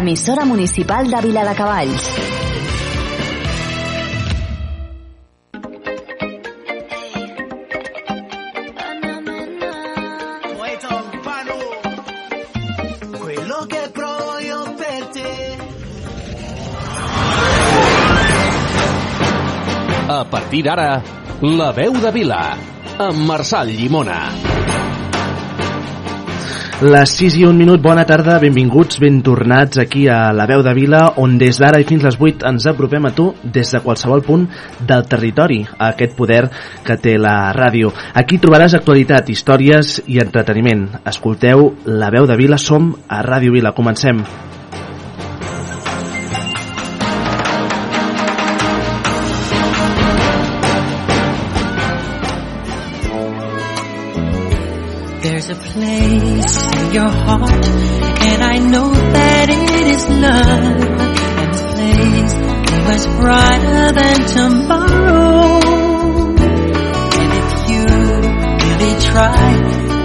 L'emissora municipal de Vila de Cavalls. Quello che provo io per te. A partir d'ara, La veu de Vila, amb Marçal Llimona. Les 6 i un minut, bona tarda, benvinguts, ben tornats aquí a la veu de Vila, on des d'ara i fins les 8 ens apropem a tu des de qualsevol punt del territori, a aquest poder que té la ràdio. Aquí trobaràs actualitat, històries i entreteniment. Escolteu la veu de Vila, som a Ràdio Vila, comencem. There's your heart, and I know that it is love. And this place is much brighter than tomorrow. And if you really try,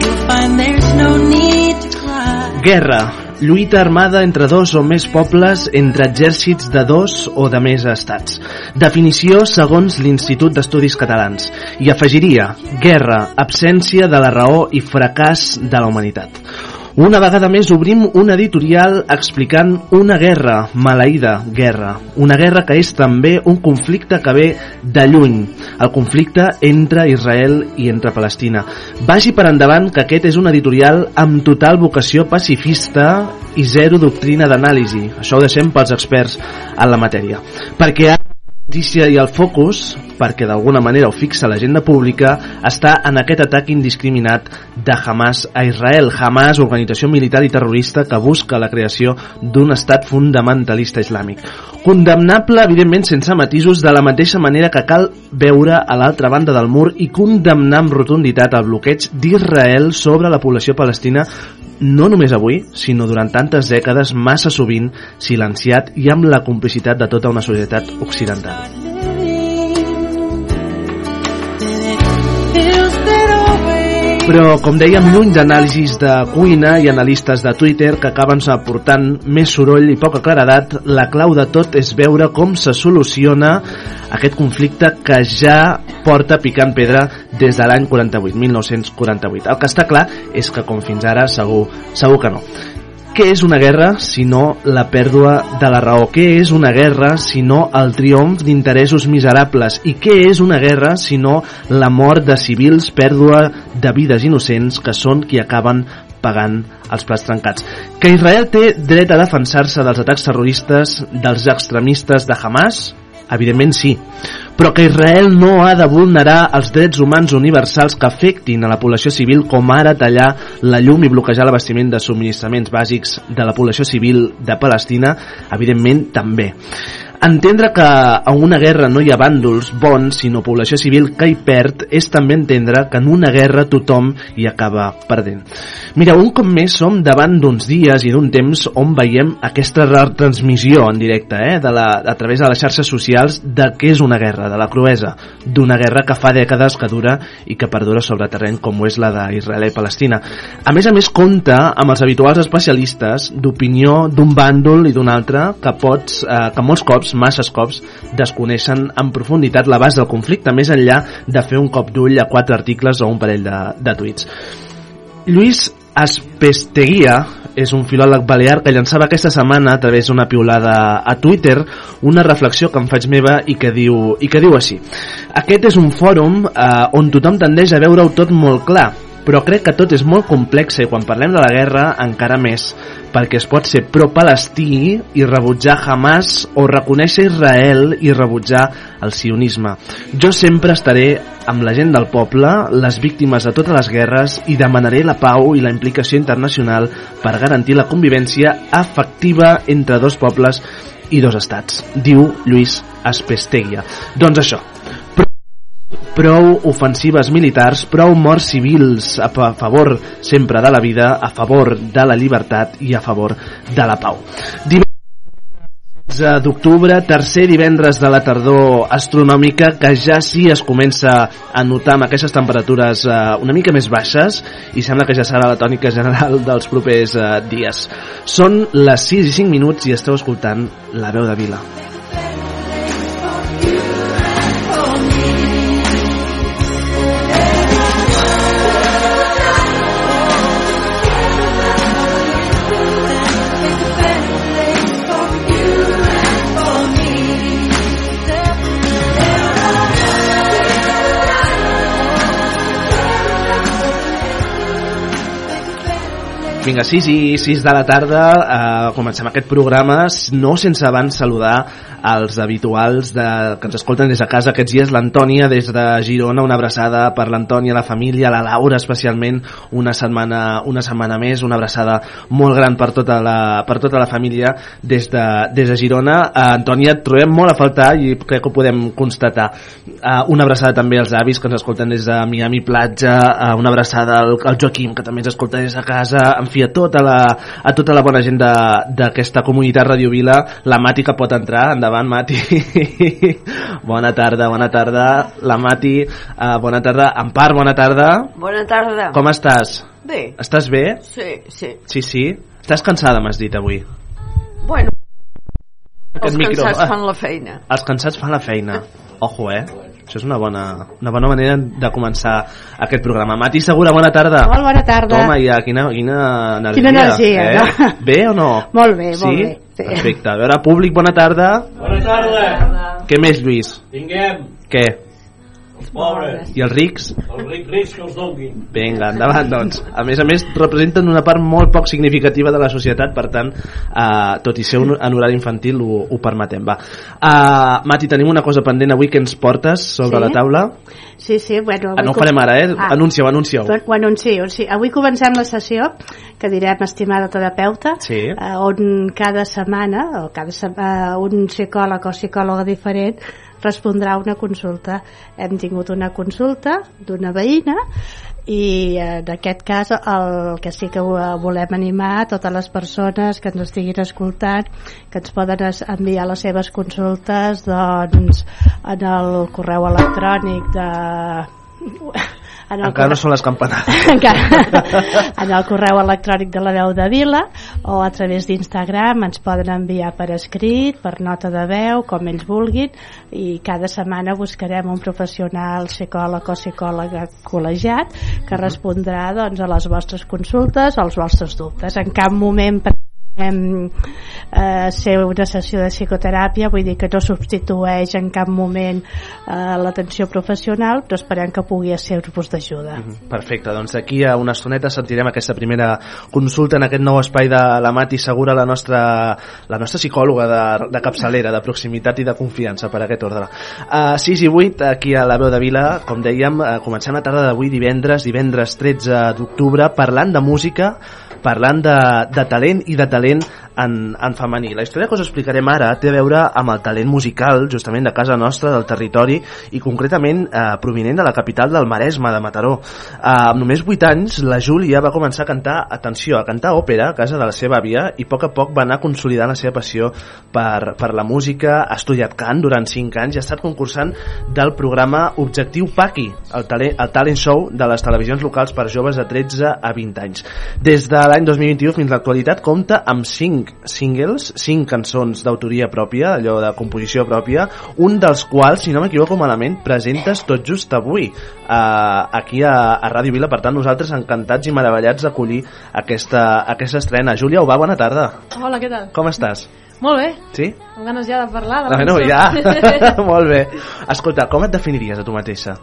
you'll find there's no need to cry. Guerra, lluita armada entre dos o més pobles, entre exèrcits de dos o de més estats. Definició segons l'Institut d'Estudis Catalans. I afegiria, guerra, absència de la raó i fracàs de la humanitat. Una vegada més obrim un editorial explicant una guerra, maleïda guerra. Una guerra que és també un conflicte que ve de lluny. El conflicte entre Israel i entre Palestina. Vagi per endavant que aquest és un editorial amb total vocació pacifista i zero doctrina d'anàlisi. Això ho deixem pels experts en la matèria. Perquè ara notícia i el focus, perquè d'alguna manera ho fixa l'agenda pública, està en aquest atac indiscriminat de Hamas a Israel. Hamas, organització militar i terrorista que busca la creació d'un estat fundamentalista islàmic. Condemnable, evidentment, sense matisos, de la mateixa manera que cal veure a l'altra banda del mur i condemnar amb rotunditat el bloqueig d'Israel sobre la població palestina no només avui, sinó durant tantes dècades, massa sovint, silenciat i amb la complicitat de tota una societat occidental. Però, com dèiem, lluny d'anàlisis de cuina i analistes de Twitter que acaben aportant més soroll i poca claredat, la clau de tot és veure com se soluciona aquest conflicte que ja porta picant pedra des de l'any 48, 1948. El que està clar és que, com fins ara, segur, segur que no. Què és una guerra si no la pèrdua de la raó? Què és una guerra si no el triomf d'interessos miserables? I què és una guerra si no la mort de civils, pèrdua de vides innocents que són qui acaben pagant els plats trencats? Que Israel té dret a defensar-se dels atacs terroristes dels extremistes de Hamas? Evidentment sí, però que Israel no ha de vulnerar els drets humans universals que afectin a la població civil com ara tallar la llum i bloquejar l'abastiment de subministraments bàsics de la població civil de Palestina, evidentment també. Entendre que a una guerra no hi ha bàndols bons, sinó població civil que hi perd, és també entendre que en una guerra tothom hi acaba perdent. Mira, un cop més som davant d'uns dies i d'un temps on veiem aquesta retransmissió en directe, eh, de la, a través de les xarxes socials, de què és una guerra, de la cruesa, d'una guerra que fa dècades que dura i que perdura sobre terreny com ho és la d'Israel i Palestina. A més a més, compta amb els habituals especialistes d'opinió d'un bàndol i d'un altre que pots, eh, que molts cops, masses cops, desconeixen en profunditat l'abast del conflicte, més enllà de fer un cop d'ull a quatre articles o un parell de, de tuits. Lluís Aspesteguia és un filòleg balear que llançava aquesta setmana a través d'una piulada a Twitter una reflexió que em faig meva i que diu, i que diu així aquest és un fòrum eh, on tothom tendeix a veure-ho tot molt clar però crec que tot és molt complex i quan parlem de la guerra encara més perquè es pot ser pro-palestí i rebutjar Hamas o reconèixer Israel i rebutjar el sionisme. Jo sempre estaré amb la gent del poble, les víctimes de totes les guerres i demanaré la pau i la implicació internacional per garantir la convivència efectiva entre dos pobles i dos estats, diu Lluís Aspesteguia. Doncs això, prou ofensives militars, prou morts civils a fa- a favor sempre de la vida, a favor de la llibertat i a favor de la pau. Divendres 13 d'octubre, tercer divendres de la tardor astronòmica, que ja sí es comença a notar amb aquestes temperatures eh, una mica més baixes i sembla que ja serà la tònica general dels propers eh, dies. Són les 6 i 5 minuts i esteu escoltant La veu de Vila. Vinga, 6 i 6 de la tarda, eh, comencem aquest programa, no sense abans saludar als habituals de, que ens escolten des de casa aquests dies, l'Antònia des de Girona, una abraçada per l'Antònia, la família, la Laura especialment, una setmana, una setmana més, una abraçada molt gran per tota la, per tota la família des de, des de Girona. Eh, Antònia, et trobem molt a faltar i crec que ho podem constatar. Eh, una abraçada també als avis que ens escolten des de Miami Platja, eh, una abraçada al, al Joaquim que també ens escolta des de casa, en fi, a tota la, a tota la bona gent d'aquesta comunitat Radio Vila, la que pot entrar, endavant Mati. bona tarda, bona tarda, la Mati, uh, bona tarda, Empar, bona tarda. Bona tarda. Com estàs? Bé, Estàs bé? sí, sí. Sí, sí. Estàs cansada, m'has dit avui. Bueno, Aquest els micro- cansats fan la feina. Els cansats fan la feina. Ojo, eh? Això és una bona, una bona manera de començar aquest programa. Mati Segura, bona tarda. Molt bona tarda. Toma, ja, quina, quina energia. Quina energia, eh? no? Bé o no? Molt bé, molt sí? bé, sí. Perfecte. A veure, públic, bona tarda. Bona tarda. Què més, Lluís? Tinguem Què? Pobres, I els rics? els rics rics que els donguin. Vinga, endavant, doncs. A més a més, representen una part molt poc significativa de la societat, per tant, eh, tot i ser un, en horari infantil, ho, ho permetem. Va. Uh, Mati, tenim una cosa pendent avui que ens portes sobre Sí? la taula. Sí, sí, bueno... Ah, no ho farem ara, eh? Ah. Anuncieu, anuncieu. Ho anuncio, sí. Avui comencem la sessió que direm estimada terapeuta Sí. eh, on cada setmana o cada se eh, un psicòleg o psicòloga diferent respondrà a una consulta. Hem tingut una consulta d'una veïna i eh, en aquest cas el que sí que eh, volem animar totes les persones que ens estiguin escoltant que ens poden enviar les seves consultes doncs en el correu electrònic de en el Encara no són les campanades. encara en el correu electrònic de la veu de Vila o a través d'Instagram ens poden enviar per escrit, per nota de veu, com ells vulguin i cada setmana buscarem un professional psicòleg o psicòloga col·legiat que respondrà doncs, a les vostres consultes o als vostres dubtes. En cap moment em, eh, ser una sessió de psicoteràpia vull dir que no substitueix en cap moment eh, l'atenció professional però esperem que pugui ser-vos d'ajuda Perfecte, doncs d'aquí a una estoneta sentirem aquesta primera consulta en aquest nou espai de la Mati Segura, la nostra, la nostra psicòloga de, de capçalera, de proximitat i de confiança per aquest ordre. Uh, 6 i 8, aquí a la veu de Vila, com dèiem, uh, comencem la tarda d'avui divendres, divendres 13 d'octubre, parlant de música, parlant de, de talent i de talent en, en femení. La història que us explicarem ara té a veure amb el talent musical justament de casa nostra, del territori i concretament eh, provinent de la capital del Maresme, de Mataró. Eh, amb només 8 anys la Júlia va començar a cantar, atenció, a cantar òpera a casa de la seva àvia i a poc a poc va anar consolidant la seva passió per, per la música, ha estudiat cant durant 5 anys i ha estat concursant del programa Objectiu Paqui, el, talent, el talent show de les televisions locals per joves de 13 a 20 anys. Des de l'any 2021 fins a l'actualitat compta amb 5 singles, 5 cançons d'autoria pròpia, allò de composició pròpia, un dels quals, si no m'equivoco malament, presentes tot just avui eh, aquí a, a Ràdio Vila, per tant nosaltres encantats i meravellats d'acollir aquesta, aquesta estrena. Júlia Ubà, bona tarda. Hola, què tal? Com estàs? Molt bé, Sí? amb ganes ja de parlar de la Bueno, cançó. ja. Molt bé. Escolta, com et definiries a tu mateixa?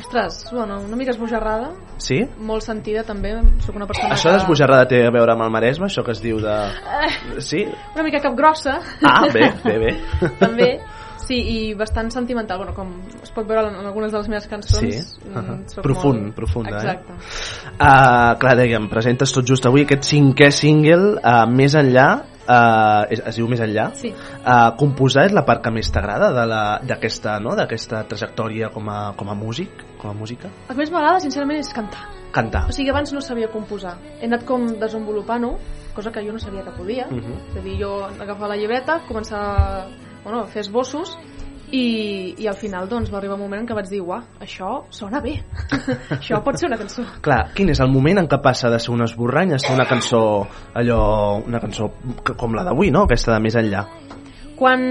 Ostres, bueno, una mica esbojarrada, Sí? molt sentida també, sóc una persona Això que... d'esbojarrada té a veure amb el Maresme, això que es diu de... Sí? Una mica capgrossa, Ah, bé, bé, bé. també, sí, i bastant sentimental, bueno, com es pot veure en algunes de les meves cançons. Sí, mm, uh-huh. soc profund, molt... profunda, Exacte. eh? Uh, clar, dèiem, presentes tot just avui aquest cinquè single, uh, Més enllà, uh, es, es diu Més enllà, Sí. uh, composar és la part que més t'agrada d'aquesta no? trajectòria com a, com a músic, com a música? El que més m'agrada, sincerament, és cantar. Cantar. O sigui, abans no sabia composar. He anat com desenvolupant-ho, cosa que jo no sabia que podia. Mhm. És a dir, jo agafava la llibreta, començava bueno, a fer esbossos i, i al final doncs, va arribar un moment en què vaig dir uah, això sona bé, això pot ser una cançó. Clar, quin és el moment en què passa de ser un esborrany a ser una cançó allò, una cançó com la d'avui, no? Aquesta de més enllà. Quan,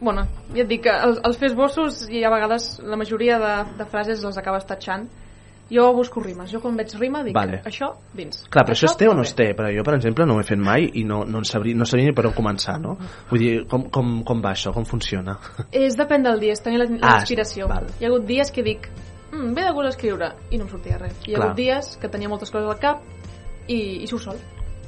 bueno, ja et dic que els, els fer esbossos i a vegades la majoria de, de frases les acabes tatxant. Jo busco rimes. Jo quan veig rima dic, Vale. això dins. Clar, però això es té o no es té? Però jo, per exemple, no ho he fet mai i no, no, en sabria, no sabria ni per on començar, no? Vull dir, com, com, com va això? Com funciona? És depèn del dia, és tenir la, Ah, inspiració. val. Hi ha hagut dies que dic, mm, ve de gust escriure, i no em sortia res. Hi ha Clar. hagut dies que tenia moltes coses al cap i, i surt sol.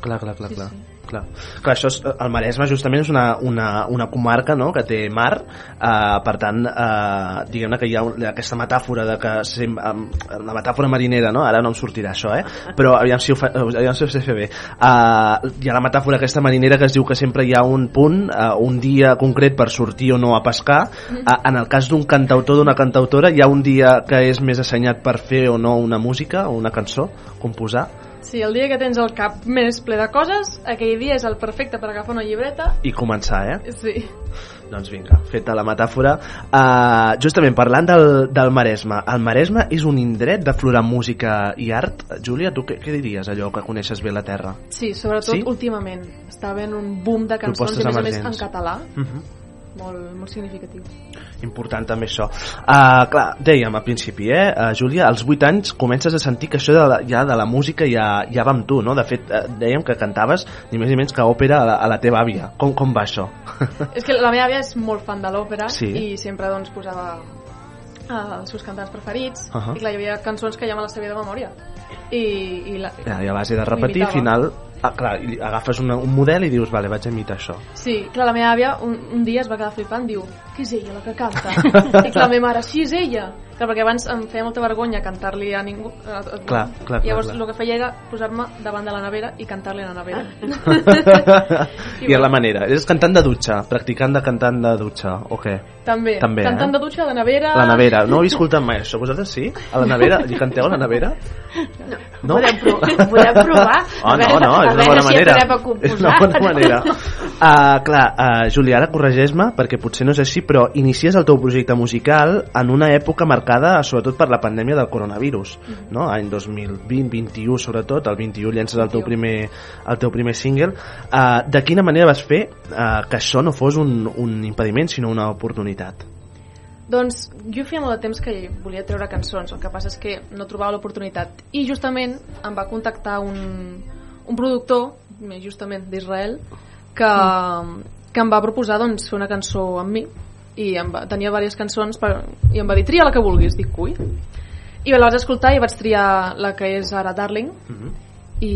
Clar, clar, clar, Sí, clar. sí. Clar. clar això és, el Maresme justament és una, una, una comarca no? que té mar, eh, per tant eh, diguem-ne que hi ha aquesta metàfora de que sem, um, la metàfora marinera, no? ara no em sortirà això, eh? però aviam si ho, fa, aviam si ho sé fer bé uh, hi ha la metàfora aquesta marinera que es diu que sempre hi ha un punt, uh, un dia concret per sortir o no a pescar uh, en el cas d'un cantautor d'una cantautora hi ha un dia que és més assenyat per fer o no una música o una cançó, composar Sí, el dia que tens el cap més ple de coses, aquell dia és el perfecte per agafar una llibreta. i començar, eh? Sí. Doncs vinga, feta la metàfora. Uh, justament parlant del, del Maresme, el Maresme és un indret d'aflorar música i art. Júlia, tu què, què diries allò que coneixes bé la terra? Sí, sobretot Sí? últimament. Està havent un boom de cançons, Propostes i a més a més emergents. en català. Uh -huh. Molt, molt significatiu. Important també això. Uh, clar, dèiem al principi, eh, uh, Júlia, als 8 anys comences a sentir que això de la, ja de la música ja, ja va amb tu, no? De fet, uh, dèiem que cantaves ni més ni menys que òpera a la, a la teva àvia. Com, com va això? És que la meva àvia és molt fan de l'òpera Sí. i sempre doncs, posava eh, els seus cantants preferits Ahà. i clar, hi havia cançons que ja me les sabia de memòria i, i la, Ja, I a base de repetir, al final ah, clar, i agafes una, un model i dius, vale, vaig a imitar això. Sí, clar, la meva àvia un, un dia es va quedar flipant, diu, que és ella la que canta? I clar, la meva mare, sí, és ella. Clar, perquè abans em feia molta vergonya cantar-li a ningú. A, a, Clar, clar, clar, Llavors clar. el que feia era posar-me davant de la nevera i cantar-li a la nevera. I a la manera. És cantant de dutxa, practicant de cantant de dutxa, o què? També, També, cantant eh? de dutxa a la nevera... La nevera. No heu escoltat mai això? Vosaltres sí? A la nevera? I canteu a la nevera? No? Podem, pro podem provar. Oh, no, no, una bona manera. És una bona manera. Uh, clar, uh, Júlia, ara corregeix-me, perquè potser no és així, però inicies el teu projecte musical en una època marcada sobretot per la pandèmia del coronavirus, no? Any 2020, 21 sobretot, el 21 llences el teu primer, el teu primer single. Uh, de quina manera vas fer uh, que això no fos un, un impediment, sinó una oportunitat? Doncs jo feia molt de temps que volia treure cançons, el que passa és que no trobava l'oportunitat. I justament em va contactar un, un productor, justament d'Israel, que, que em va proposar doncs, fer una cançó amb mi. I em va, tenia diverses cançons per, i em va dir tria la que vulguis, dic ui. I la vaig escoltar i vaig triar la que és ara Darling. I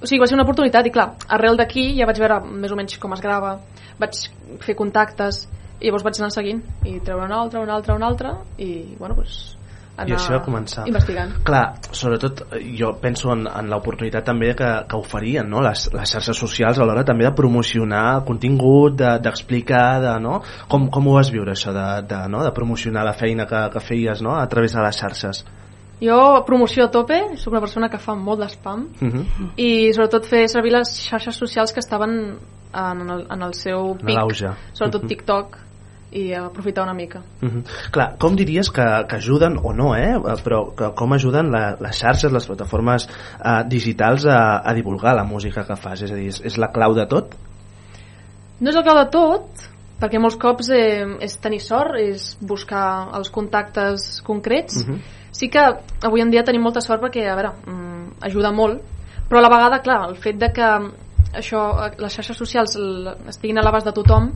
o sigui, va ser una oportunitat i clar, arrel d'aquí ja vaig veure més o menys com es grava vaig fer contactes i llavors vaig anar seguint i treure una altra, una altra, una altra i bueno, doncs anar I així va començar. investigant Clar, sobretot eh, jo penso en, en l'oportunitat també que, que oferien no? les, les xarxes socials a l'hora també de promocionar contingut, de- d'explicar, de, no? com, com ho vas viure això de, de, no? de promocionar la feina que, que feies no? a través de les xarxes? jo promoció a tope, soc una persona que fa molt d'espam Uh -huh. i sobretot fer servir les xarxes socials que estaven en el, en el seu pic, sobretot Mhm. TikTok i aprofitar una mica Uh -huh. Clar, com diries que, que ajuden, o no, eh? però que, com ajuden la, les xarxes, les plataformes eh, digitals a, a divulgar la música que fas? És a dir, és, és la clau de tot? No és el clau de tot, perquè molts cops eh, és tenir sort, és buscar els contactes concrets. Mhm. Sí que avui en dia tenim molta sort perquè, a veure, mm, ajuda molt, però a la vegada, clar, el fet de que això, les xarxes socials estiguin a l'abast de tothom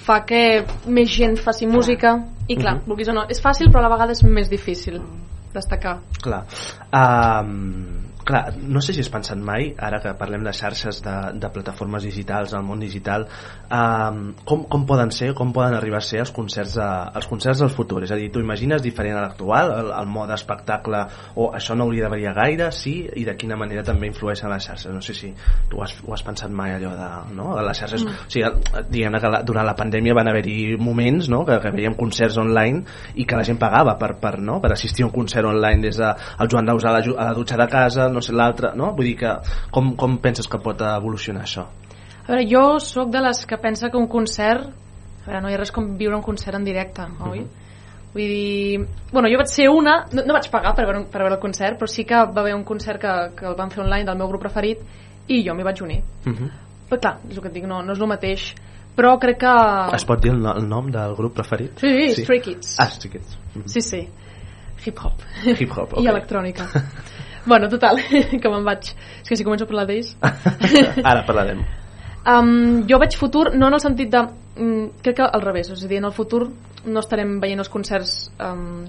fa que més gent faci música i clar, Mhm. vulguis o no, és fàcil però a la vegada és més difícil destacar. Clar. Um, clar, no sé si has pensat mai, ara que parlem de xarxes de, de plataformes digitals, al món digital, um, com, com poden ser, com poden arribar a ser els concerts, de, els concerts del futur? És a dir, tu imagines diferent a l'actual, el, el mode espectacle, o això no hauria de variar gaire, sí, i de quina manera també influeixen les xarxes? No sé si tu has, ho has pensat mai, allò de, no? de les xarxes... Mm. O sigui, diguem-ne que la, durant la pandèmia van haver-hi moments no? que, que veiem concerts online i que la gent pagava per, per, no? per assistir a un concert online des de el Joan Daus a la, a la dutxa de casa, no sé, l'altre, no? Vull dir que com, com penses que pot evolucionar això? A veure, jo sóc de les que pensa que un concert... A veure, no hi ha res com viure un concert en directe, oi? Vull dir... Bueno, jo vaig ser una... No, no vaig pagar per veure, per veure el concert, però sí que va haver un concert que, que el van fer online del meu grup preferit i jo m'hi vaig unir. Uh -huh. Però clar, és el que et dic, no, no és el mateix. Però crec que... Es pot dir el, el nom del grup preferit? Sí, sí, Stray Kids. Ah, Stray Kids. Mhm. Sí, sí. Hip-hop. Hip-hop, I ok. electrònica. bueno, total, que me'n vaig. És que si començo a parlar d'ells... Ara parlarem. Um, jo veig futur no en el sentit de mm, crec que al revés, és a dir, en el futur no estarem veient els concerts um,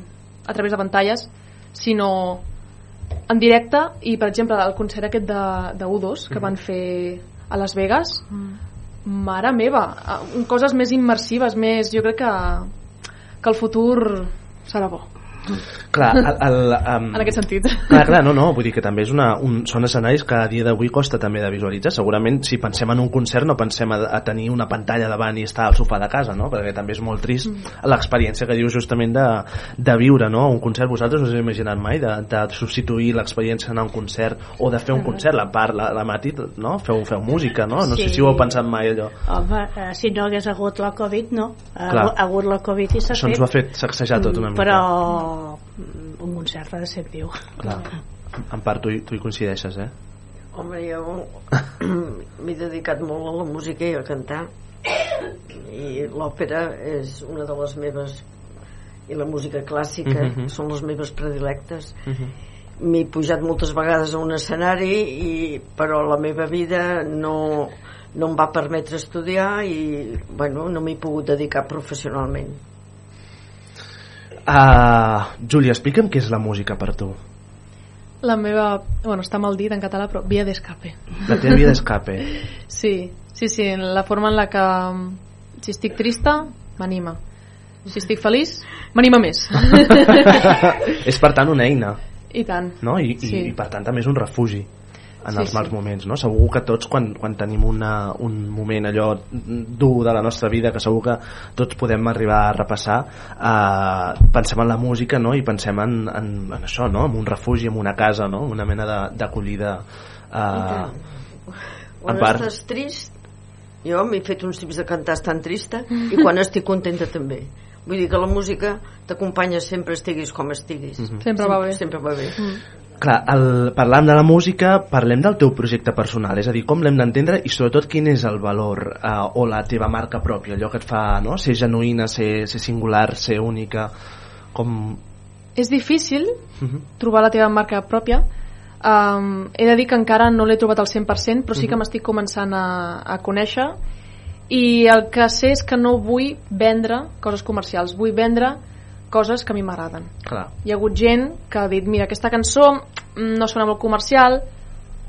a través de pantalles sinó en directe i per exemple el concert aquest de, de U2 que van fer a Las Vegas mare meva coses més immersives més, jo crec que que el futur serà bo Clar, el, el, um, en aquest sentit Clar, clar, no, no, vull dir que també és una, un, són escenaris que a dia d'avui costa també de visualitzar. Segurament si pensem en un concert no pensem a, a tenir una pantalla davant i estar al sofà de casa, no? Perquè també és molt trist l'experiència que dius justament de, de viure, no? Un concert, vosaltres us heu imaginat mai de, de substituir l'experiència a un concert o de fer un concert, la part, la, la Mati, no? Feu, feu música, no? No sé Sí. si ho heu pensat mai allò. Home, eh, si no hagués hagut la Covid, no. Ha ha hagut la Covid i s'ha Això fet. ens ho ha fet sacsejar tot una Mm, mica. Però mm, un concert ha de ser viu. Clar. En part, tu, tu hi coincideixes, eh? Home, jo m'he dedicat molt a la música i a cantar i l'òpera és una de les meves i la música clàssica Mhm. són les meves predilectes Mhm. m'he pujat moltes vegades a un escenari i, però la meva vida no, no em va permetre estudiar i bueno, no m'he pogut dedicar professionalment Uh, Júlia, explica'm què és la música per tu. la meva, bueno, està mal dit en català però via d'escape La teva via d'escape. Sí, sí, sí, la forma en la que si estic trista, m'anima. Si estic feliç, m'anima més. és per tant una eina, I tant. no? I, Sí. i, i per tant també és un refugi en Sí, els mals sí. moments, no? Segur que tots quan, quan tenim una, un moment allò dur de la nostra vida, que segur que tots podem arribar a repassar, eh, pensem en la música, no? I pensem en, en, en això, no? En un refugi, en una casa, no? Una mena de- d'acollida eh, quan part. estàs trist jo m'he fet uns tips de cantar estant trista i quan estic contenta també vull dir que la música t'acompanya sempre estiguis com estiguis Mhm. Sempre va bé. sempre va bé Clar, el, parlant de la música, parlem del teu projecte personal, és a dir, com l'hem d'entendre i sobretot quin és el valor eh, o la teva marca pròpia, allò que et fa no? ser genuïna, ser, ser singular, ser única, com... És difícil Uh -huh. trobar la teva marca pròpia. Um, he de dir que encara no l'he trobat al 100%, però sí que Mhm. m'estic començant a, a conèixer i el que sé és que no vull vendre coses comercials, vull vendre coses que a mi m'agraden. Hi ha hagut gent que ha dit, mira, aquesta cançó mm, no sona molt comercial,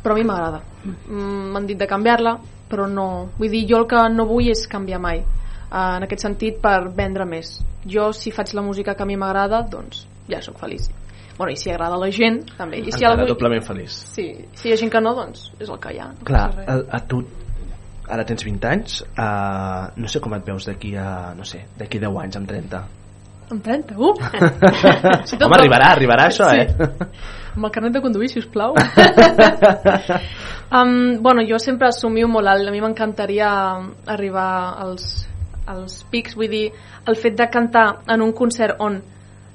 però a mi m'agrada. Mm, M'han dit de canviar-la, però no... Vull dir, jo el que no vull és canviar mai. Uh, en aquest sentit, per vendre més. Jo, si faig la música que a mi m'agrada, doncs ja sóc feliç. Bueno, i si agrada a la gent, també. I si encara algú... doblement feliç. Sí, si hi ha gent que no, doncs és el que hi ha. No Clar, a, a tu ara tens 20 anys, uh, no sé com et veus d'aquí a, no sé, d'aquí 10 anys, amb 30. Amb 30, uh! Si tot Home, arribarà, arribarà això, Sí. eh? Amb el carnet de conduir, si us plau. um, bueno, jo sempre assumio molt alt. A mi m'encantaria arribar als, als pics. Vull dir, el fet de cantar en un concert on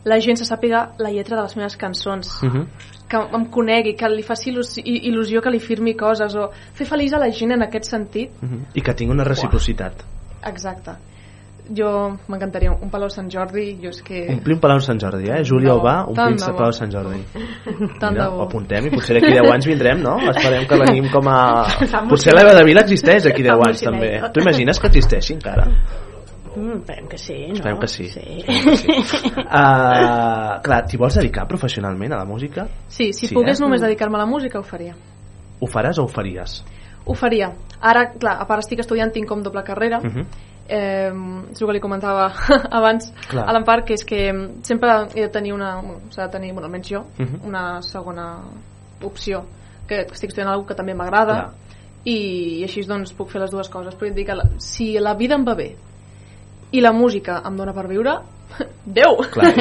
la gent se sàpiga la lletra de les meves cançons, Uh -huh. que em conegui, que li faci il·lusió que li firmi coses, o fer feliç a la gent en aquest sentit. Uh -huh. I que tingui una reciprocitat. Exacte. Jo m'encantaria un Palau Sant Jordi, jo és que... Omplir un Palau Sant Jordi, eh? Júlia omplint de el bo. Palau Sant Jordi. Tant Mira, de ho bo. apuntem i potser d'aquí 10 anys vindrem, no? Esperem que venim com a... Potser la de Vila existeix d'aquí 10 Fa anys també. Tu imagines que existeixi encara? Mm, esperem que sí, no? Esperem que sí. sí. Esperem que sí. Uh, clar, t'hi vols dedicar professionalment a la música? Sí, si Sí, pogués eh? només dedicar-me a la música, ho faria. Ho faràs o ho faries? Ho faria. Ara, clar, a part estic estudiant, tinc com doble carrera. Uh -huh. Eh, és el que li comentava abans Clar. a l'Empar, que és que sempre he de tenir una... s'ha de tenir, bueno, almenys jo, Mhm. una segona opció, que estic estudiant alguna que també m'agrada, i, i així doncs puc fer les dues coses. Però et dic que la, si la vida em va bé i la música em dóna per viure, Déu! Clar.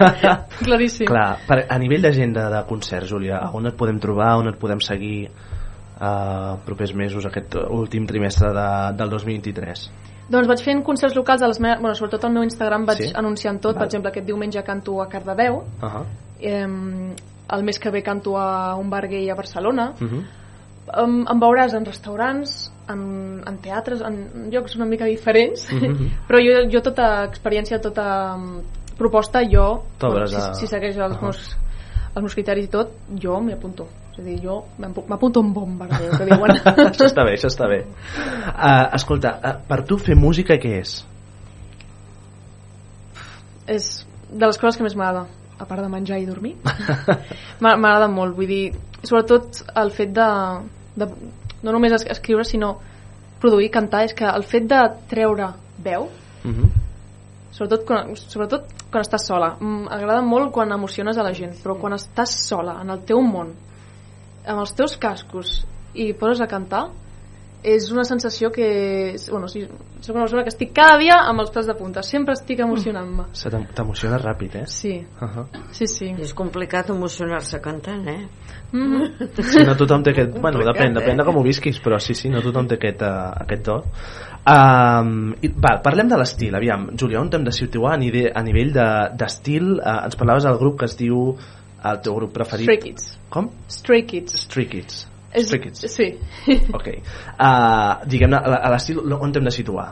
Claríssim. Clar, per, a nivell d'agenda de concerts, Júlia, on et podem trobar, on et podem seguir uh, propers mesos, aquest últim trimestre de, del 2023? Doncs vaig fent concerts locals a les meves... Bueno, sobretot al meu Instagram vaig Sí? anunciant tot. Val. Per exemple, aquest diumenge canto a Cardedeu. Uh -huh. Eh, el mes que ve canto a un bar gay a Barcelona. Uh -huh. em, em veuràs en restaurants, en, en teatres, en llocs una mica diferents, Mhm. però jo, jo tota experiència, tota um, proposta, jo, T'obres si, a- si segueix els, Ahà. meus, els meus criteris i tot, jo m'hi apunto. És a dir, jo m'apu- m'apunto en bomba, que diuen. això està bé, això està bé. Uh, escolta, uh, per tu fer música què és? és de les coses que més m'agrada a part de menjar i dormir M'a- m'agrada molt, vull dir sobretot el fet de, de no només es- escriure sinó produir, cantar, és que el fet de treure veu Uh -huh. sobretot quan, sobretot quan estàs sola m'agrada molt quan emociones a la gent però quan estàs sola en el teu món amb els teus cascos i poses a cantar és una sensació que bueno, sí, soc una persona que estic cada dia amb els pèls de punta sempre estic emocionant-me Se t'em- T'emociona ràpid, eh? sí, Uh -huh. sí, sí I és complicat emocionar-se cantant, eh? mm Sí, no tothom té aquest... Bueno, depèn, eh? depèn de com ho visquis, però sí, sí, no tothom té aquest, uh, aquest do. Um, i, va, parlem de l'estil, aviam. Júlia, on t'hem de situar a nivell, a nivell de- d'estil? De, uh, ens parlaves del grup que es diu el teu grup preferit. Stray Kids Com? Stray Kids Stray Kids. és, Stray Kids. sí Ok. Uh, Diguem-ne, l'estil on t'hem de situar?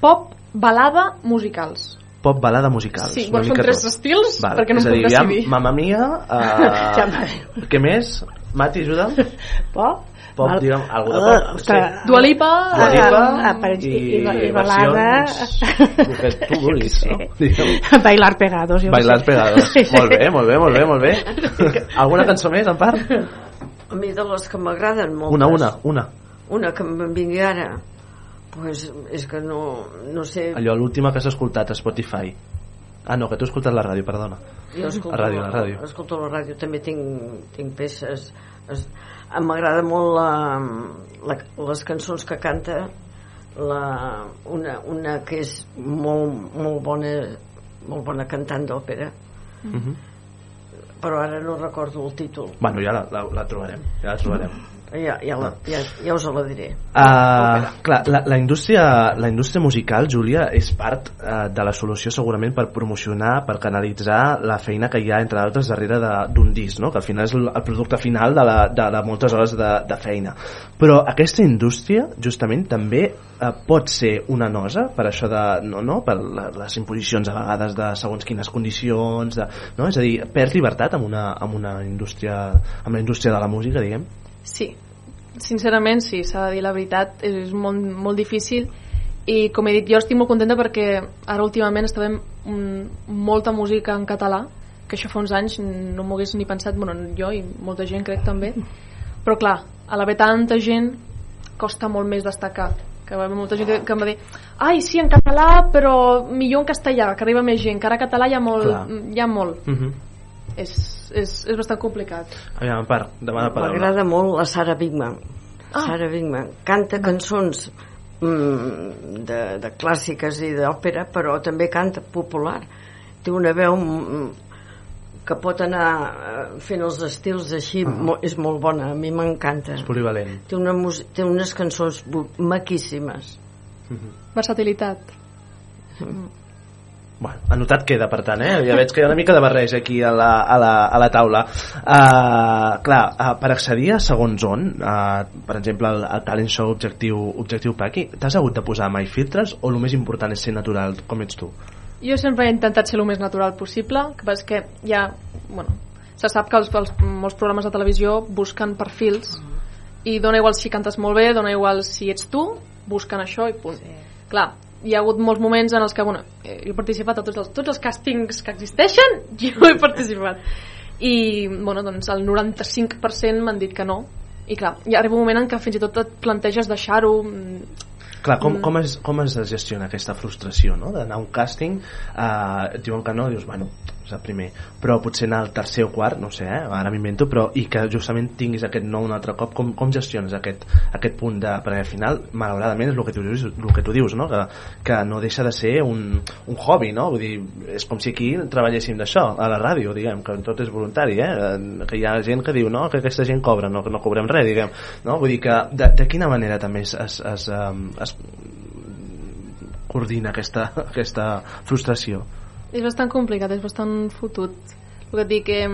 pop, balada, musicals Pop, balada, musicals. sí, bueno, són tres tot. estils Val. perquè no em puc dir, decidir Mamma Mia, uh, què més? Mati, ajuda? Pop? Pop, Val- digue'm, algú de Uh, pop. ostres, Dua Lipa Dua Lipa per- i, i- i- i versions balada. el que tu vulguis no? Digue'm. Bailar pegados. Jo Bailar no sé. pegados molt bé, molt bé, molt bé, molt bé alguna cançó més en part? A mi de les que m'agraden moltes. una, una, una Una que em vingui ara, pues, és que no, no sé... allò, l'última que has escoltat a Spotify ah no, que tu has escoltat la ràdio, perdona Jo escolto, La ràdio, la ràdio. Escolto la ràdio, també tinc, tinc peces... M'agrada molt la, la, les cançons que canta la, una, una que és molt, molt bona molt bona cantant d'òpera uh -huh. però ara no recordo el títol. Bueno, ja la, la, la trobarem ja la trobarem ja, ja, la, ja, ja us la diré Uh, clar, la, la, indústria, la indústria musical, Júlia, és part uh, de la solució segurament per promocionar, per canalitzar la feina que hi ha, entre d'altres, darrere de- d'un disc, no? que al final és el, el producte final de, la, de, de moltes hores de, de feina. Però aquesta indústria, justament, també uh, pot ser una nosa per això de, no, no? per la, les imposicions a vegades de segons quines condicions, de, no? és a dir, perd llibertat amb una, amb una indústria, amb la indústria de la música, diguem. Sí, sincerament sí, s'ha de dir la veritat, és molt, molt difícil i com he dit, jo estic molt contenta perquè ara últimament està veient mm, molta música en català que això fa uns anys no m'ho hagués ni pensat bueno, jo i molta gent crec també però clar, a l'haver tanta gent costa molt més destacar que va haver molta gent que, em va dir ai sí, en català però millor en castellà que arriba més gent, que ara en català hi ha molt, Clar. hi ha molt. Uh -huh. És, és, és bastant complicat Aviam, part, demana paraula. m'agrada molt la Sara Bigman Ah. Sara Bigman canta cançons mm, de, de clàssiques i d'òpera però també canta popular. Té una veu mm, que pot anar eh, fent els estils així, uh -huh. és molt bona a mi m'encanta. És polivalent. té, una té unes cançons maquíssimes. Versatilitat Bueno, anotat queda, per tant, eh? Ja veig que hi ha una mica de barreig aquí a la, a la, a la taula. Uh, clar, uh, per accedir a segons on, uh, per exemple, el, el talent show objectiu, objectiu Paqui, t'has hagut de posar mai filtres o el més important és ser natural, com ets tu? Jo sempre he intentat ser el més natural possible, que passa que ja, bueno, se sap que els, els, molts programes de televisió busquen perfils i dona igual si cantes molt bé, dona igual si ets tu, busquen això i punt. Sí. Clar, hi ha hagut molts moments en els que, bueno, eh, he participat a tots els, tots els càstings que existeixen, jo he participat. I, bueno, doncs el 95% m'han dit que no. I clar, hi arriba un moment en què fins i tot et planteges deixar-ho, mm, Clar, com, com, es, com es gestiona aquesta frustració, no? D'anar a un càsting, uh, et diuen que no, dius, bueno, és el primer però potser anar al tercer o quart no sé, eh? ara m'invento, però i que justament tinguis aquest nou un altre cop, com, com gestiones aquest, aquest punt de, perquè al final malauradament és el que tu dius, el que tu dius no? que, que no deixa de ser un, un hobby no? Vull dir, és com si aquí treballéssim d'això a la ràdio, diguem, que tot és voluntari eh? que hi ha gent que diu no, que aquesta gent cobra, no, no cobrem res diguem, no? vull dir que de, de quina manera també es, es, es, um, es coordina aquesta, aquesta frustració És bastant complicat, és bastant fotut. El que et dic, eh,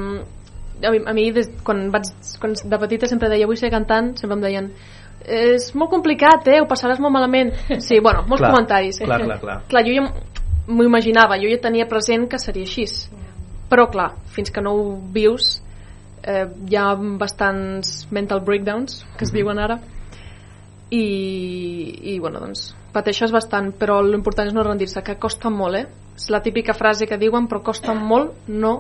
a mi, a mi des, quan, vaig, quan de petita sempre deia vull ser cantant, sempre em deien és molt complicat, eh? ho passaràs molt malament. Sí, bueno, molts Clar, comentaris. clar, clar, clar. clar jo ja m'ho imaginava, jo ja tenia present que seria així. Però, clar, fins que no ho vius, eh, hi ha bastants mental breakdowns, que es diuen ara, i, i bueno, doncs, pateixes bastant, però l'important és no rendir-se, que costa molt, eh? És la típica frase que diuen, però costa molt no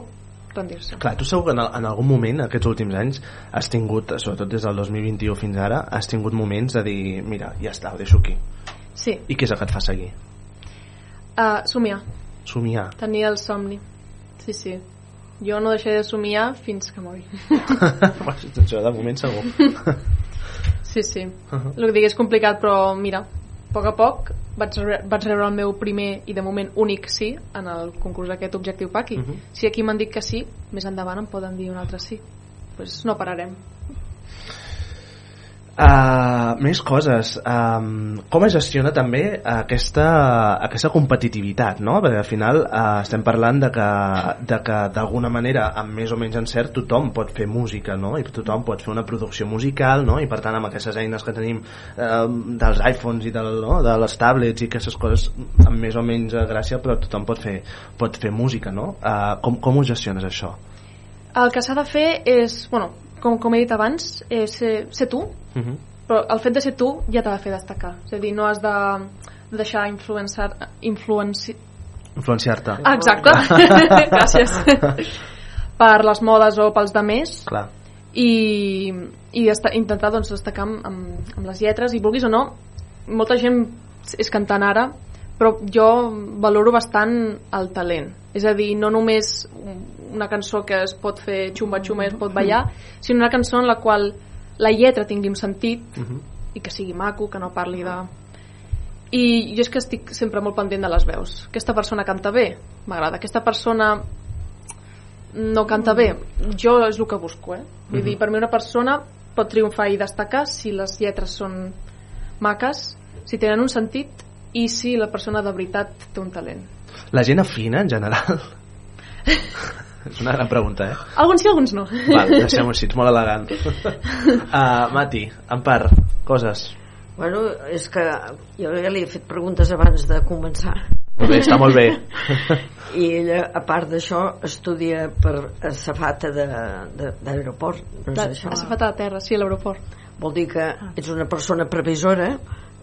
rendir-se. Clar, tu segur que en, en algun moment, aquests últims anys, has tingut, sobretot des del 2021 fins ara, has tingut moments de dir, mira, ja està, ho deixo aquí. Sí, I què és el que et fa seguir? uh, somiar, Somiar. tenir el somni. Sí, sí. Jo no deixaré de somiar fins que mori. Això de moment segur. Sí, sí. Uh-huh. El que dic és complicat, però mira, a poc a poc vaig, re vaig rebre el meu primer i de moment únic sí en el concurs aquest Objectiu Paqui. Mhm. Si aquí m'han dit que sí, més endavant em poden dir un altre sí. Doncs pues no pararem. Uh, més coses um, com es gestiona també aquesta, aquesta competitivitat no? perquè al final uh, estem parlant de que de que d'alguna manera amb més o menys encert tothom pot fer música no? i tothom pot fer una producció musical no? i per tant amb aquestes eines que tenim uh, dels iPhones i del, no? de les tablets i aquestes coses amb més o menys gràcia però tothom pot fer, pot fer música no? uh, com, com ho gestiones això? El que s'ha de fer és, bueno, com, com he dit abans, és ser, ser tu, Uh -huh. però el fet de ser tu ja t'ha de fer destacar. És a dir, no has de deixar influenciar, influenci... influenciar-te Ah, exacte, gràcies. per les modes o pels de més clar i, i esta, intentar doncs, destacar amb, amb, amb les lletres i vulguis o no molta gent és cantant ara però jo valoro bastant el talent és a dir, no només una cançó que es pot fer xumba-xumba i es pot ballar sinó una cançó en la qual la lletra tingui un sentit uh -huh. i que sigui maco, que no parli de... I jo és que estic sempre molt pendent de les veus. Aquesta persona canta bé, m'agrada. Aquesta persona no canta bé. Jo és el que busco, eh? Vull dir, per mi una persona pot triomfar i destacar si les lletres són maques, si tenen un sentit i si la persona de veritat té un talent. La gent afina, en general? és una gran pregunta, eh? Alguns sí, alguns no. Val, deixem-ho així, ets molt elegant. Uh, Mati, Empar, coses. Bueno, és que jo ja li he fet preguntes abans de començar. Molt bé, està molt bé. I ella, a part d'això, estudia per a Safata de- de- d'aeroport. No és això? Ha safat a terra, sí, a l'aeroport. Vol dir que ets una persona previsora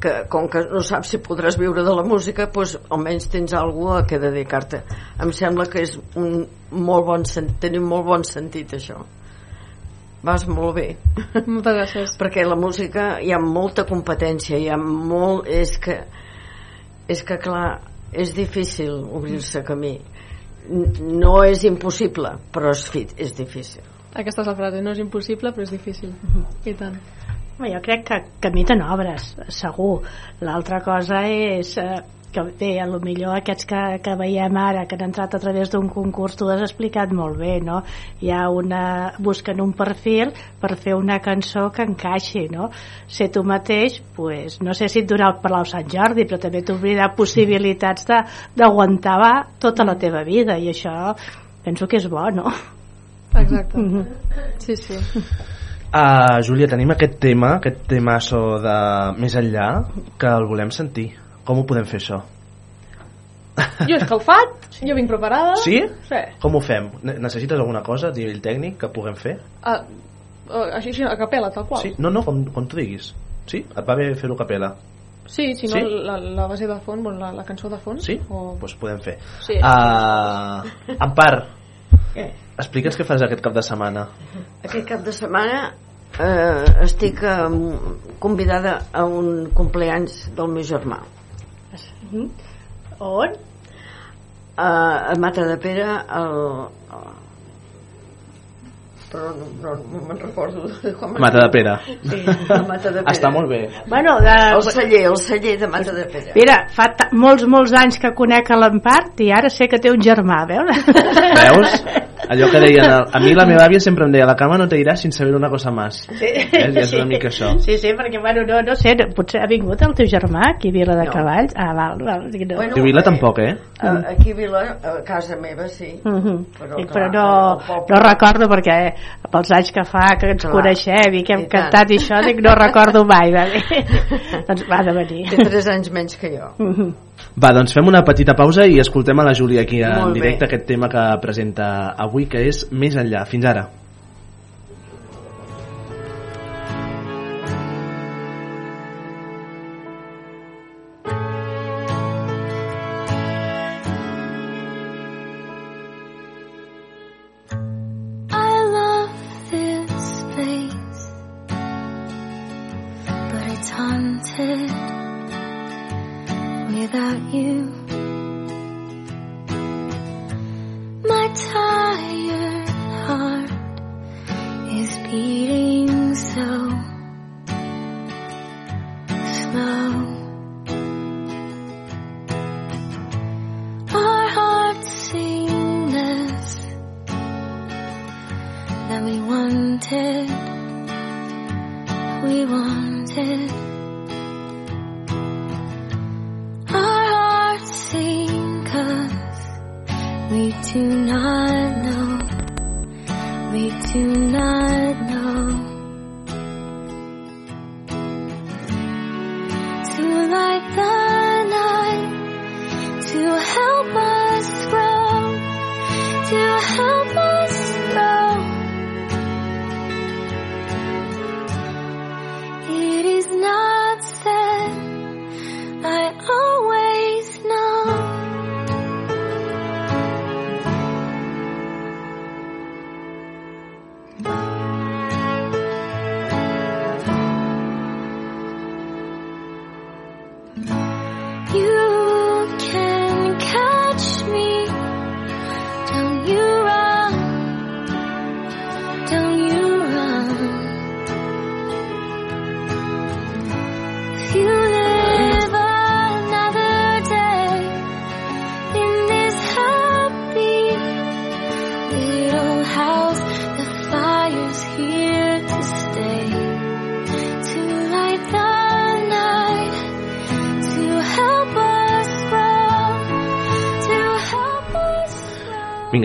que com que no saps si podràs viure de la música doncs almenys tens alguna a què dedicar-te em sembla que és un molt bon sen- tenir un molt bon sentit això vas molt bé Moltes gràcies. perquè la música hi ha molta competència hi ha molt és que és que clar és difícil obrir-se camí no és impossible però és, fit, és difícil Aquesta és la frase, no és impossible, però és difícil. I tant. Home, jo crec que ten obres, segur. L'altra cosa és eh, que bé, a lo millor aquests que, que veiem ara, que han entrat a través d'un concurs, tu has explicat molt bé, no? Hi ha una... busquen un perfil per fer una cançó que encaixi, no? Ser tu mateix, pues, no sé si et durà el Palau Sant Jordi, però també t'obrirà possibilitats de- d'aguantar tota la teva vida, i això penso que és bo, no? Exacte. Mhm. Sí, sí. Uh, Júlia, tenim aquest tema, aquest temasso de més enllà, que el volem sentir. Com ho podem fer, això? Jo he escalfat, jo vinc preparada. Sí? Sí. Com ho fem? Ne- Necessites alguna cosa a nivell tècnic que puguem fer? Ah, ah, així, així, a capella, tal qual. Sí? No, no, com, com tu diguis. Sí? Et va bé fer-ho a capella? Sí, si no, Sí? La, la base de fons, bueno, la, la cançó de fons. Sí? O... Pues podem fer. Sí. Uh, Empar, Què? Explica'ns què fas aquest cap de setmana. Aquest cap de setmana eh, estic eh, convidada a un compleanys del meu germà. On? a, a Mata de Pere el, el però no, no, no me'n recordo de com es Mata de Pere. Sí, Mata de Pere. Està molt bé. Bueno, de... El celler, el celler de Mata de Pere. Mira, fa molts, molts anys que conec a l'Empart i ara sé que té un germà, veus? Veus? Allò que deien, a mi la meva àvia sempre em deia la cama no te irà sin saber una cosa más. Sí. Eh? Ja és una mica això. Sí, sí, perquè, bueno, no, no sé, potser ha vingut el teu germà aquí a Vila de No. Cavalls? Ah, val, val, no. Bueno, I Vila tampoc, eh? A, aquí a Vila, a casa meva, sí. Mhm. Però, Dic, clar, però no, poble- no recordo perquè pels anys que fa que ens Clar. coneixem i que hem I tant. cantat i això, dic, no recordo mai va bé. doncs va de venir Té 3 anys menys que jo. Mhm. Va, doncs fem una petita pausa i escoltem a la Júlia aquí en directe aquest tema que presenta avui, que és Més enllà. Fins ara.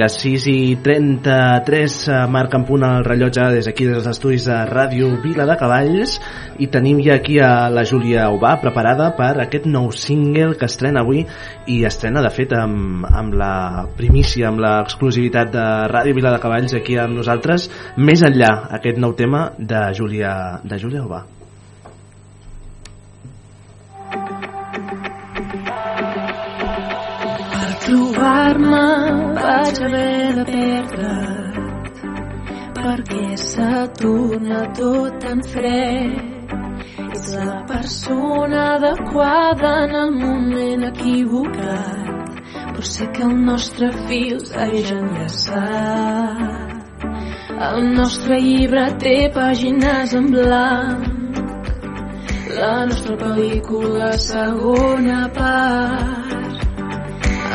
Vinga, 6 i 33 eh, marca en punt el rellotge des d'aquí dels estudis de Ràdio Vila de Cavalls. I tenim ja aquí a la Júlia Ubà preparada per aquest nou single que estrena avui i estrena de fet amb, amb la primícia, amb l'exclusivitat de Ràdio Vila de Cavalls aquí amb nosaltres. Més enllà aquest nou tema de Júlia, de Júlia Ubà Trobar-me vaig haver de perdre perquè s'ha tornat tot tan fred. Ets la persona adequada en el moment equivocat, però sé que el nostre fil segueix enllaçat. El nostre llibre té pàgines en blanc, la nostra pel·lícula segona part.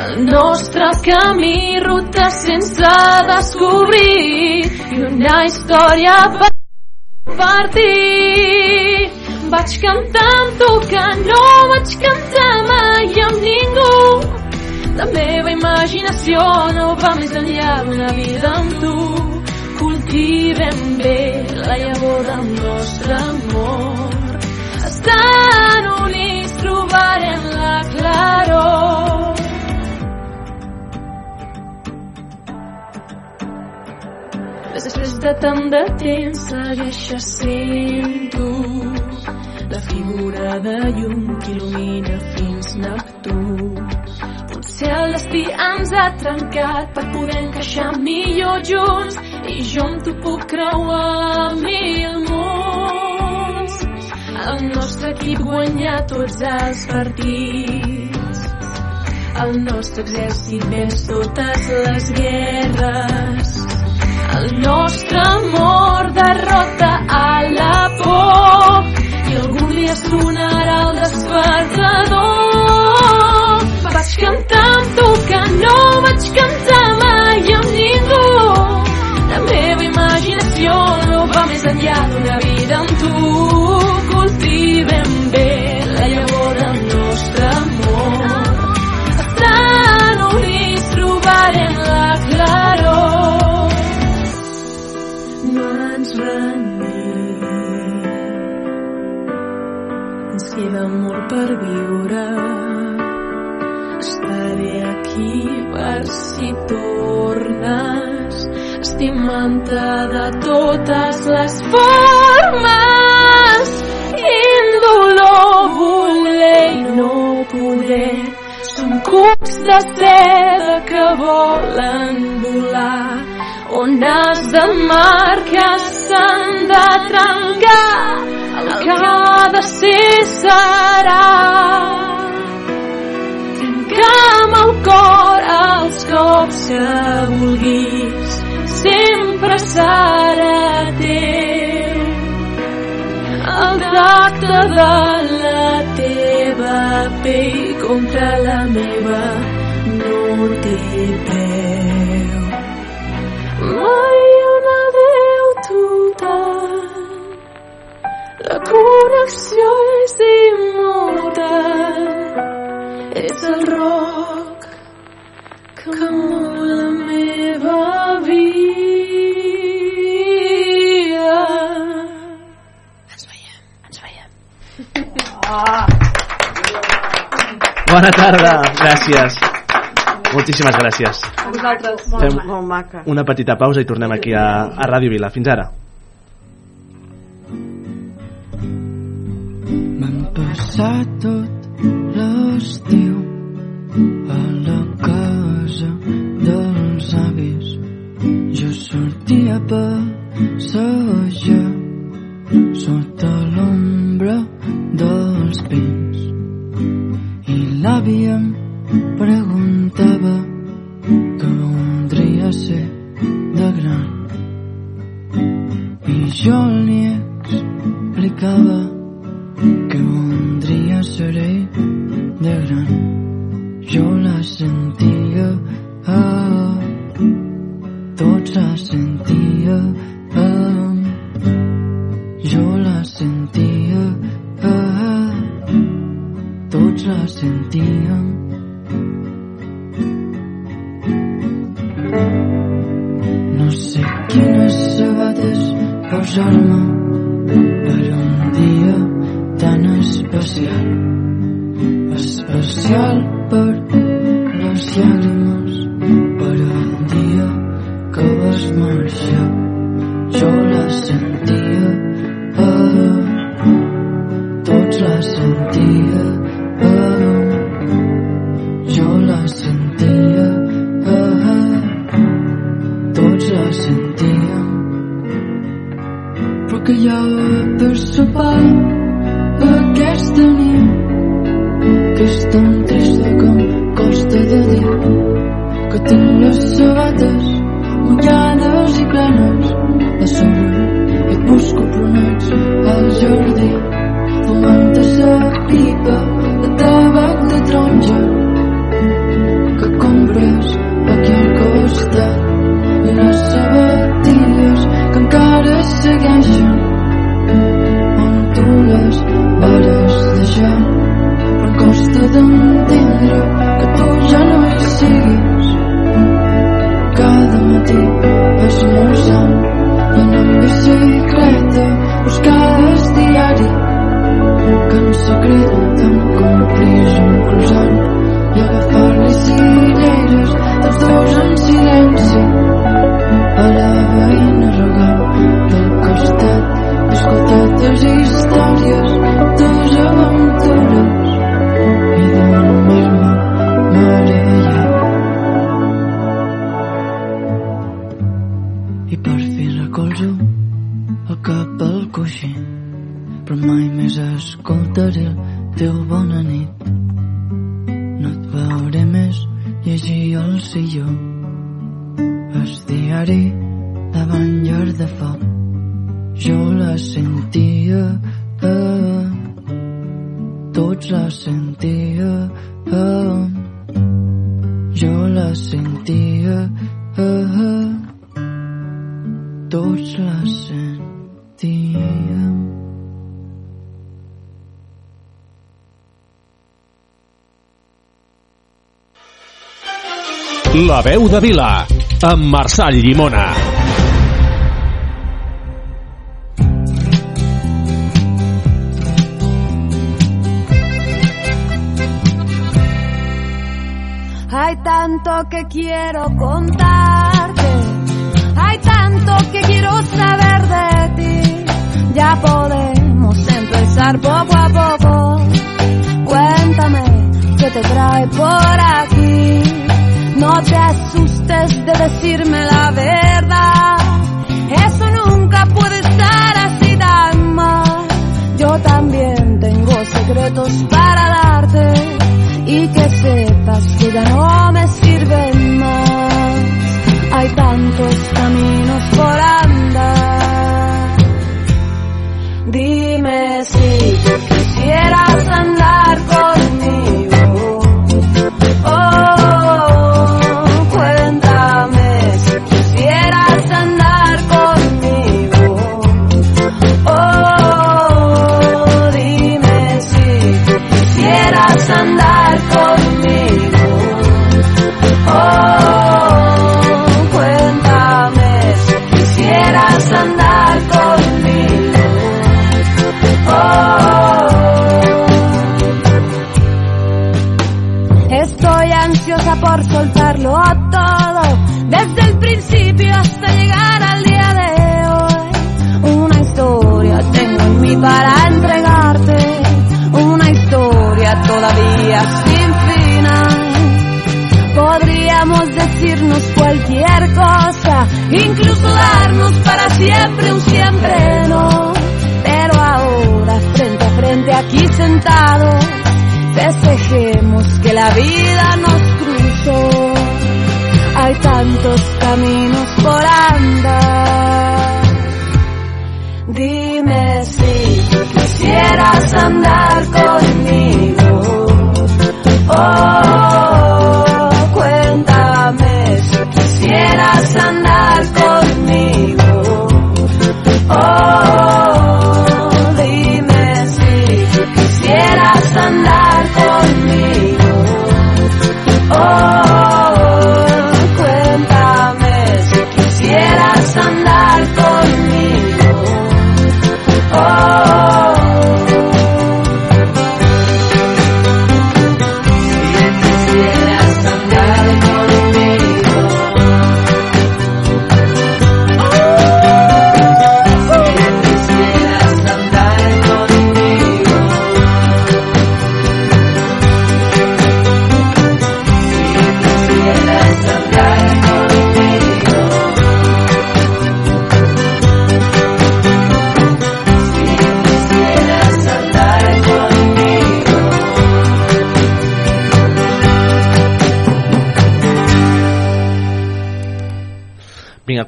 El nostre camí, ruta sense descobrir i una història per partir. Vaig cantar amb tu que no vaig cantar mai amb ningú. La meva imaginació no va més enllà d'una vida amb tu. Cultivem bé la llavor del nostre amor. Estant units trobarem la claror. Després de tant de temps segueixes sent tu la figura de llum que il·lumina fins Neptú. Potser el destí ens ha trencat per poder encaixar millor junts i jo amb tu puc creuar mil mons. El nostre equip guanyar tots els partits. El nostre exèrcit venç totes les guerres. El nostre amor derrota a la por i algun dia sonarà el despertador. Vaig cantar amb tu que no vaig cantar mai amb ningú. La meva imaginació no va més enllà d'una vida amb tu. Cultivem per viure. Estaré aquí per si tornes estimant-te de totes les formes. Indolor voler i no poder. Són cucs de seda que volen volar ones de mar que s'han de trencar el que ha de ser serà. Trenca'm el cor els cops que vulguis sempre serà teu. El tacte de la teva pell contra la meva no té preu mai un adeu total la connexió és immortal és el roc que mou la meva vida. Ens veiem, ens veiem. Bona tarda, gràcies. Moltíssimes gràcies. A vosaltres. Fem- Molt, molt maca. Una petita pausa i tornem aquí a, a Ràdio Vila. Fins ara. Vam passar tot l'estiu a la casa dels avis. Jo sortia a passejar sota l'ombra dels pins i l'àvia em preguntava què voldria ser de gran i jo li explicava que voldria ser de gran. Jo la sentia, ah, tots la sentia, ah, jo la sentia, ah, tots la sentíem. Posar-me Vila, amb Marçal Llimona.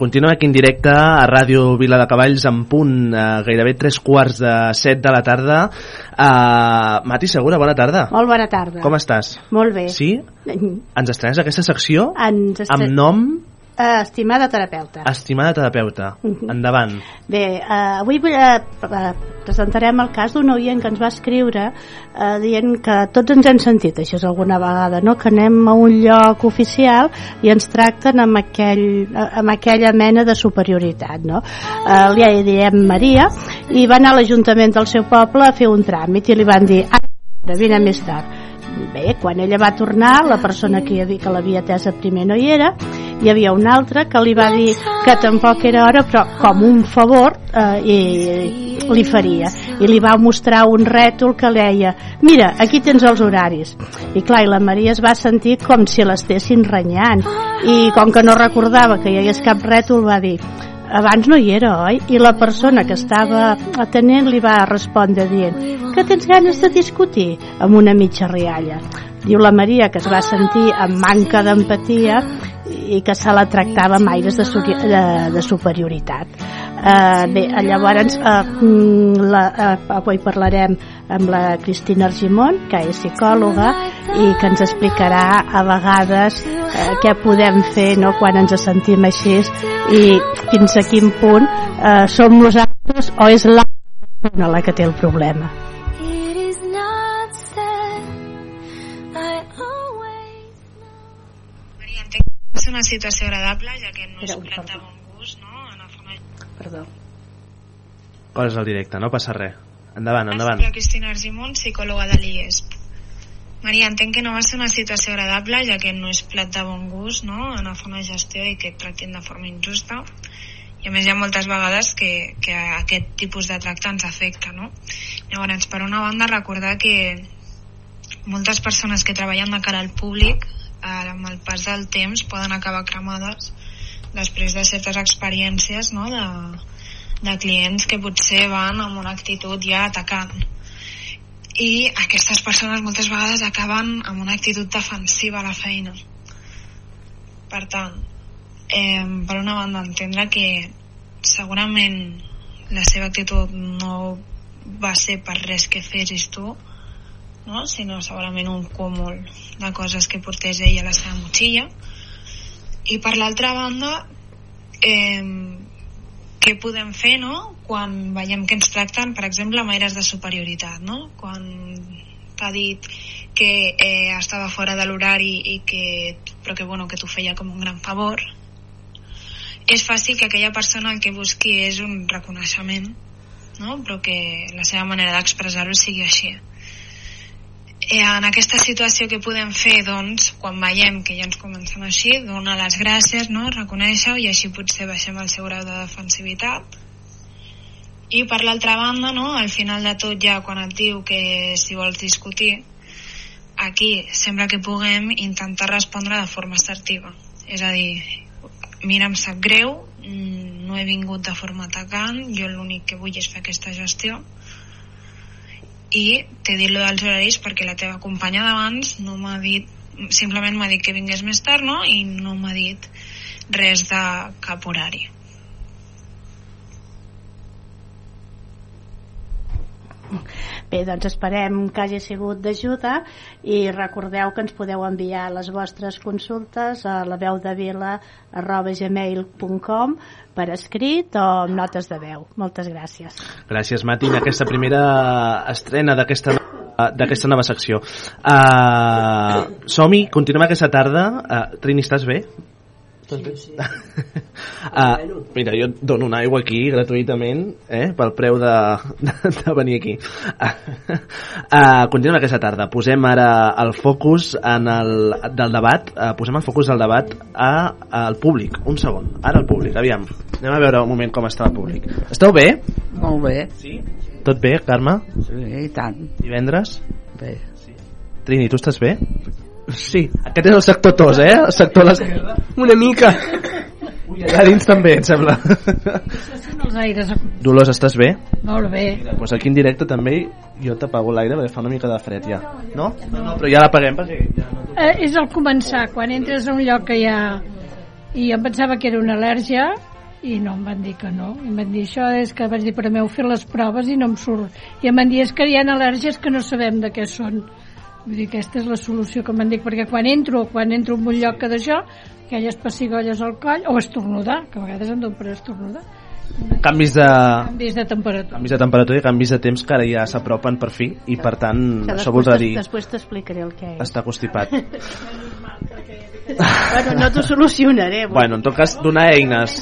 Continuem aquí en directe a Ràdio Vila de Cavalls en punt, eh, gairebé tres quarts de set de la tarda. Uh, Mati Segura, bona tarda. Molt bona tarda. Com estàs? Molt bé. Sí? Ens estrenes aquesta secció Ens estre- amb nom Eh, estimada terapeuta. Estimada terapeuta. Mhm. Endavant. Bé, eh, avui vull, eh, eh, presentarem el cas d'un oient que ens va escriure eh, dient que tots ens hem sentit això és alguna vegada, no? que anem a un lloc oficial i ens tracten amb, aquell, amb aquella mena de superioritat. No? Eh, li diem Maria i va anar a l'Ajuntament del seu poble a fer un tràmit i li van dir ara, vine més tard Bé, quan ella va tornar, la persona que, que l'havia atesa primer no hi era, hi havia un altre que li va dir que tampoc era hora, però com un favor eh, i, li faria. I li va mostrar un rètol que deia mira, aquí tens els horaris. I clar, i la Maria es va sentir com si l'estessin renyant. I com que no recordava que hi hagués cap rètol, va dir abans no hi era, oi? I la persona que estava atenent li va respondre dient que tens ganes de discutir amb una mitja rialla. Diu la Maria que es va sentir amb manca d'empatia i que se la tractava amb aires de, de, de superioritat. Uh, bé, llavors uh, la, uh, avui parlarem amb la Cristina Argimon, que és psicòloga i que ens explicarà a vegades uh, què podem fer no, quan ens sentim així i fins a quin punt uh, som nosaltres o és l'altra persona la que té el problema. És una situació agradable, ja que no és plat de bon gust, no? En el fons, Perdó. Coses al directe, no passa res. Endavant, endavant. la Cristina Argimon, psicòloga de l'IESP. Maria, entenc que no va ser una situació agradable, ja que no és plat de bon gust, no?, en fer una gestió i que et tractin de forma injusta. I a més hi ha moltes vegades que, que aquest tipus de tracte ens afecta, no? Llavors, per una banda, recordar que moltes persones que treballen de cara al públic amb el pas del temps poden acabar cremades després de certes experiències no? de, de clients que potser van amb una actitud ja atacant i aquestes persones moltes vegades acaben amb una actitud defensiva a la feina per tant eh, per una banda entendre que segurament la seva actitud no va ser per res que fessis tu no? sinó segurament un cúmul de coses que portés ell a la seva motxilla i per l'altra banda eh, què podem fer no? quan veiem que ens tracten per exemple amb aires de superioritat no? quan t'ha dit que eh, estava fora de l'horari i que, però que, bueno, que t'ho feia com un gran favor és fàcil que aquella persona el que busqui és un reconeixement no? però que la seva manera d'expressar-ho sigui així eh, en aquesta situació que podem fer doncs, quan veiem que ja ens comencen així donar les gràcies, no? reconèixer-ho i així potser baixem el seu grau de defensivitat i per l'altra banda no? al final de tot ja quan et diu que si vols discutir aquí sempre que puguem intentar respondre de forma assertiva és a dir, mira em sap greu mm, no he vingut de forma atacant jo l'únic que vull és fer aquesta gestió i t'he dit lo dels horaris perquè la teva companya d'abans no m'ha dit simplement m'ha dit que vingués més tard no? i no m'ha dit res de cap horari Bé, doncs esperem que hagi sigut d'ajuda i recordeu que ens podeu enviar les vostres consultes a la veu de vila arroba gmail.com per escrit o amb notes de veu. Moltes gràcies. Gràcies, Mati, en aquesta primera estrena d'aquesta d'aquesta nova secció. Uh, Som-hi, continuem aquesta tarda. Uh, Trini, estàs bé? Estàs bé? Sí, sí. uh, mira, jo et dono una aigua aquí gratuïtament eh, pel preu de, de, de venir aquí. Uh, continuem aquesta tarda. Posem ara el focus en el, del debat, uh, posem el focus del debat a, al públic. Un segon. Ara el públic, aviam. Anem a veure un moment com està el públic. Esteu bé? Molt bé. Sí? Tot bé, Carme? Sí, i tant. Divendres? Bé. Trini, tu estàs bé? Sí. Aquest és el sector tos, eh? El sector l'esquerra. Una mica. Ui, allà dins també, em sembla. els aires. Dolors, estàs bé? Molt bé. Mira, doncs aquí en directe també jo t'apago l'aire perquè fa una mica de fred ja. No? No, no però ja l'apaguem perquè ja no... Eh, és al començar, quan entres a un lloc que hi ha... I em pensava que era una al·lèrgia i no em van dir que no. I em van dir això és que vaig dir, però m'heu fet les proves i no em surt. I em van dir, és que hi ha al·lèrgies que no sabem de què són. Vull dir, aquesta és la solució que em van dir, perquè quan entro, quan entro en un lloc que d'això, aquelles pessigolles al coll, o estornudar, que a vegades em dono per estornudar, Canvis de... canvis de temperatura. Canvis de temperatura i canvis de temps que ara ja s'apropen per fi i per tant això voldrà dir Després t'explicaré el que és. estar constipat. bueno, no t'ho solucionaré. vull Bueno, en tot cas, donar eines.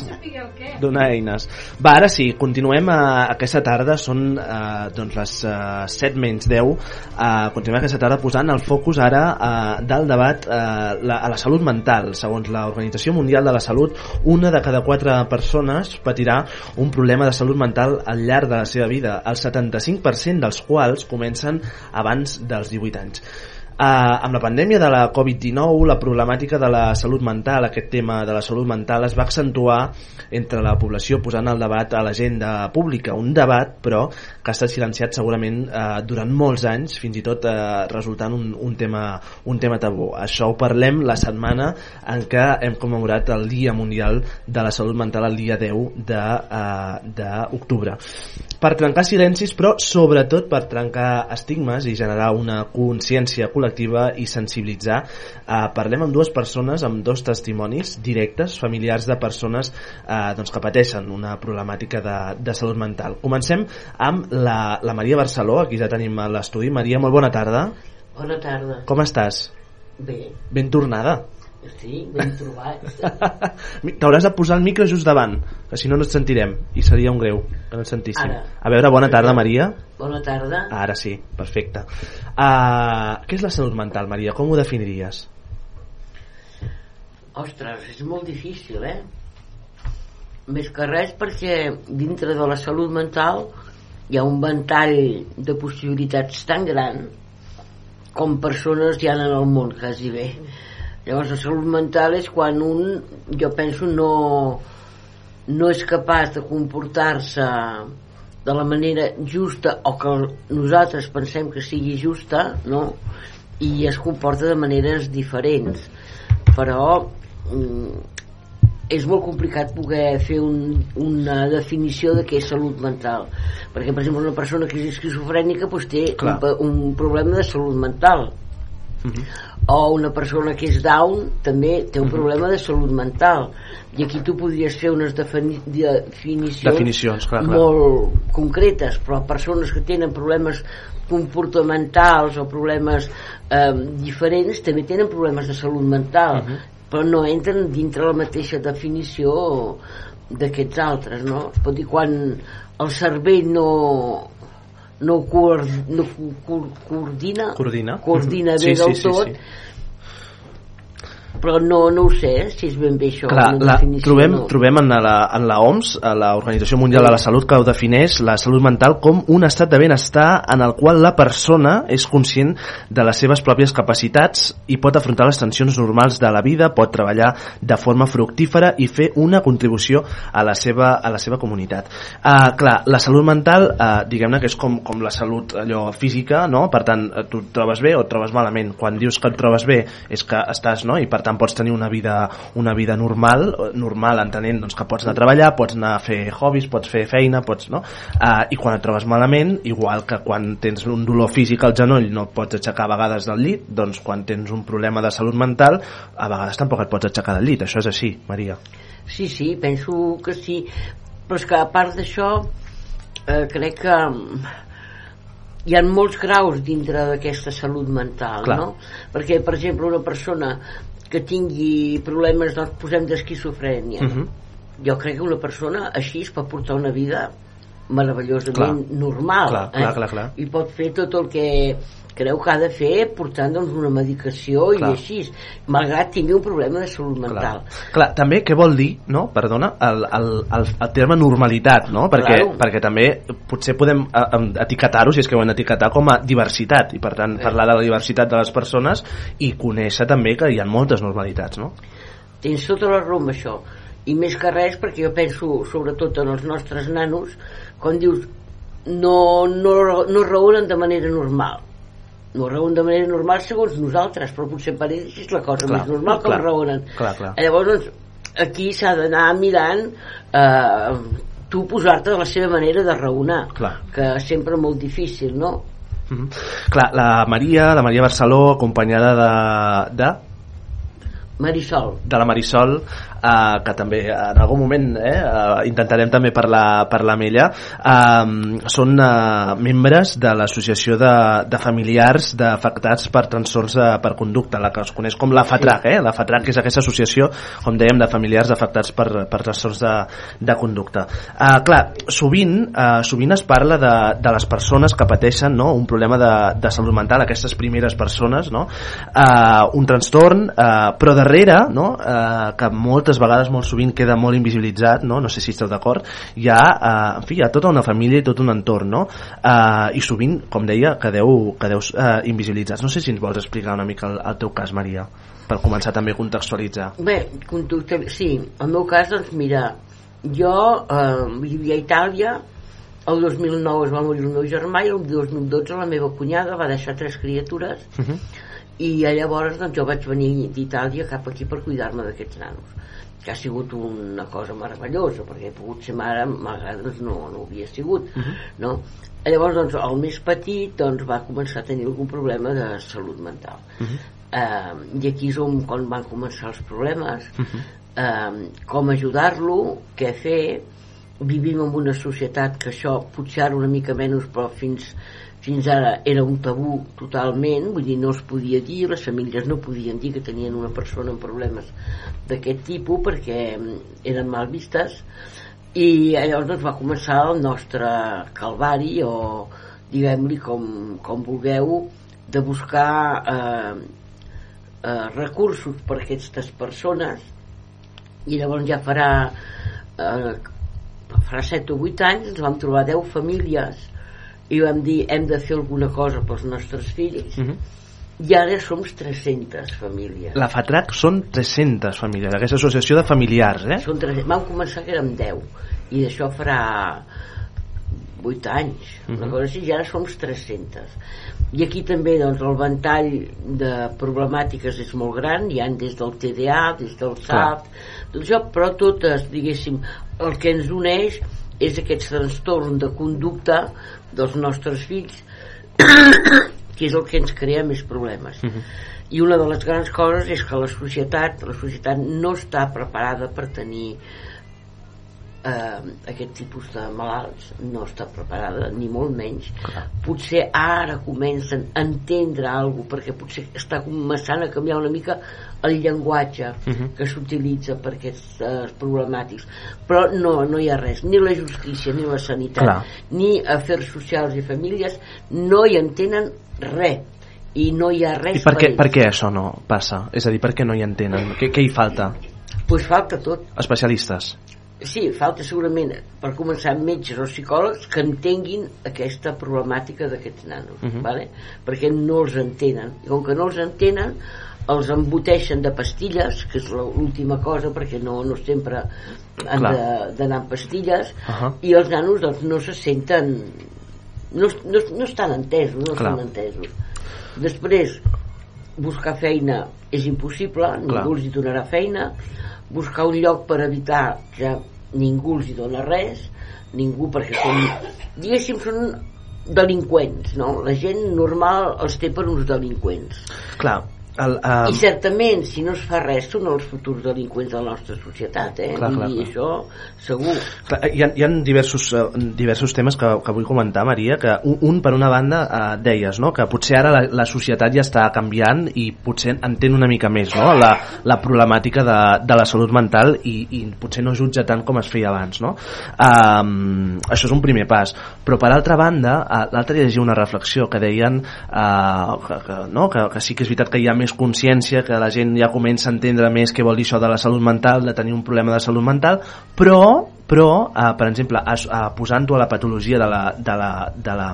Donar eines. Va, ara sí, continuem a, aquesta tarda, són eh, doncs les eh, 7 menys 10, eh, continuem aquesta tarda posant el focus ara eh, del debat eh, la, a la salut mental. Segons l'Organització Mundial de la Salut, una de cada quatre persones patirà un problema de salut mental al llarg de la seva vida, el 75% dels quals comencen abans dels 18 anys. Amb la pandèmia de la Covid-19, la problemàtica de la salut mental, aquest tema de la salut mental es va accentuar entre la població posant el debat a l'agenda pública. Un debat, però, que ha estat silenciat segurament eh, durant molts anys, fins i tot eh, resultant un, un, tema, un tema tabú. Això ho parlem la setmana en què hem commemorat el Dia Mundial de la Salut Mental el dia 10 d'octubre. Eh, per trencar silencis, però sobretot per trencar estigmes i generar una consciència col·lectiva i sensibilitzar. Eh, parlem amb dues persones, amb dos testimonis directes, familiars de persones eh, doncs, que pateixen una problemàtica de, de salut mental. Comencem amb la, la Maria Barceló, aquí ja tenim l'estudi. Maria, molt bona tarda. Bona tarda. Com estàs? Bé. Ben tornada. Sí, ben trobat. T'hauràs de posar el micro just davant, que si no no et sentirem, i seria un greu que no et sentíssim. Ara. A veure, bona tarda, Maria. Bona tarda. Ara sí, perfecte. Uh, què és la salut mental, Maria? Com ho definiries? Ostres, és molt difícil, eh? Més que res perquè dintre de la salut mental hi ha un ventall de possibilitats tan gran com persones hi ha en el món, quasi bé. Llavors la salut mental és quan un, jo penso, no, no és capaç de comportar-se de la manera justa o que nosaltres pensem que sigui justa, no? I es comporta de maneres diferents. Però mm, és molt complicat poder fer un, una definició de què és salut mental perquè per exemple una persona que és esquizofrènica doncs té un, un problema de salut mental Uh -huh. O una persona que és down també té un problema de salut mental i aquí tu podries fer unes defini definicions, Definicions, clar, clar. molt concretes però persones que tenen problemes comportamentals o problemes eh, diferents també tenen problemes de salut mental Mhm. però no entren dintre la mateixa definició d'aquests altres no? es pot dir quan el cervell no no, coor, no co- co- coordina Coordina. coordina bé Sí, del sí, sí, tot sí. Però no, no ho sé si és ben bé això Clar, la, trobem, no. trobem en la, en la OMS, a la Organització Mundial de la Salut, que ho defineix la salut mental com un estat de benestar en el qual la persona és conscient de les seves pròpies capacitats i pot afrontar les tensions normals de la vida, pot treballar de forma fructífera i fer una contribució a la seva, a la seva comunitat. Uh, clar, la salut mental, uh, diguem-ne que és com, com la salut allò física, no? per tant, eh, tu et trobes bé o et trobes malament. Quan dius que et trobes bé és que estàs, no? i per tant pots tenir una vida, una vida normal, normal entenent doncs, que pots anar a treballar, pots anar a fer hobbies, pots fer feina, pots, no? Uh, I quan et trobes malament, igual que quan tens un dolor físic al genoll no et pots aixecar a vegades del llit, doncs quan tens un problema de salut mental, a vegades tampoc et pots aixecar del llit. Això és així, Maria. Sí, sí, penso que sí. Però és que a part d'això, eh, crec que hi ha molts graus dintre d'aquesta salut mental, Clar. no? Perquè, per exemple, una persona que tingui problemes, doncs posem d'esquizofrènia, Mhm. jo crec que una persona així es pot portar una vida meravellosament Clar. normal Clar, clar, clar, clar. i pot fer tot el que creu que ha de fer portant doncs, una medicació Clar. i així malgrat tingui un problema de salut mental Clar, també què vol dir, no? Perdona, el, el, el, el terme normalitat, no? Perquè, Claro. perquè també potser podem eh, etiquetar-ho, si és que ho hem etiquetar, com a diversitat, i per tant parlar de la diversitat de les persones i conèixer també que hi ha moltes normalitats, no? tens tota la raó amb això i més que res perquè jo penso sobretot en els nostres nanos quan dius no, no, no raonen de manera normal no raonen de manera normal segons nosaltres però potser per ells és la cosa Clar, més normal com clar, raonen clar, clar. llavors doncs, aquí s'ha d'anar mirant eh, tu posar-te de la seva manera de raonar Clar. que és sempre molt difícil no? Mhm. Clar, la Maria, la Maria Barceló, acompanyada de, de Marisol de la Marisol eh, que també en algun moment eh, eh, intentarem també parlar, parlar amb ella eh, són eh, membres de l'associació de, de familiars d'afectats per trastorns de, per conducta la que es coneix com la FATRAC eh? la FATRAC és aquesta associació com dèiem de familiars afectats per, per trastorns de, de conducta eh, clar, sovint eh, sovint es parla de, de les persones que pateixen no? un problema de, de salut mental aquestes primeres persones no? eh, un trastorn eh, però darrere no? eh, que moltes moltes vegades, molt sovint queda molt invisibilitzat, no, no sé si esteu d'acord, hi ha, eh, en fi, hi ha tota una família i tot un entorn, no? Eh, I sovint, com deia, quedeu, quedeu eh, invisibilitzats. No sé si ens vols explicar una mica el, el teu cas, Maria, per començar també a contextualitzar. Bé, sí, el meu cas, doncs mira, jo eh, vivia a Itàlia, el 2009 es va morir el meu germà i el 2012 la meva cunyada va deixar tres criatures Uh -huh. i llavors doncs, jo vaig venir d'Itàlia cap aquí per cuidar-me d'aquests nanos que ha sigut una cosa meravellosa perquè he pogut ser mare malgrat doncs, no, no ho havia sigut Uh -huh. no? llavors doncs, el més petit doncs, va començar a tenir algun problema de salut mental Uh -huh. eh, i aquí és on, on van començar els problemes Uh -huh. eh, com ajudar-lo, què fer vivim en una societat que això potser ara una mica menys però fins, fins ara era un tabú totalment vull dir no es podia dir, les famílies no podien dir que tenien una persona amb problemes d'aquest tipus perquè mm, eren mal vistes. I llavors doncs, va començar el nostre calvari o diguem-li com, com vulgueu de buscar eh, eh, recursos per a aquestes persones. I llavors ja farà eh, farà 7 o 8 anys ens vam trobar 10 famílies i vam dir hem de fer alguna cosa pels nostres fills Uh -huh. i ara som 300 famílies La FATRAC són 300 famílies, aquesta associació de familiars, eh? Són 300. vam començar que érem 10 i d'això farà 8 anys una Mhm. cosa així, i ara som 300 i aquí també doncs, el ventall de problemàtiques és molt gran hi han des del TDA, des del SAP tot això, però totes diguéssim, el que ens uneix és aquest trastorn de conducta dels nostres fills que és el que ens crea més problemes Uh -huh. i una de les grans coses és que la societat la societat no està preparada per tenir eh, aquest tipus de malalts no està preparada, ni molt menys potser ara comencen a entendre alguna perquè potser està començant a canviar una mica el llenguatge Mhm. que s'utilitza per aquests eh, problemàtics però no, no hi ha res ni la justícia, ni la sanitat Clar. ni afers socials i famílies no hi entenen res i no hi ha res I per què, ells. per què això no passa? És a dir, per què no hi entenen? Què, què hi falta? pues falta tot Especialistes. Sí, falta segurament, per començar, metges o psicòlegs que entenguin aquesta problemàtica d'aquests nanos, Mhm. vale? perquè no els entenen. I com que no els entenen, els emboteixen de pastilles, que és l'última cosa, perquè no, no sempre han d'anar amb pastilles, Ahà. i els nanos doncs, no se senten... No, no, no estan entesos, no Clar. estan entesos. Després, buscar feina és impossible, ningú Clar. els hi donarà feina, buscar un lloc per evitar que ningú els hi dona res, ningú perquè són, diguéssim, són delinqüents, no? La gent normal els té per uns delinqüents. Clar, el, um, I certament, si no es fa res, són els futurs delinqüents de la nostra societat, eh? Clar, clar, dir, clar. això segur. Clar, hi ha, hi ha diversos, eh, diversos temes que, que vull comentar, Maria, que un, un per una banda eh, deies no? que potser ara la, la societat ja està canviant i potser entén una mica més no? la, la problemàtica de, de la salut mental i, i potser no jutja tant com es feia abans. No? Um, això és un primer pas. Però per altra banda, uh, l'altre llegia una reflexió que deien uh, que, que, no? que, que sí que és veritat que hi ha més consciència, que la gent ja comença a entendre més què vol dir això de la salut mental, de tenir un problema de salut mental, però però, eh, per exemple, eh, posant-ho a la patologia de la, de la, de la,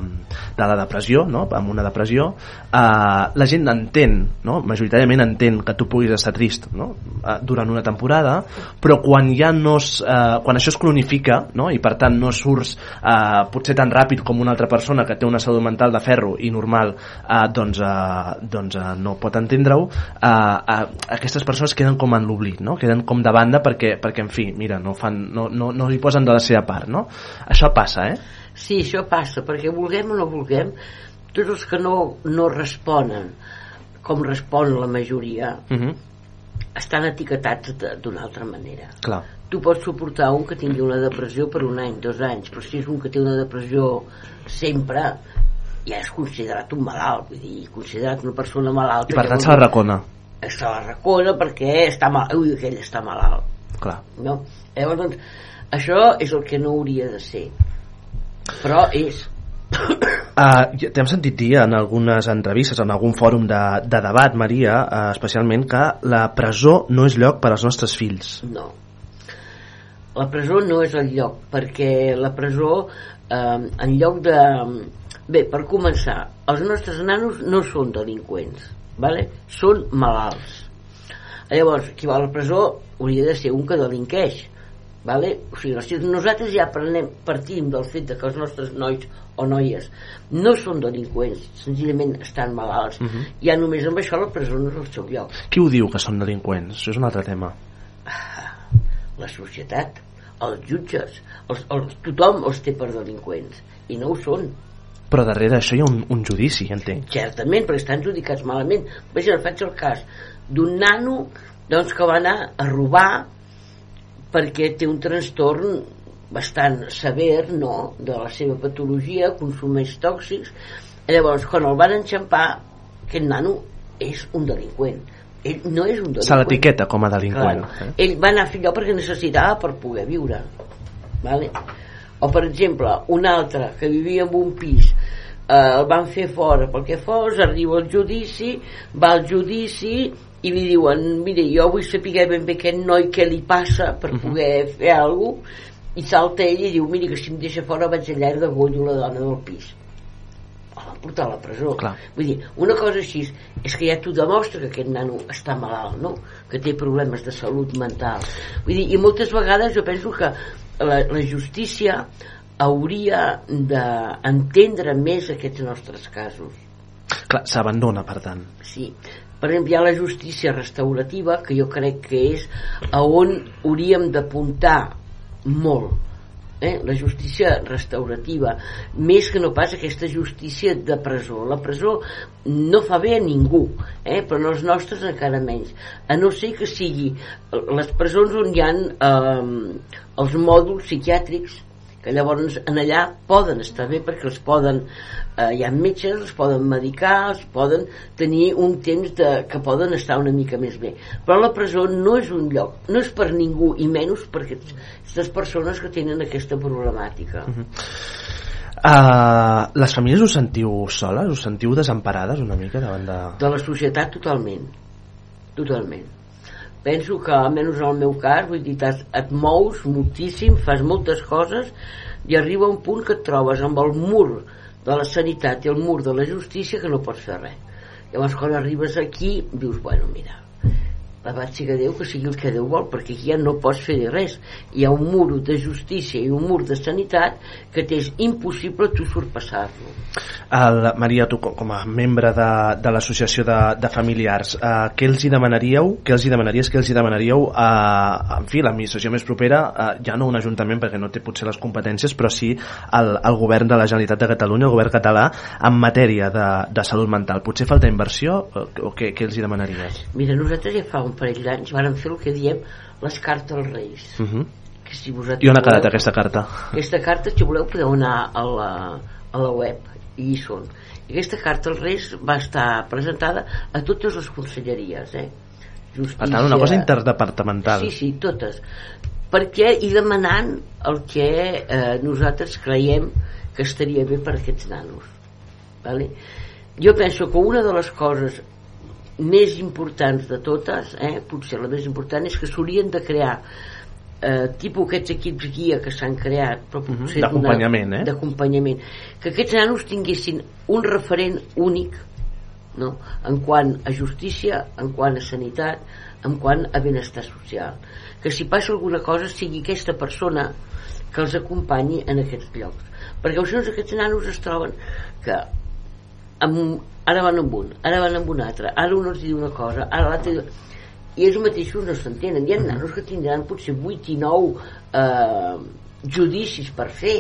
de la depressió, no? amb una depressió, eh, la gent entén, no? majoritàriament entén que tu puguis estar trist no? eh, durant una temporada, però quan ja no es, eh, quan això es cronifica no? i per tant no surts eh, potser tan ràpid com una altra persona que té una salut mental de ferro i normal eh, doncs, eh, doncs eh, no pot entendre-ho eh, eh, aquestes persones queden com en l'oblit no? queden com de banda perquè, perquè en fi, mira, no, fan, no, no, no hi posen de la seva part no? això passa, eh? Sí, això passa, perquè vulguem o no vulguem, tots els que no, no responen com respon la majoria, Uh -huh. estan etiquetats d'una altra manera. clar Tu pots suportar un que tingui una depressió per un any, dos anys, però si és un que té una depressió sempre, ja és considerat un malalt, vull dir, considerat una persona malalta. i per tant se la racona Se la racona perquè està mal, ui, aquell està malalt. clar No? Llavors, doncs, això és el que no hauria de ser. Però és. Uh, T'hem sentit dir en algunes entrevistes, en algun fòrum de, de debat, Maria, uh, especialment, que la presó no és lloc per als nostres fills. No. La presó no és el lloc, perquè la presó, eh, en lloc de... Bé, per començar, els nostres nanos no són delinqüents, vale? són malalts. Llavors, qui va a la presó hauria de ser un que delinqueix, vale? o sigui, si nosaltres ja prenem, partim del fet de que els nostres nois o noies no són delinqüents, senzillament estan malalts, Uh -huh. ja només amb això la presó no és el seu lloc. Qui ho diu que són delinqüents? Això és un altre tema. la societat, els jutges, els, els, tothom els té per delinqüents, i no ho són. Però darrere això hi ha un, un judici, entenc. Certament, perquè estan judicats malament. Vaja, faig el cas d'un nano doncs, que va anar a robar perquè té un trastorn bastant sever no? de la seva patologia, consumeix tòxics. Llavors, quan el van enxampar, aquest nano és un delinqüent. Ell no és un delinqüent. Se l'etiqueta com a delinqüent. Claro. Eh? Ell va anar a fer allò perquè necessitava per poder viure. Vale? O, per exemple, un altre que vivia en un pis eh, el van fer fora pel que fos, arriba al judici, va al judici i li diuen, mire, jo vull saber ben bé aquest noi què li passa per poder fer alguna cosa, i salta ell i diu, mira, que si em deixa fora vaig allà i degollo la dona del pis. El van portar a la presó. Clar. Vull dir, una cosa així és que ja t'ho demostra que aquest nano està malalt, no? Que té problemes de salut mental. Vull dir, i moltes vegades jo penso que la, la justícia hauria d'entendre més aquests nostres casos. Clar, s'abandona, per tant. Sí. Per exemple, hi ha la justícia restaurativa, que jo crec que és a on hauríem d'apuntar molt. Eh? La justícia restaurativa, més que no pas aquesta justícia de presó. La presó no fa bé a ningú, eh? però no els nostres encara menys. A no ser que sigui les presons on hi ha eh, els mòduls psiquiàtrics, que llavors en allà poden estar bé perquè els poden eh, hi ha metges, els poden medicar els poden tenir un temps de, que poden estar una mica més bé. Però la presó no és un lloc no és per ningú i menys per aquestes persones que tenen aquesta problemàtica. Uh, les famílies us sentiu soles? Us sentiu desemparades una mica davant de... de la societat totalment. Totalment penso que almenys en el meu cas vull dir, t'has- et mous moltíssim fas moltes coses i arriba un punt que et trobes amb el mur de la sanitat i el mur de la justícia que no pots fer res. Llavors quan arribes aquí dius bueno mira l'abat siga Déu que sigui el que Déu vol perquè aquí ja no pots fer res hi ha un mur de justícia i un mur de sanitat que t'és impossible tu surpassar-lo Maria, tu com a membre de, de l'associació de, de familiars, uh, què els hi demanaríeu? Què els hi demanaries? Què els hi demanaríeu a, en fi, l'administració més propera, uh, ja no un ajuntament perquè no té potser les competències, però sí el, el govern de la Generalitat de Catalunya, el govern català, en matèria de, de salut mental. Potser falta inversió o, o què, què els hi demanaries? Mira, nosaltres ja fa un parell d'anys vàrem fer el que diem les cartes als Reis. Uh -huh. Que si vosaltres I on ha quedat voleu- aquesta carta? Aquesta carta, si voleu, podeu anar a la, a la web i hi són. I aquesta carta als Reis va estar presentada a totes les conselleries, eh? Justícia... Per tant, una cosa interdepartamental. Sí, sí, totes. Perquè i demanant el que eh, nosaltres creiem que estaria bé per aquests nanos. Vale? Jo penso que una de les coses més importants de totes, eh, potser la més important, és que s'haurien de crear eh, tipus aquests equips guia que s'han creat però potser d'una- D'acompanyament, eh? d'acompanyament que aquests nanos tinguessin un referent únic no? en quant a justícia en quant a sanitat en quant a benestar social que si passa alguna cosa sigui aquesta persona que els acompanyi en aquests llocs perquè no aquests nanos es troben que amb, ara van amb un, ara van amb un altre ara un els diu una cosa, ara l'altre diu i ells mateixos no s'entenen. Hi ha nanos que tindran potser 8 i 9 eh, judicis per fer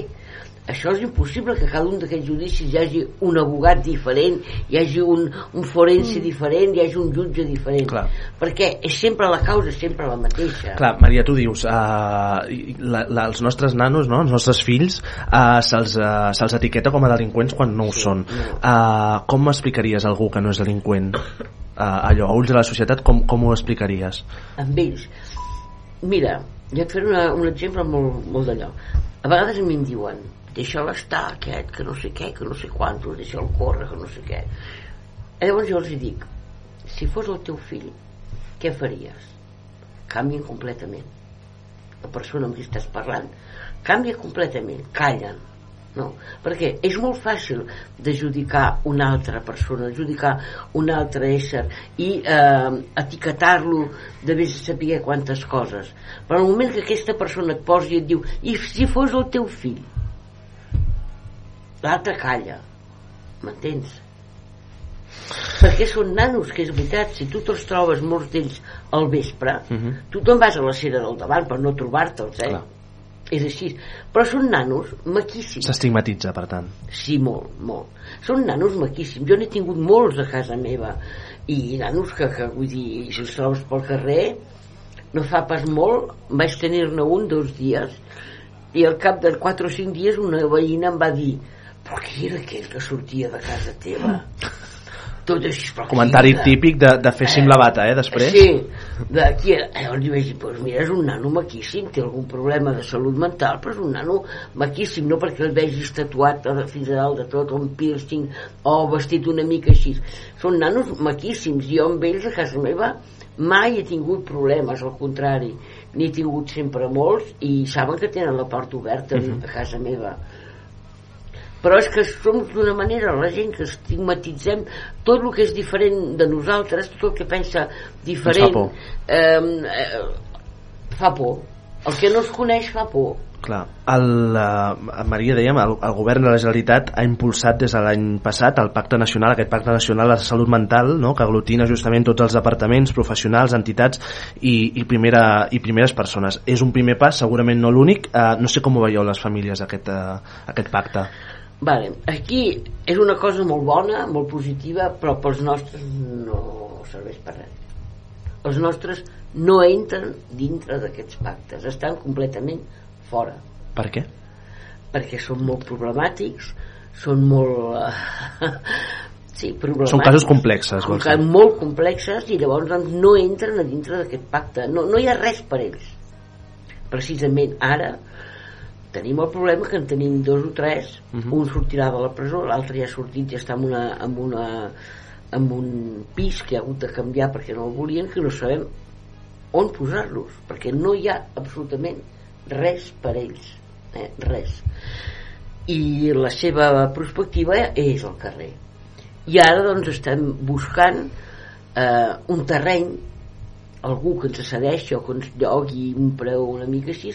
això és impossible que cada un d'aquests judicis hi hagi un abogat diferent hi hagi un, un forense mm. diferent hi hagi un jutge diferent Clar. perquè és sempre la causa sempre la mateixa Clar, Maria, tu dius, uh, la, la, els nostres nanos, no? els nostres fills, uh, se'ls uh, se etiqueta com a delinqüents quan no ho sí, són. Uh, com explicaries a algú que no és delinqüent? Uh, allò, a ulls de la societat, com, com ho explicaries? amb ells mira, jo et faré una, un exemple molt, molt d'allò a vegades a mi em diuen deixa-la estar aquest, que no sé què, que no sé quantos, deixa'l córrer, que no sé què. I llavors jo els dic, si fos el teu fill, què faries? Canvien completament. La persona amb qui estàs parlant canvia completament, callen. No? Perquè és molt fàcil d'adjudicar una altra persona, adjudicar un altre ésser i eh, etiquetar-lo de vés a saber quantes coses. Però al moment que aquesta persona et posi i et diu i si fos el teu fill? L'altre calla. M'entens? perquè són nanos, que és veritat, si tu te'ls trobes molts d'ells al vespre, Uh -huh. tu te'n vas a la cera del davant per no trobar-te'ls, eh? Clar. És així. Però són nanos maquíssims. S'estigmatitza, per tant. Sí, molt, molt. Són nanos maquíssims. Jo n'he tingut molts a casa meva. I nanos que, que vull dir, si els trobes pel carrer, no fa pas molt, vaig tenir-ne un dos dies, i al cap de 4 o 5 dies una veïna em va dir però qui era aquell que sortia de casa teva? Tot així, però Comentari era? típic de, de fer sim la bata, eh, després. Sí, de qui era? Llavors li vaig dir, pues mira, és un nano maquíssim, té algun problema de salut mental, però és un nano maquíssim, no perquè el vegis tatuat fins a dalt de tot, un piercing, o vestit una mica així. Són nanos maquíssims, jo amb ells a casa meva mai he tingut problemes, al contrari, n'he tingut sempre molts i saben que tenen la porta oberta Mhm. a casa meva però és que som d'una manera la gent que estigmatitzem tot el que és diferent de nosaltres tot el que pensa diferent fa por. eh, eh, fa por el que no es coneix fa por Clar, el, eh, Maria, dèiem, el, el govern de la Generalitat ha impulsat des de l'any passat el Pacte Nacional, aquest Pacte Nacional de Salut Mental, no? que aglutina justament tots els departaments, professionals, entitats i, i, primera, i primeres persones. És un primer pas, segurament no l'únic. Eh, no sé com ho veieu les famílies, aquest, eh, aquest pacte. Vale. aquí és una cosa molt bona molt positiva però pels nostres no serveix per res els nostres no entren dintre d'aquests pactes estan completament fora Per què? perquè són molt problemàtics són molt sí, problemàtics Són casos complexes, són vols casos dir? molt complexes i llavors doncs, no entren a dintre d'aquest pacte no, no hi ha res per ells precisament ara tenim el problema que en tenim dos o tres Mhm. un sortirà de la presó l'altre ja ha sortit i està en, una, en, una, en un pis que ha hagut de canviar perquè no el volien que no sabem on posar-los perquè no hi ha absolutament res per ells eh? res i la seva perspectiva és el carrer i ara doncs estem buscant eh, un terreny algú que ens cedeixi o que ens llogui un preu una mica així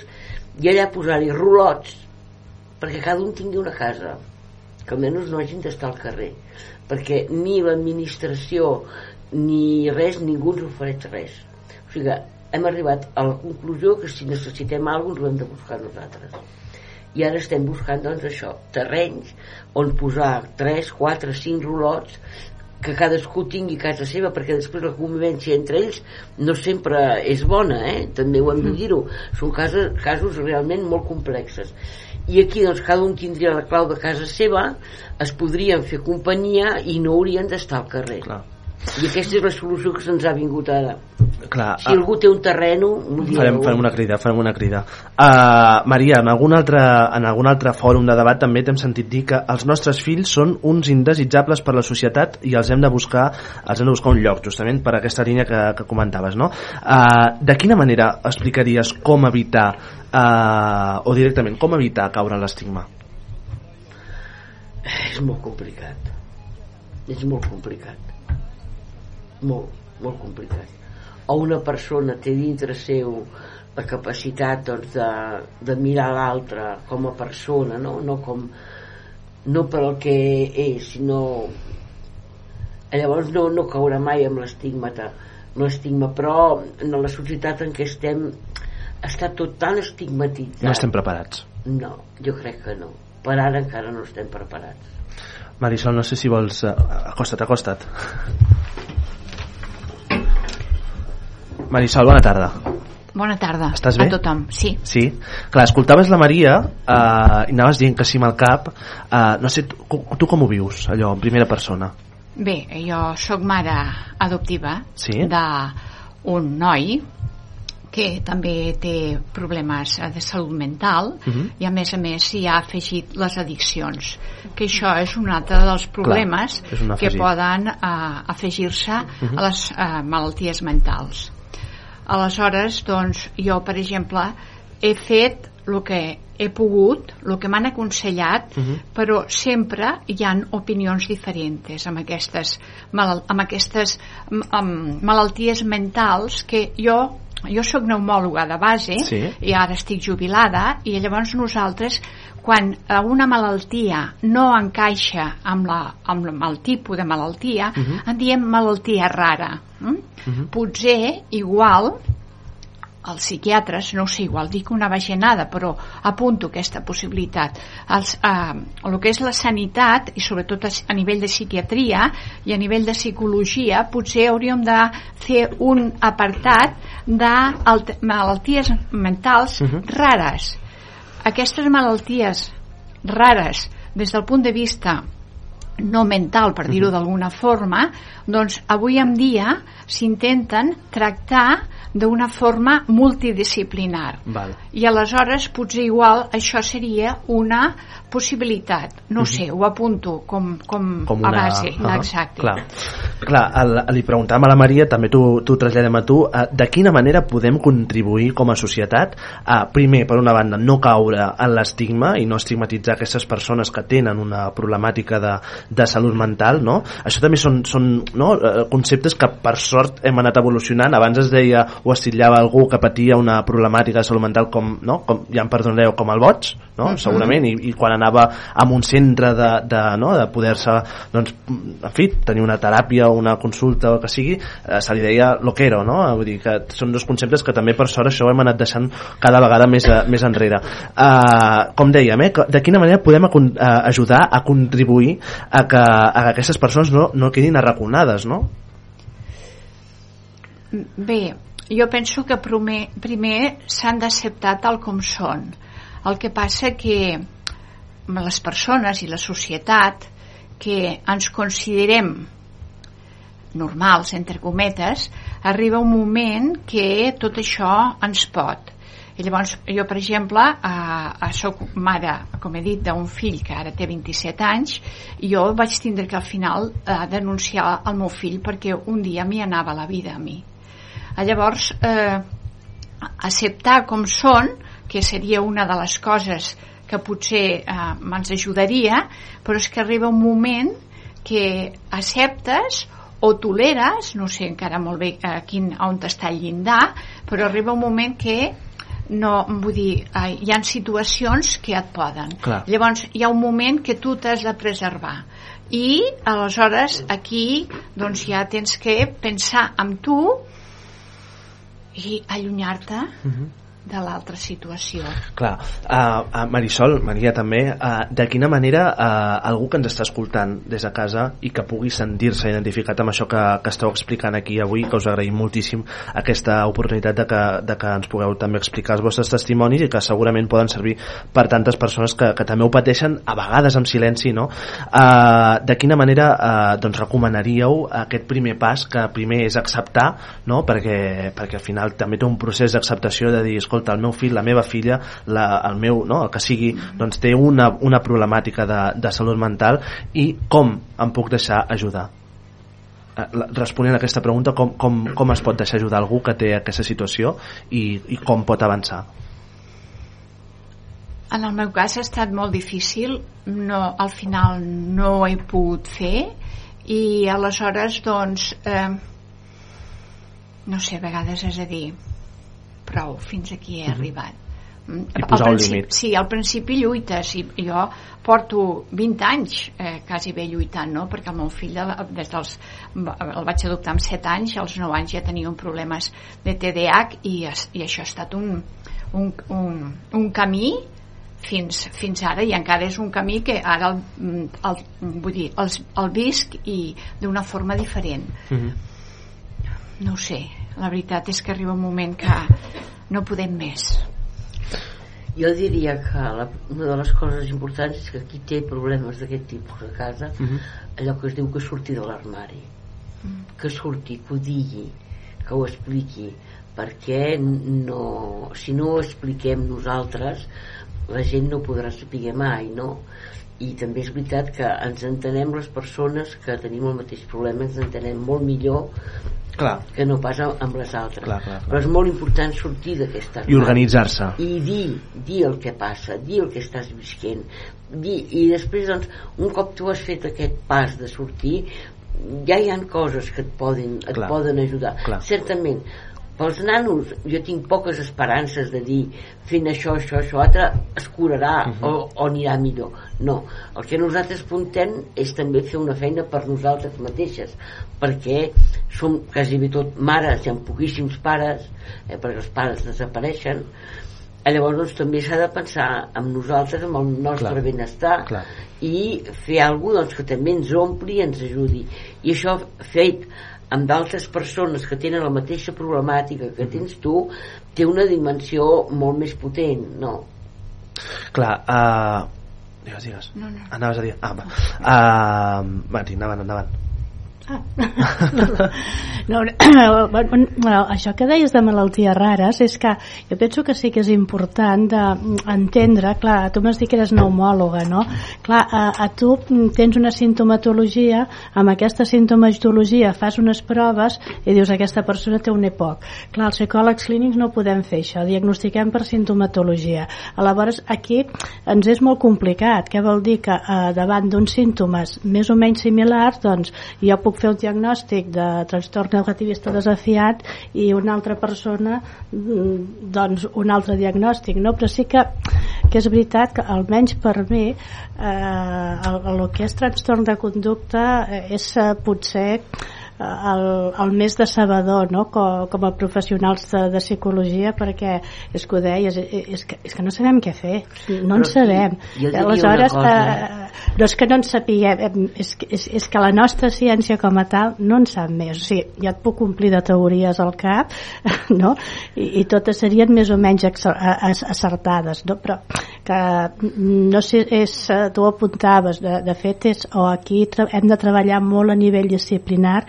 i allà posar-hi rolots perquè cada un tingui una casa que almenys no hagin d'estar al carrer perquè ni l'administració ni res, ningú ens ofereix res. O sigui, hem arribat a la conclusió que si necessitem alguna cosa ho hem de buscar nosaltres. I ara estem buscant doncs això terrenys on posar 3, 4, 5 rolots que cadascú tingui casa seva perquè després la convivència entre ells no sempre és bona eh? també ho hem de dir-ho són casos, casos realment molt complexes i aquí doncs cada un tindria la clau de casa seva es podrien fer companyia i no haurien d'estar al carrer Clar. I aquesta és la solució que se'ns ha vingut ara Clar, si algú té un terreno dieu. farem, farem una crida, farem una crida. Uh, Maria, en algun, altre, en algun altre fòrum de debat també t'hem sentit dir que els nostres fills són uns indesitjables per la societat i els hem de buscar, els hem de buscar un lloc, justament per aquesta línia que, que comentaves, no? Uh, de quina manera explicaries com evitar, uh, o directament, com evitar caure en l'estigma? és molt complicat és molt complicat molt, molt complicat o una persona té dintre seu la capacitat doncs, de, de mirar l'altre com a persona no, no com no per el que és sinó llavors no, no caurà mai amb l'estigma amb l'estigma. Però en la societat en què estem està tot tan estigmatitzat. No estem preparats. no, jo crec que no. Per ara encara no estem preparats. Marisol, no sé si vols... Uh, acosta't, acosta't. Marisol, bona tarda. Bona tarda Estàs bé? a tothom. Sí, Sí? Clar, escoltaves la Maria eh, i anaves dient que sí amb el cap. Eh, no sé, tu, tu com ho vius, allò, en primera persona? bé, jo sóc mare adoptiva Sí? d'un noi que també té problemes de salut mental Mhm. i a més a més s'hi ha afegit les addiccions que això és un altre dels problemes un que poden eh, afegir-se Mhm. a les eh, malalties mentals aleshores doncs jo per exemple he fet el que he pogut, el que m'han aconsellat Mhm. però sempre hi han opinions diferents amb aquestes, amb aquestes amb malalties mentals que jo jo sóc pneumòloga de base Sí. i ara estic jubilada i llavors nosaltres quan eh, una malaltia no encaixa amb, la, amb, amb el tipus de malaltia Mhm. en diem malaltia rara mm? potser igual els psiquiatres, no ho sé, igual dic una bajanada, però apunto aquesta possibilitat. Els, eh, el que és la sanitat, i sobretot a, a nivell de psiquiatria i a nivell de psicologia, potser hauríem de fer un apartat de alt- malalties mentals Mhm. rares. Aquestes malalties rares, des del punt de vista no mental, per dir-ho d'alguna forma, doncs avui en dia s'intenten tractar d'una forma multidisciplinar. Val. I aleshores potser igual això seria una possibilitat. No Mhm. sé, ho apunto com, com, com a una... base. Ah, Exacte. Clar, clar el, li preguntàvem a la Maria, també t'ho traslladem a tu, eh, de quina manera podem contribuir com a societat a, primer, per una banda, no caure en l'estigma i no estigmatitzar aquestes persones que tenen una problemàtica de, de salut mental, no? Això també són, són no, eh, conceptes que per sort hem anat evolucionant. Abans es deia o es titllava algú que patia una problemàtica de salut mental com, no? com ja em perdonareu, com el boig, no? Mhm. segurament, i, i quan anava a un centre de, de, no? de poder-se doncs, en fi, tenir una teràpia o una consulta o que sigui, eh, se li deia loquero, no? Vull dir que són dos conceptes que també per sort això ho hem anat deixant cada vegada més, a, més enrere. Uh, com dèiem, eh, de quina manera podem acon- eh, ajudar a contribuir a que, a que aquestes persones no, no quedin arraconades, no? Bé, jo penso que primer, primer s'han d'acceptar tal com són. El que passa que les persones i la societat que ens considerem normals, entre cometes, arriba un moment que tot això ens pot. I llavors, jo, per exemple, eh, eh, soc mare, com he dit, d'un fill que ara té 27 anys, i jo vaig tindre que al final eh, denunciar el meu fill perquè un dia m'hi anava la vida a mi. Eh, Llavors, eh, acceptar com són, que seria una de les coses que potser eh, ens ajudaria, però és que arriba un moment que acceptes o toleres, no sé encara molt bé eh, quin, on està el llindar, però arriba un moment que no, vull dir, eh, hi ha situacions que et poden. Clar. Llavors hi ha un moment que tu t'has de preservar i aleshores aquí doncs ja tens que pensar en tu i allunyar-te de l'altra situació. Clar, uh, Marisol, Maria també, uh, de quina manera uh, algú que ens està escoltant des de casa i que pugui sentir-se identificat amb això que, que esteu explicant aquí avui, que us agraïm moltíssim aquesta oportunitat de que, de que ens pugueu també explicar els vostres testimonis i que segurament poden servir per tantes persones que, que també ho pateixen a vegades amb silenci, no? Uh, de quina manera uh, doncs recomanaríeu aquest primer pas que primer és acceptar, no? Perquè, perquè al final també té un procés d'acceptació de dir, escolta, el meu fill, la meva filla, la, el meu, no? el que sigui, doncs té una, una problemàtica de, de salut mental i com em puc deixar ajudar? Eh, Responent a aquesta pregunta, com, com, com es pot deixar ajudar algú que té aquesta situació i, i com pot avançar? En el meu cas ha estat molt difícil, no, al final no ho he pogut fer i aleshores doncs eh, no sé, a vegades és a dir prou, fins aquí he Mhm. arribat Mm, I al posar un principi- límit. Sí, al principi lluites i jo porto 20 anys eh, quasi bé lluitant, no? perquè el meu fill de des dels, el vaig adoptar amb 7 anys, als 9 anys ja tenia un problemes de TDAH i, es, i això ha estat un, un, un, un camí fins, fins ara i encara és un camí que ara el, el, vull dir, el, el visc i d'una forma diferent no ho sé, la veritat és que arriba un moment que no podem més Jo diria que la, una de les coses importants és que qui té problemes d'aquest tipus a casa, Mhm. allò que es diu que surti de l'armari, que surti, que ho digui, que ho expliqui perquè no, si no ho expliquem nosaltres la gent no podrà saber mai no? i també és veritat que ens entenem les persones que tenim el mateix problema ens entenem molt millor Clar. que no pas amb les altres Clar, clar, clar. però és molt important sortir d'aquesta I organitzar-se. i dir, dir el que passa dir el que estàs visquent dir, i després doncs un cop tu has fet aquest pas de sortir ja hi han coses que et poden, et Clar. poden ajudar Clar. certament pels nanos jo tinc poques esperances de dir fent això, això, això altre es curarà Mhm. o, o anirà millor no, el que nosaltres apuntem és també fer una feina per nosaltres mateixes perquè som quasi bé tot mares hi ha poquíssims pares eh, perquè els pares desapareixen Eh, llavors doncs, també s'ha de pensar en nosaltres, amb el nostre Clar. benestar Clar. i fer alguna doncs, que també ens ompli i ens ajudi i això fet amb d'altres persones que tenen la mateixa problemàtica que tens tu té una dimensió molt més potent no? Clar, uh, digues, digues. No, no. Anaves a dir... Ah, va. Uh, va, sí, endavant, endavant. no, bueno, bueno, això que deies de malalties rares és que jo penso que sí que és important d'entendre, clar, tu m'has dit que eres pneumòloga, no? Clar, a, a tu tens una sintomatologia, amb aquesta sintomatologia fas unes proves i dius aquesta persona té un EPOC. Clar, els psicòlegs clínics no podem fer això, diagnostiquem per sintomatologia. Aleshores, aquí ens és molt complicat. Què vol dir? Que eh, davant d'uns símptomes més o menys similars, doncs jo puc fer un diagnòstic de trastorn negativista desafiat i una altra persona mm, doncs un altre diagnòstic no? però sí que, que és veritat que almenys per mi eh, el, el que és trastorn de conducta eh, és eh, potser el, el més decebedor no? com, com a professionals de, de psicologia perquè és que ho deies és que, és que no sabem què fer no en Però sabem jo aleshores cosa. eh, no és que no en sapiguem és, és, és que la nostra ciència com a tal no en sap més o sigui, ja et puc omplir de teories al cap no? I, i totes serien més o menys acertades no? però que no sé és, eh, tu ho apuntaves de, de fet és, o aquí hem de treballar molt a nivell disciplinar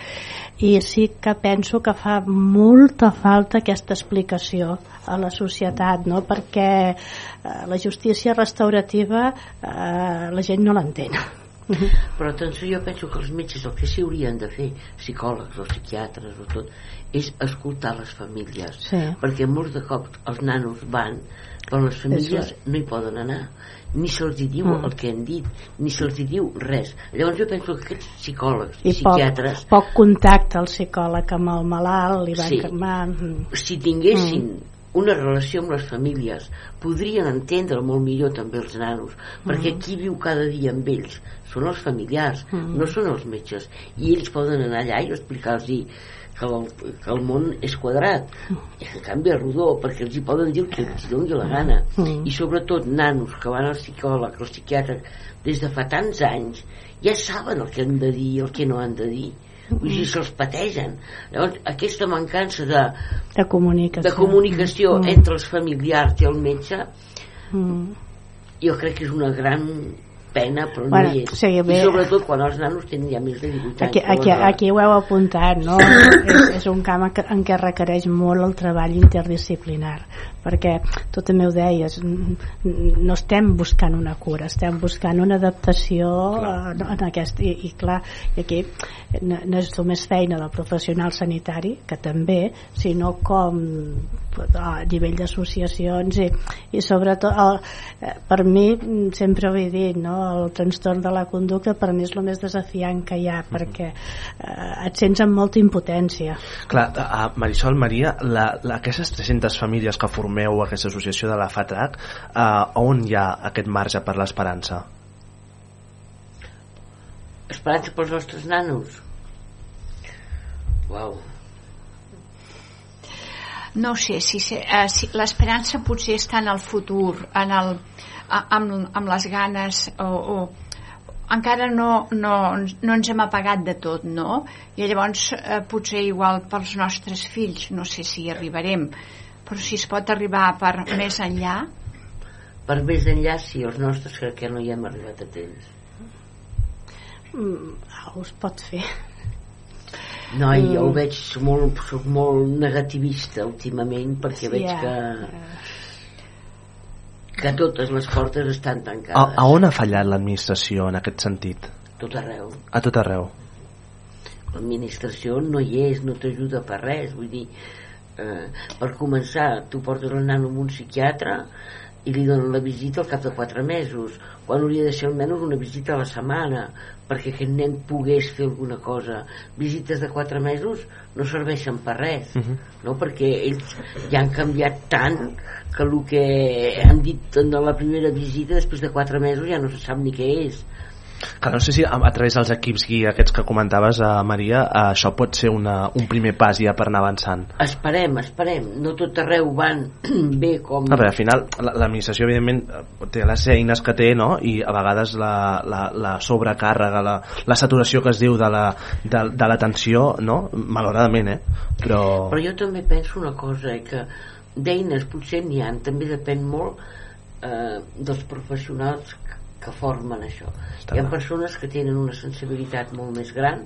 i sí que penso que fa molta falta aquesta explicació a la societat no? perquè eh, la justícia restaurativa eh, la gent no l'entén però atenció, jo penso que els metges el que sí haurien de fer, psicòlegs o psiquiatres o tot, és escoltar les famílies Sí. perquè molts de cops els nanos van però les famílies no hi poden anar ni se'ls diu Mm. el que han dit ni se'ls diu res llavors jo penso que aquests psicòlegs i, i poc, psiquiatres poc contacte al psicòleg amb el malalt li van Sí. calmar mm. si tinguessin una relació amb les famílies podrien entendre molt millor també els nanos perquè Mm. qui viu cada dia amb ells són els familiars Mm. no són els metges i ells poden anar allà i explicar-los que el, que el món és quadrat. I en canvi és rodó perquè els hi poden dir el que els doni la gana. Mm. i sobretot nanos que van al psicòleg al psiquiatre des de fa tants anys ja saben el que han de dir i el que no han de dir. Vull dir, se'ls pategen. Llavors aquesta mancança de, de comunicació, de comunicació Mm. entre els familiars i el metge Mm. jo crec que és una gran pena però Bueno, no hi és. sigui, bé- i sobretot quan els nanos tenen ja més de 18 anys Aquí, aquí, aquí ho heu apuntat, no? és, és un camp en què requereix molt el treball interdisciplinar, perquè tu també ho deies, no estem buscant una cura, estem buscant una adaptació eh, en aquest, i, i clar, i aquí no, no és només feina del professional sanitari, que també, sinó com a nivell d'associacions i, i sobretot el, eh, per mi sempre ho he dit no? el trastorn de la conducta per mi és el més desafiant que hi ha perquè eh, et sents amb molta impotència Clar, a Marisol, Maria, la, la, aquestes 300 famílies que formeu aquesta associació de la FATRAC, eh, on hi ha aquest marge per l'esperança? esperança pels nostres nanos uau No sé, si, se- eh, si l'esperança potser està en el futur, en el, amb, amb les ganes o, o encara no, no, no ens hem apagat de tot, no? I llavors eh, potser igual pels nostres fills, no sé si hi arribarem, però si es pot arribar per més enllà, per més enllà sí, els nostres crec que no hi hem arribat a temps mm, ah, es pot fer No, i jo Mm. ho veig, soc molt, soc molt negativista últimament perquè Sí, veig ja. que que totes les portes estan A, tancades a on ha fallat l'administració en aquest sentit? tot arreu A tot arreu. l'administració no hi és, no t'ajuda per res vull dir, eh, per començar tu portes el nano amb un psiquiatre i li donen la visita al cap de 4 mesos quan hauria de ser almenys una visita a la setmana perquè aquest nen pogués fer alguna cosa visites de 4 mesos no serveixen per res Mhm. no? perquè ells ja han canviat tant que el que han dit en la primera visita després de 4 mesos ja no se sap ni què és Que no sé si a, a través dels equips guia aquests que comentaves, a Maria, eh, això pot ser una, un primer pas ja per anar avançant. esperem, esperem no tot arreu van bé com A veure, al final, la- l'administració, evidentment, eh, té les eines que té, no?, i a vegades la, la, la sobrecàrrega, la, la saturació que es diu de la- de, de l'atenció, no?, malauradament, eh?, però... però jo també penso una cosa eh, que d'eines potser n'hi ha també depèn molt eh, dels professionals que, formen això Està hi ha persones que tenen una sensibilitat molt més gran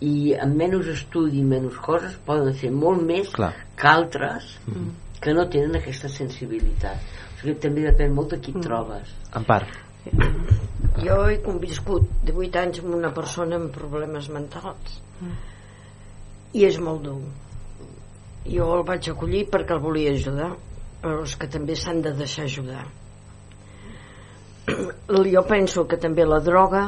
i amb menys estudi i menys coses poden fer molt més Clar. que altres Mhm. que no tenen aquesta sensibilitat o sigui, també depèn molt de qui et trobes En part. Jo he conviscut 18 anys amb una persona amb problemes mentals i és molt dur. Jo el vaig acollir perquè el volia ajudar, però és que també s'han de deixar ajudar. Jo penso que també la droga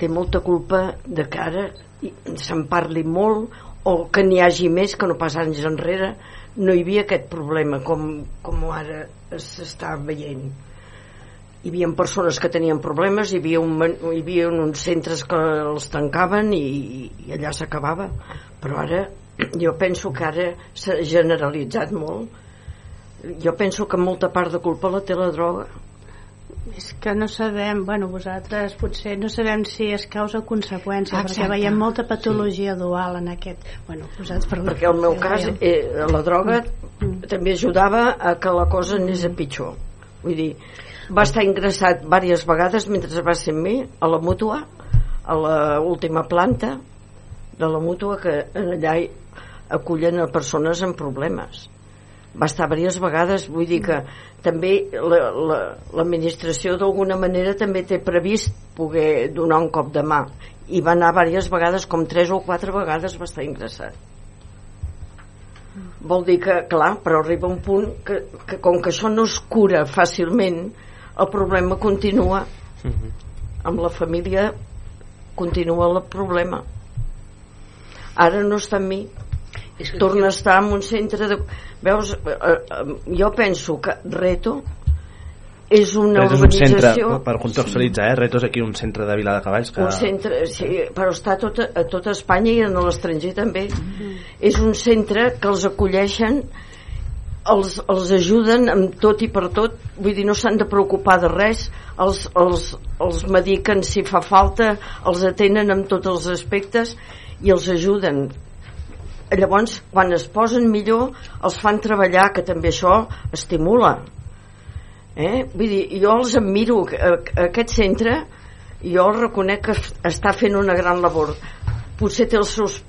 té molta culpa de que ara i- se'n parli molt o que n'hi hagi més que no pas anys enrere. No hi havia aquest problema com, com ara s'està veient. Hi havia persones que tenien problemes hi havia, un, hi havia uns centres que els tancaven i, i allà s'acabava. Però ara jo penso que ara s'ha generalitzat molt. Jo penso que molta part de culpa la té la droga És que no sabem, bueno, vosaltres potser no sabem si és causa o conseqüència, Exacte. perquè veiem molta patologia sí. dual en aquest... Bueno, vosaltres, perdó. perquè el meu cas eh, la droga també ajudava a que la cosa anés a pitjor vull dir, va estar ingressat diverses vegades mentre va ser amb mi a la mútua a la última planta de la mútua que allà acullen a persones amb problemes va estar diverses vegades vull dir que també la- la- l'administració la, d'alguna manera també té previst poder donar un cop de mà. I va anar diverses vegades com tres o quatre vegades va estar ingressat. Vol dir que, clar, però arriba un punt que, que com que això no es cura fàcilment el problema continua. Amb la família continua el problema. Ara no està amb mi torna a estar en un centre de... veus, eh, eh, jo penso que Reto és una Reto és un centre, per contextualitzar, eh? Reto és aquí un centre de Vila de Cavalls que... un centre, sí, però està a tota, a tota Espanya i en l'estranger també. És un centre que els acolleixen els, els ajuden amb tot i per tot. Vull dir, no s'han de preocupar de res. Els, els, els mediquen si fa falta els atenen en tots els aspectes i els ajuden llavors quan es posen millor els fan treballar que també això estimula eh? vull dir, jo els admiro a- aquest centre jo el reconec que està fent una gran labor potser té els seus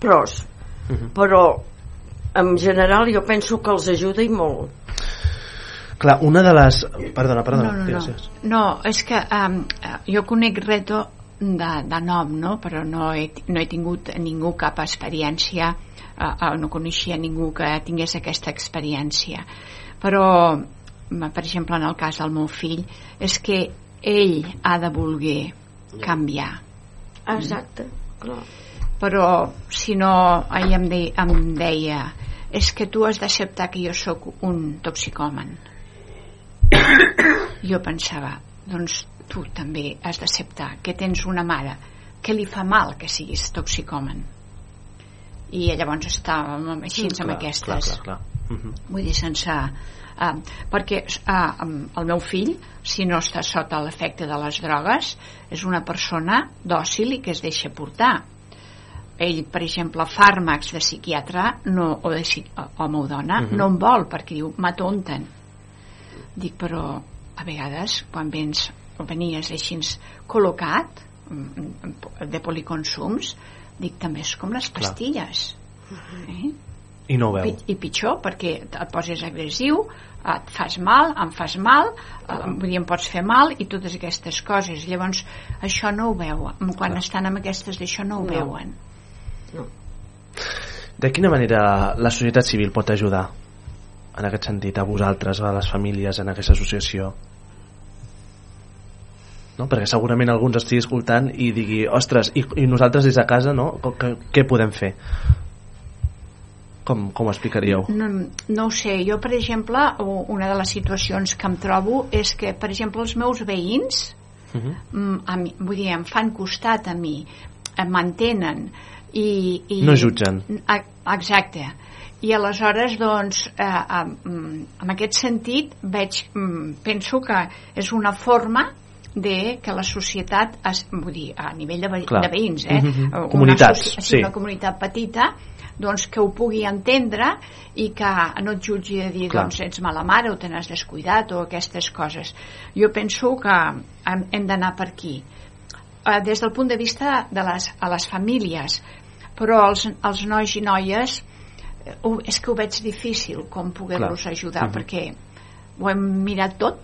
pros però en general jo penso que els ajuda i molt Clar, una de les... Perdona, perdona. No, no, no. No, és que um, jo conec Reto de, de nom, no? però no he, no he tingut ningú cap experiència, uh, uh, no coneixia ningú que tingués aquesta experiència. Però, mm, per exemple, en el cas del meu fill, és que ell ha de voler canviar. exacte clar. Però, si no, ell em, de, em deia és que tu has d'acceptar que jo sóc un toxicòman jo pensava doncs tu també has d'acceptar que tens una mare que li fa mal que siguis toxicòman i llavors estàvem així Mm, amb clar, aquestes Clar, clar, clar. Mhm. vull dir sense uh, perquè uh, el meu fill si no està sota l'efecte de les drogues és una persona dòcil i que es deixa portar ell, per exemple, fàrmacs de psiquiatre no, o de psi- home o dona Mhm. no en vol perquè diu m'atonten dic però a vegades quan vens o venies així col·locat mm, de policonsums dic també és com les pastilles eh? I no ho veu. I pitjor perquè et poses agressiu et fas mal, em fas mal eh, vull dir, em pots fer mal i totes aquestes coses llavors això no ho veuen quan estan amb aquestes d'això no ho No. veuen De quina manera la societat civil pot ajudar en aquest sentit a vosaltres, a les famílies, en aquesta associació? No? Perquè segurament algú ens estigui escoltant i digui, ostres, i, i nosaltres des de casa, no? Què podem fer? Com, com ho explicaríeu? no, no ho sé, jo per exemple una de les situacions que em trobo és que per exemple els meus veïns Uh -huh. mm, a mi, vull dir, em fan costat a mi em mantenen i, i No jutgen. Exacte i aleshores doncs eh, eh, mm, en aquest sentit veig, mm, penso que és una forma de que la societat es, vull dir, a nivell de, ve Clar. de veïns eh? Mhm. Una Comunitats, associ- sí. una comunitat petita doncs que ho pugui entendre i que no et jutgi de dir Clar. doncs ets mala mare o te n'has descuidat o aquestes coses jo penso que hem, hem d'anar per aquí eh, des del punt de vista de les, a les famílies però els, els nois i noies eh, ho, és que ho veig difícil com poder-los ajudar Mhm. perquè ho hem mirat tot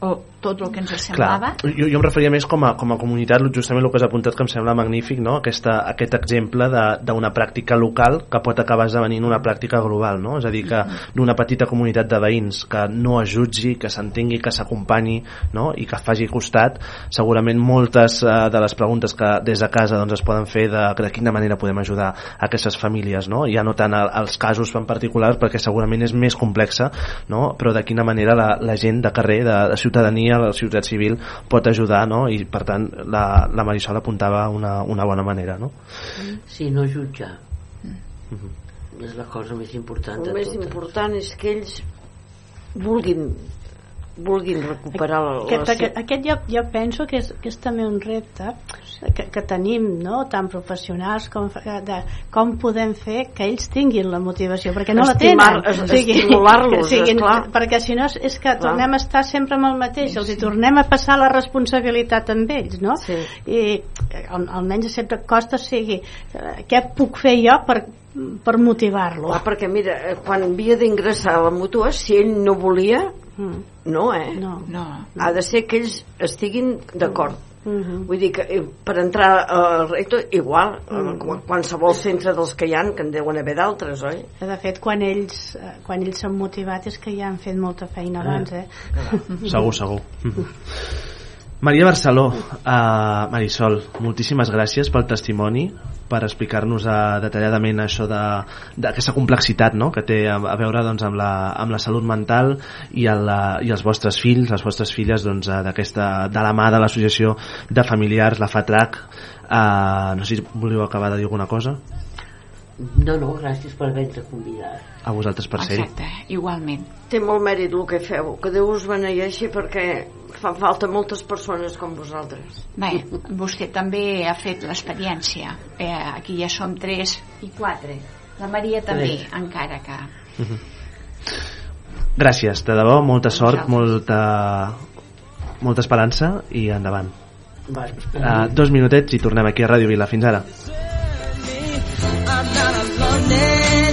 o tot el que ens semblava Clar, jo, jo em referia més com a, com a comunitat, justament el que has apuntat que em sembla magnífic, no? Aquesta, aquest exemple d'una pràctica local que pot acabar esdevenint una pràctica global, no? És a dir, que d'una petita comunitat de veïns que no es jutgi, que s'entengui, que s'acompanyi no? i que faci costat, segurament moltes eh, de les preguntes que des de casa doncs, es poden fer de, de quina manera podem ajudar a aquestes famílies, no? ja no tant als casos en particular perquè segurament és més complexa, no? però de quina manera la, la gent de carrer, de, de ciutadania, la ciutat civil pot ajudar no? i per tant la, la Marisol apuntava una, una bona manera no? Sí, no jutjar. És la cosa més important de el més totes. important és que ells vulguin vulguin recuperar la, Aquest, la aquest, aquest jo, jo penso que és, que és també un repte que, que tenim no? tant professionals com de com podem fer que ells tinguin la motivació perquè no Estimar- la tenen es- estimular-los, que siguin, esclar. perquè si no és, és que tornem a estar sempre amb el mateix els hi tornem a passar la responsabilitat amb ells no? Sí. i al- almenys sempre costa sigui eh, què puc fer jo per, per motivar-lo Clar, perquè mira, eh, quan havia d'ingressar a la mútua, si ell no volia, no, eh? No. no. Ha de ser que ells estiguin d'acord. Mhm. Vull dir que eh, per entrar al recto, igual, eh, Mhm. qu- qualsevol centre dels que hi ha, que en deuen haver d'altres, oi? de fet quan ells eh, quan ells s'han motivat és que ja han fet molta feina abans eh? segur, segur Maria Barceló uh, Marisol, moltíssimes gràcies pel testimoni per explicar-nos uh, detalladament això de- d'aquesta complexitat no? que té a, veure doncs, amb, la, amb la salut mental i, el, uh, i els vostres fills, les vostres filles doncs, d'aquesta de la mà de l'associació de familiars, la FATRAC uh, no sé si voleu acabar de dir alguna cosa No, no, gràcies per haver-nos convidat. a vosaltres per ser-hi Exacte, igualment. Té molt mèrit el que feu, que Déu us beneeixi perquè fan falta moltes persones com vosaltres. Bé, vostè també ha fet l'experiència. Eh, aquí ja som tres i quatre. La Maria també, Tres. encara que... Mhm. Gràcies, de debò, molta sort, molta, molta esperança i endavant. Uh, dos minutets i tornem aquí a Ràdio Vila. Fins ara. I'm not alone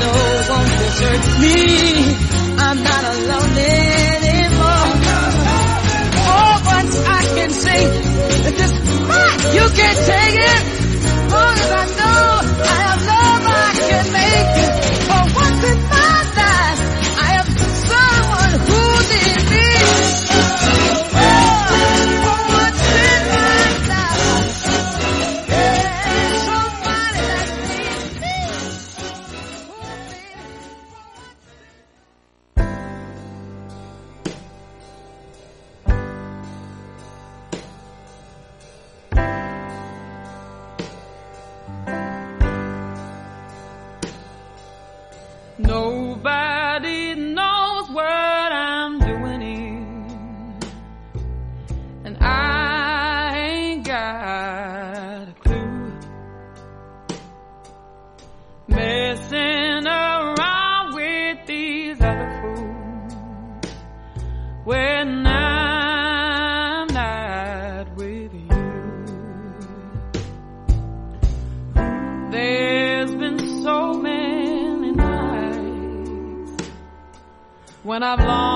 knows won't desert me. I'm not alone anymore. Oh, once I can see that this, you can't take it. When I'm not with you. There's been so many nights when I've longed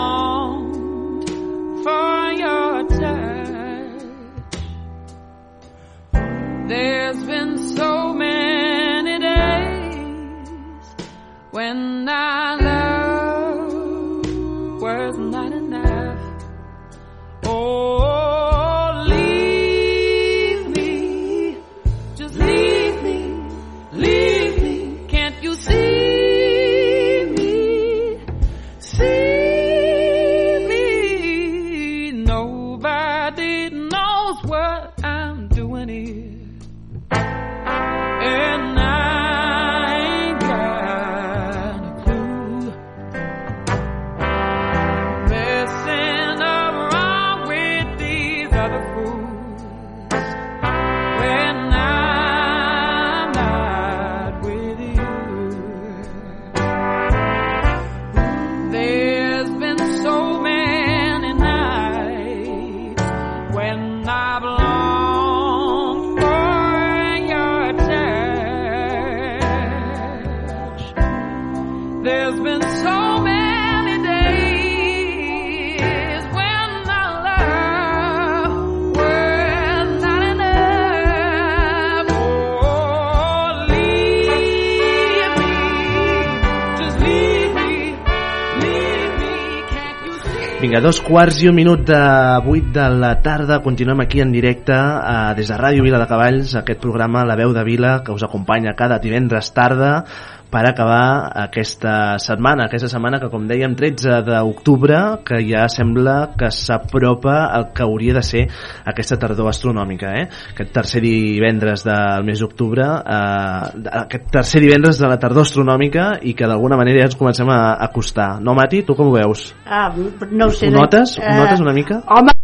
dos quarts i un minut de 8 de la tarda. Continuem aquí en directe eh, des de Ràdio Vila de Cavalls, aquest programa La Veu de Vila, que us acompanya cada divendres tarda per acabar aquesta setmana, aquesta setmana que com dèiem 13 d'octubre que ja sembla que s'apropa el que hauria de ser aquesta tardor astronòmica eh? aquest tercer divendres del mes d'octubre eh, aquest tercer divendres de la tardor astronòmica i que d'alguna manera ja ens comencem a acostar no Mati, tu com ho veus? Ah, no ho sé. Ho notes? Ho Eh, notes una mica? Home,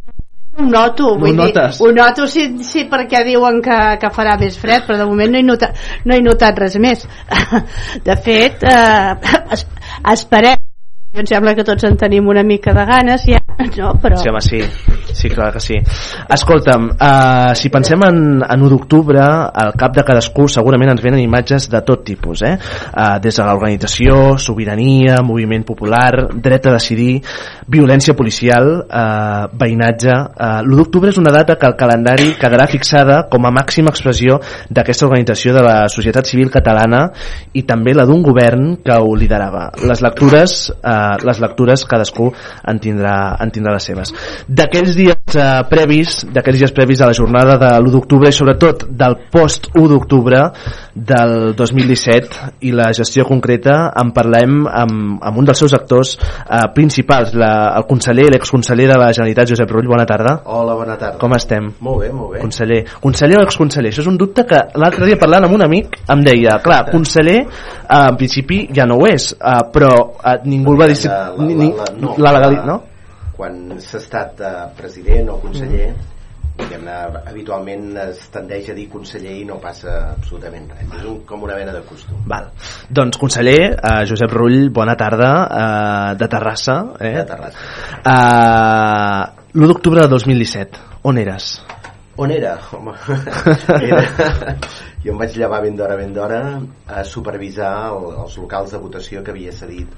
ho noto, Ho vull dir, notes? ho noto sí, sí perquè diuen que, que farà més fred, però de moment no he notat, no he notat res més. De fet, eh, es, esperem, em sembla que tots en tenim una mica de ganes ja, no? però... Sí, home, sí. Sí, clar que sí. Escolta'm, uh, si pensem en, en 1 d'octubre, al cap de cadascú segurament ens venen imatges de tot tipus, eh? Uh, des de l'organització, sobirania, moviment popular, dret a decidir, violència policial, uh, veïnatge... Uh, l'1 d'octubre és una data que el calendari quedarà fixada com a màxima expressió d'aquesta organització de la societat civil catalana i també la d'un govern que ho liderava. Les lectures, uh, les lectures cadascú en tindrà, en tindrà les seves. D'aquells dies uh, previs, d'aquells dies previs a la jornada de l'1 d'octubre i sobretot del post 1 d'octubre del 2017 i la gestió concreta en parlem amb, amb un dels seus actors uh, principals, la, el conseller, l'exconseller de la Generalitat, Josep Rull, bona tarda. Hola, bona tarda. Com estem? Molt bé, molt bé. Conseller. Conseller o exconseller? Això és un dubte que l'altre dia parlant amb un amic em deia, clar, conseller eh, en principi ja no ho és, eh, però eh, ningú va dir... La, la, la, la, no, la legalitat, no? Quan s'ha estat eh, president o conseller, diguem-ne, habitualment es tendeix a dir conseller i no passa absolutament res. És un, com una mena de costum. Val. Doncs conseller, eh, Josep Rull, bona tarda, eh, de Terrassa. Eh? De Terrassa. Eh, L'1 d'octubre de 2017, on eres? On era? Home, era... jo em vaig llevar ben d'hora, ben d'hora a supervisar el, els locals de votació que havia cedit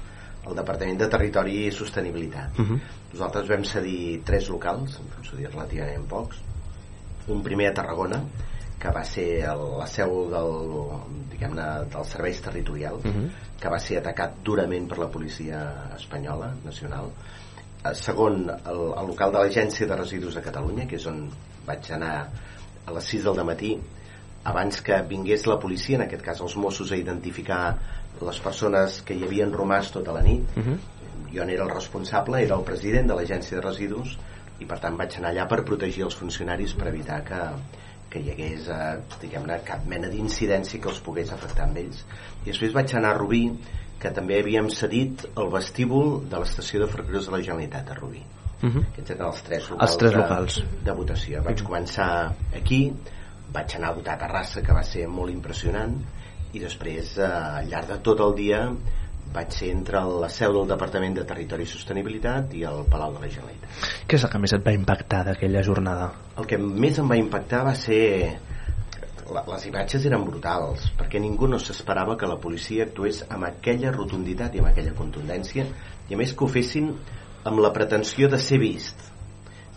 el Departament de Territori i Sostenibilitat. Uh -huh. Nosaltres vam cedir tres locals, em penso dir relativament pocs. Un primer a Tarragona, que va ser el, la seu del, diguem-ne, dels serveis territorials, Uh -huh. que va ser atacat durament per la policia espanyola nacional. Eh, Segon, el, el local de l'Agència de Residus de Catalunya, que és on vaig anar a les 6 del matí, abans que vingués la policia, en aquest cas els Mossos, a identificar les persones que hi havien romàs tota la nit. Uh -huh. Jo n'era el responsable, era el president de l'Agència de Residus, i per tant vaig anar allà per protegir els funcionaris per evitar que, que hi hagués eh, diguem-ne cap mena d'incidència que els pogués afectar amb ells i després vaig anar a Rubí que també havíem cedit el vestíbul de l'estació de ferrocarrils de la Generalitat a Rubí Uh -huh. aquests eren els tres locals, Els tres de, locals. de votació vaig començar aquí vaig anar a votar a Terrassa que va ser molt impressionant i després eh, al llarg de tot el dia vaig ser entre la seu del Departament de Territori i Sostenibilitat i el Palau de la Generalitat. Què és el que més et va impactar d'aquella jornada? El que més em va impactar va ser les imatges eren brutals perquè ningú no s'esperava que la policia actués amb aquella rotunditat i amb aquella contundència i a més que ho fessin amb la pretensió de ser vist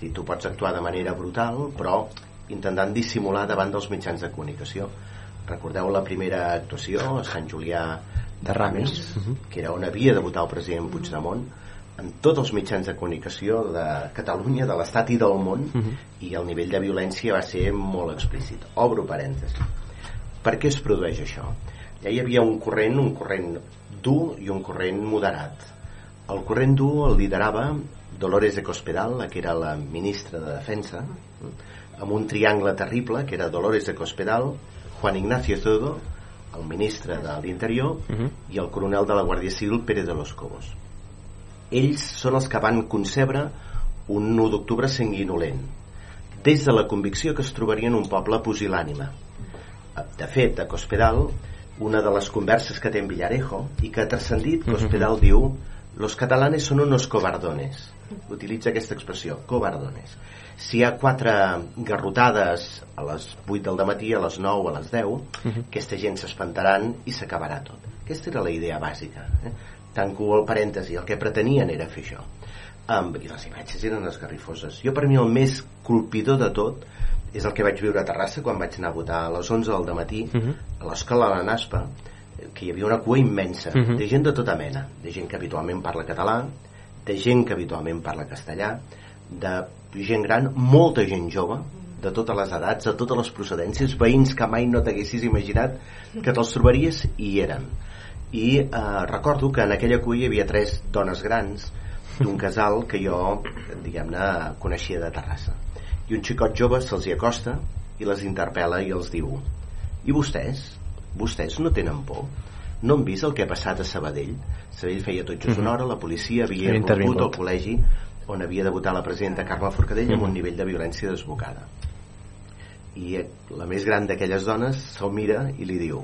dir, tu pots actuar de manera brutal però intentant dissimular davant dels mitjans de comunicació recordeu la primera actuació a Sant Julià de Ramis que era on havia de votar el president Puigdemont amb tots els mitjans de comunicació de Catalunya, de l'Estat i del món i el nivell de violència va ser molt explícit. Obro parèntesi. Per què es produeix això? Ja hi havia un corrent, un corrent dur i un corrent moderat. El corrent dur el liderava Dolores de Cospedal, la que era la ministra de Defensa, amb un triangle terrible, que era Dolores de Cospedal, Juan Ignacio Zodo, el ministre de l'Interior, i el coronel de la Guàrdia Civil, Pérez de los Cobos. Ells són els que van concebre un 1 d'octubre sanguinolent des de la convicció que es trobarien un poble pusil·lànime de fet a Cospedal una de les converses que té en Villarejo i que ha transcendit, Cospedal diu los catalanes son unos cobardones. Utilitza aquesta expressió, cobardones. Si hi ha quatre garrotades a les 8 del matí, a les 9, a les 10 aquesta gent s'espantaran i s'acabarà tot. Aquesta era la idea bàsica eh? tanco el parèntesi, el que pretenien era fer això. Um, i les imatges eren esgarrifoses. Jo per mi el més colpidor de tot és el que vaig viure a Terrassa quan vaig anar a votar a les 11 del matí a l'escola de la Naspa que hi havia una cua immensa Mhm. de gent de tota mena de gent que habitualment parla català de gent que habitualment parla castellà de gent gran, molta gent jove de totes les edats, de totes les procedències veïns que mai no t'haguessis imaginat que te'ls trobaries i hi eren i eh, recordo que en aquella cua hi havia tres dones grans d'un casal que jo diguem-ne coneixia de Terrassa i un xicot jove se'ls hi acosta i les interpel·la i els diu i vostès? Vostès no tenen por? No han vist el que ha passat a Sabadell? Sabadell feia tot just una hora, la policia havia intervingut. al col·legi on havia de votar la presidenta Carme Forcadell amb un nivell de violència desbocada i eh, la més gran d'aquelles dones se'l mira i li diu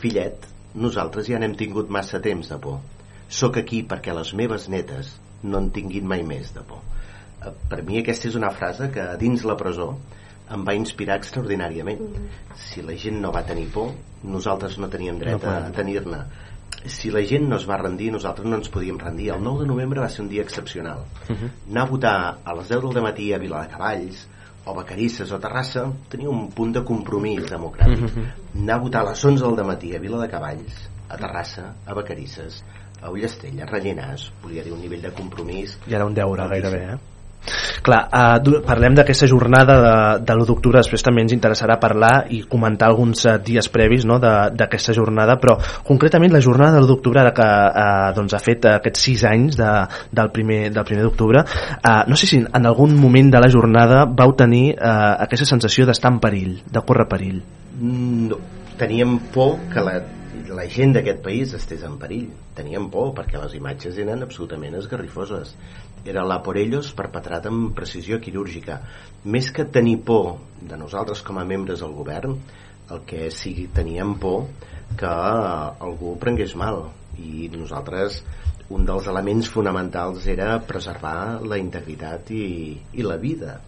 fillet, nosaltres ja n'hem tingut massa temps de por sóc aquí perquè les meves netes no en tinguin mai més de por Eh, per mi aquesta és una frase que dins la presó em va inspirar extraordinàriament. Si la gent no va tenir por nosaltres no teníem dret No a podem. tenir-ne. Si la gent no es va rendir nosaltres no ens podíem rendir. El 9 de novembre va ser un dia excepcional. Anar a votar a les 10 del matí a Viladecavalls o Vacarisses o Terrassa tenia un punt de compromís democràtic. Anar a votar a les 11 del matí a Viladecavalls a Terrassa, a Vacarisses a Ullastella, a Rellinars volia dir un nivell de compromís I era un deure gairebé, eh? Clar, du- parlem d'aquesta jornada de, de l'1 d'octubre, després també ens interessarà parlar i comentar alguns uh, dies previs no, d'aquesta jornada, però concretament la jornada de l'1 d'octubre que uh, doncs, ha fet aquests 6 anys de, del primer, del primer d'octubre, uh, no sé si en algun moment de la jornada vau tenir uh, aquesta sensació d'estar en perill, de córrer perill. no, teníem por que la, la gent d'aquest país estés en perill. Teníem por perquè les imatges eren absolutament esgarrifoses era la por ellos perpetrat amb precisió quirúrgica més que tenir por de nosaltres com a membres del govern el que sí teníem por que algú prengués mal i nosaltres un dels elements fonamentals era preservar la integritat i, i la vida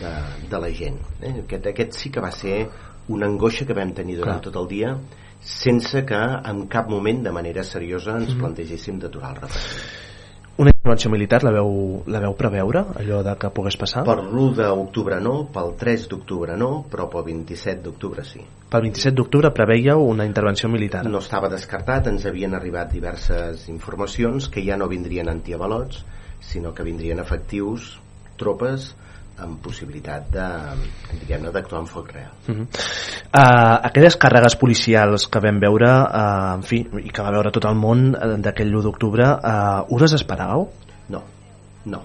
de, de la gent eh? aquest, aquest sí que va ser una angoixa que vam tenir durant Clar. tot el dia sense que en cap moment de manera seriosa ens Mhm. plantegéssim d'aturar el referèndum Una intervenció militar la veu, la veu preveure, allò de que pogués passar? per l'1 d'octubre no, pel 3 d'octubre no però pel 27 d'octubre sí Pel 27 d'octubre preveieu una intervenció militar. no estava descartat, ens havien arribat diverses informacions que ja no vindrien antiavalots sinó que vindrien efectius tropes amb possibilitat de diguem-ne d'actuar en foc real Uh -huh. uh, aquelles càrregues policials que vam veure uh, en fi, i que va veure tot el món uh, d'aquell 1 d'octubre uh, us les esperàveu? No, no.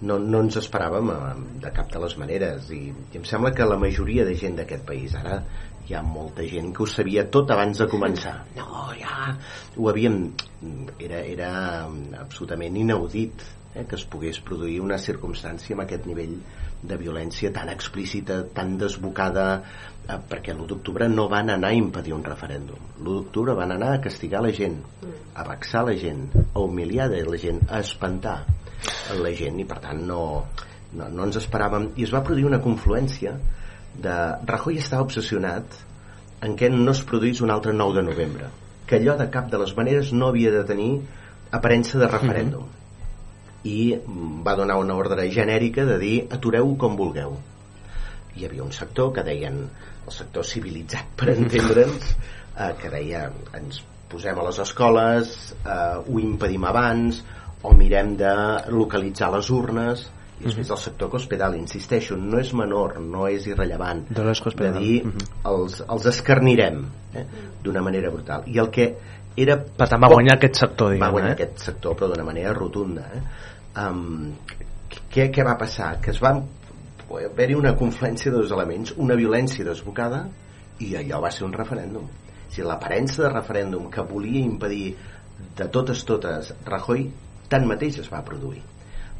No, no ens esperàvem eh, de cap de les maneres i, i em sembla que la majoria de gent d'aquest país ara hi ha molta gent que ho sabia tot abans de començar no, ja ho havíem era, era absolutament inaudit eh, que es pogués produir una circumstància amb aquest nivell de violència tan explícita, tan desbocada, eh, perquè l'1 d'octubre no van anar a impedir un referèndum. L'1 d'octubre van anar a castigar la gent, a vexar la gent, a humiliar la gent, a espantar la gent i per tant no, no, no ens esperàvem i es va produir una confluència de... Rajoy estava obsessionat en què no es produís un altre 9 de novembre que allò de cap de les maneres no havia de tenir aparença de referèndum i mm, va donar una ordre genèrica de dir atureu com vulgueu. Hi havia un sector que deien el sector civilitzat per entendre'ns eh, que deia ens posem a les escoles eh, ho impedim abans o mirem de localitzar les urnes. I després el sector cospedal, insisteixo, no és menor, no és irrellevant De de dir els, els escarnirem eh, d'una manera brutal. I el que era Per tant, va guanyar aquest sector, diguem, va guanyar eh? aquest sector però d'una manera rotunda eh? um, què, què va passar? que es va haver-hi una confluència de dos elements una violència desbocada i allò va ser un referèndum o sigui, l'aparença de referèndum que volia impedir de totes totes Rajoy tanmateix es va produir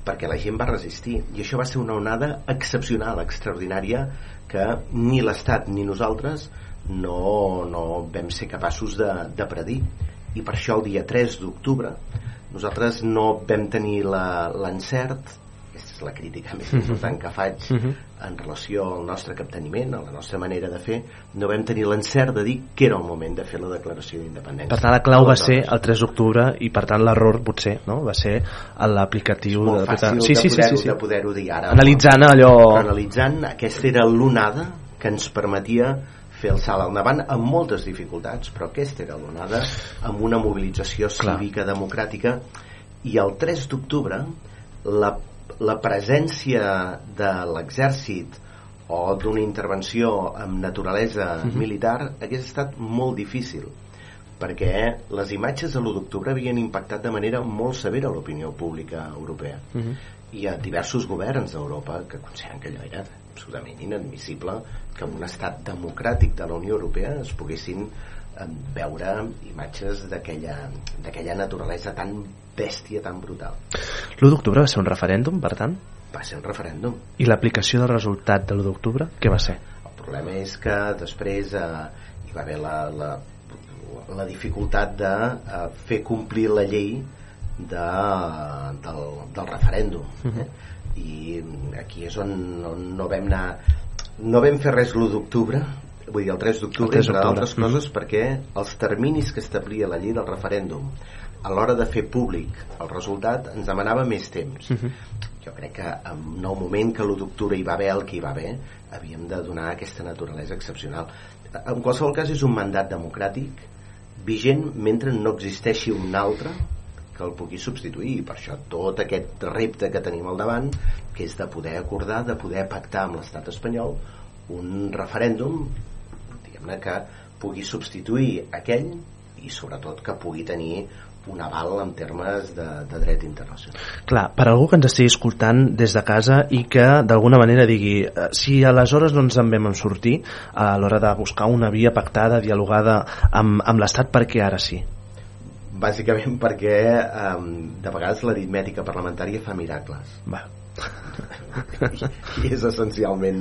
perquè la gent va resistir i això va ser una onada excepcional, extraordinària que ni l'Estat ni nosaltres no, no vam ser capaços de, de predir. I per això el dia 3 d'octubre nosaltres no vam tenir la- l'encert aquesta és la crítica més important que faig en relació al nostre capteniment a la nostra manera de fer no vam tenir l'encert de dir que era el moment de fer la declaració d'independència. Per tant, la clau va ser el 3 d'octubre i per tant l'error potser no? va ser a l'aplicatiu de... fàcil sí, sí, de sí, poder-ho sí, sí. de poder-ho dir ara. Analitzant allò... Analitzant aquesta era l'onada que ens permetia fer el salt al davant amb moltes dificultats però aquesta era l'onada amb una mobilització cívica democràtica i el 3 d'octubre la, la presència de l'exèrcit o d'una intervenció amb naturalesa Mhm. militar hagués estat molt difícil perquè les imatges de l'1 d'octubre havien impactat de manera molt severa l'opinió pública europea Mhm. hi ha diversos governs d'Europa que consideren que allò era absolutament inadmissible que en un estat democràtic de la Unió Europea es poguessin eh, veure imatges d'aquella naturalesa tan bèstia, tan brutal. L'1 d'octubre va ser un referèndum, per tant? Va ser un referèndum. I l'aplicació del resultat de l'1 d'octubre, què va ser? El problema és que després eh, hi va haver la, la, la dificultat de eh, fer complir la llei de, del, del referèndum Mhm. eh? I aquí és on, on no vam anar no vam fer res l'1 d'octubre vull dir el 3 El d'octubre 3 entre d'octubre. altres coses perquè els terminis que establia la llei del referèndum a l'hora de fer públic el resultat ens demanava més temps Mhm. jo crec que en el moment que l'1 d'octubre hi va haver el que hi va haver havíem de donar aquesta naturalesa excepcional en qualsevol cas és un mandat democràtic vigent mentre no existeixi un altre que el pugui substituir i per això tot aquest repte que tenim al davant que és de poder acordar, de poder pactar amb l'estat espanyol un referèndum diguem-ne que pugui substituir aquell i sobretot que pugui tenir un aval en termes de, de dret internacional Clar, per algú que ens estigui escoltant des de casa i que d'alguna manera digui eh, si aleshores no ens en vam sortir a l'hora de buscar una via pactada, dialogada amb, amb l'Estat, per què ara sí? Bàsicament perquè um, de vegades l'aritmètica parlamentària fa miracles. Va. i és essencialment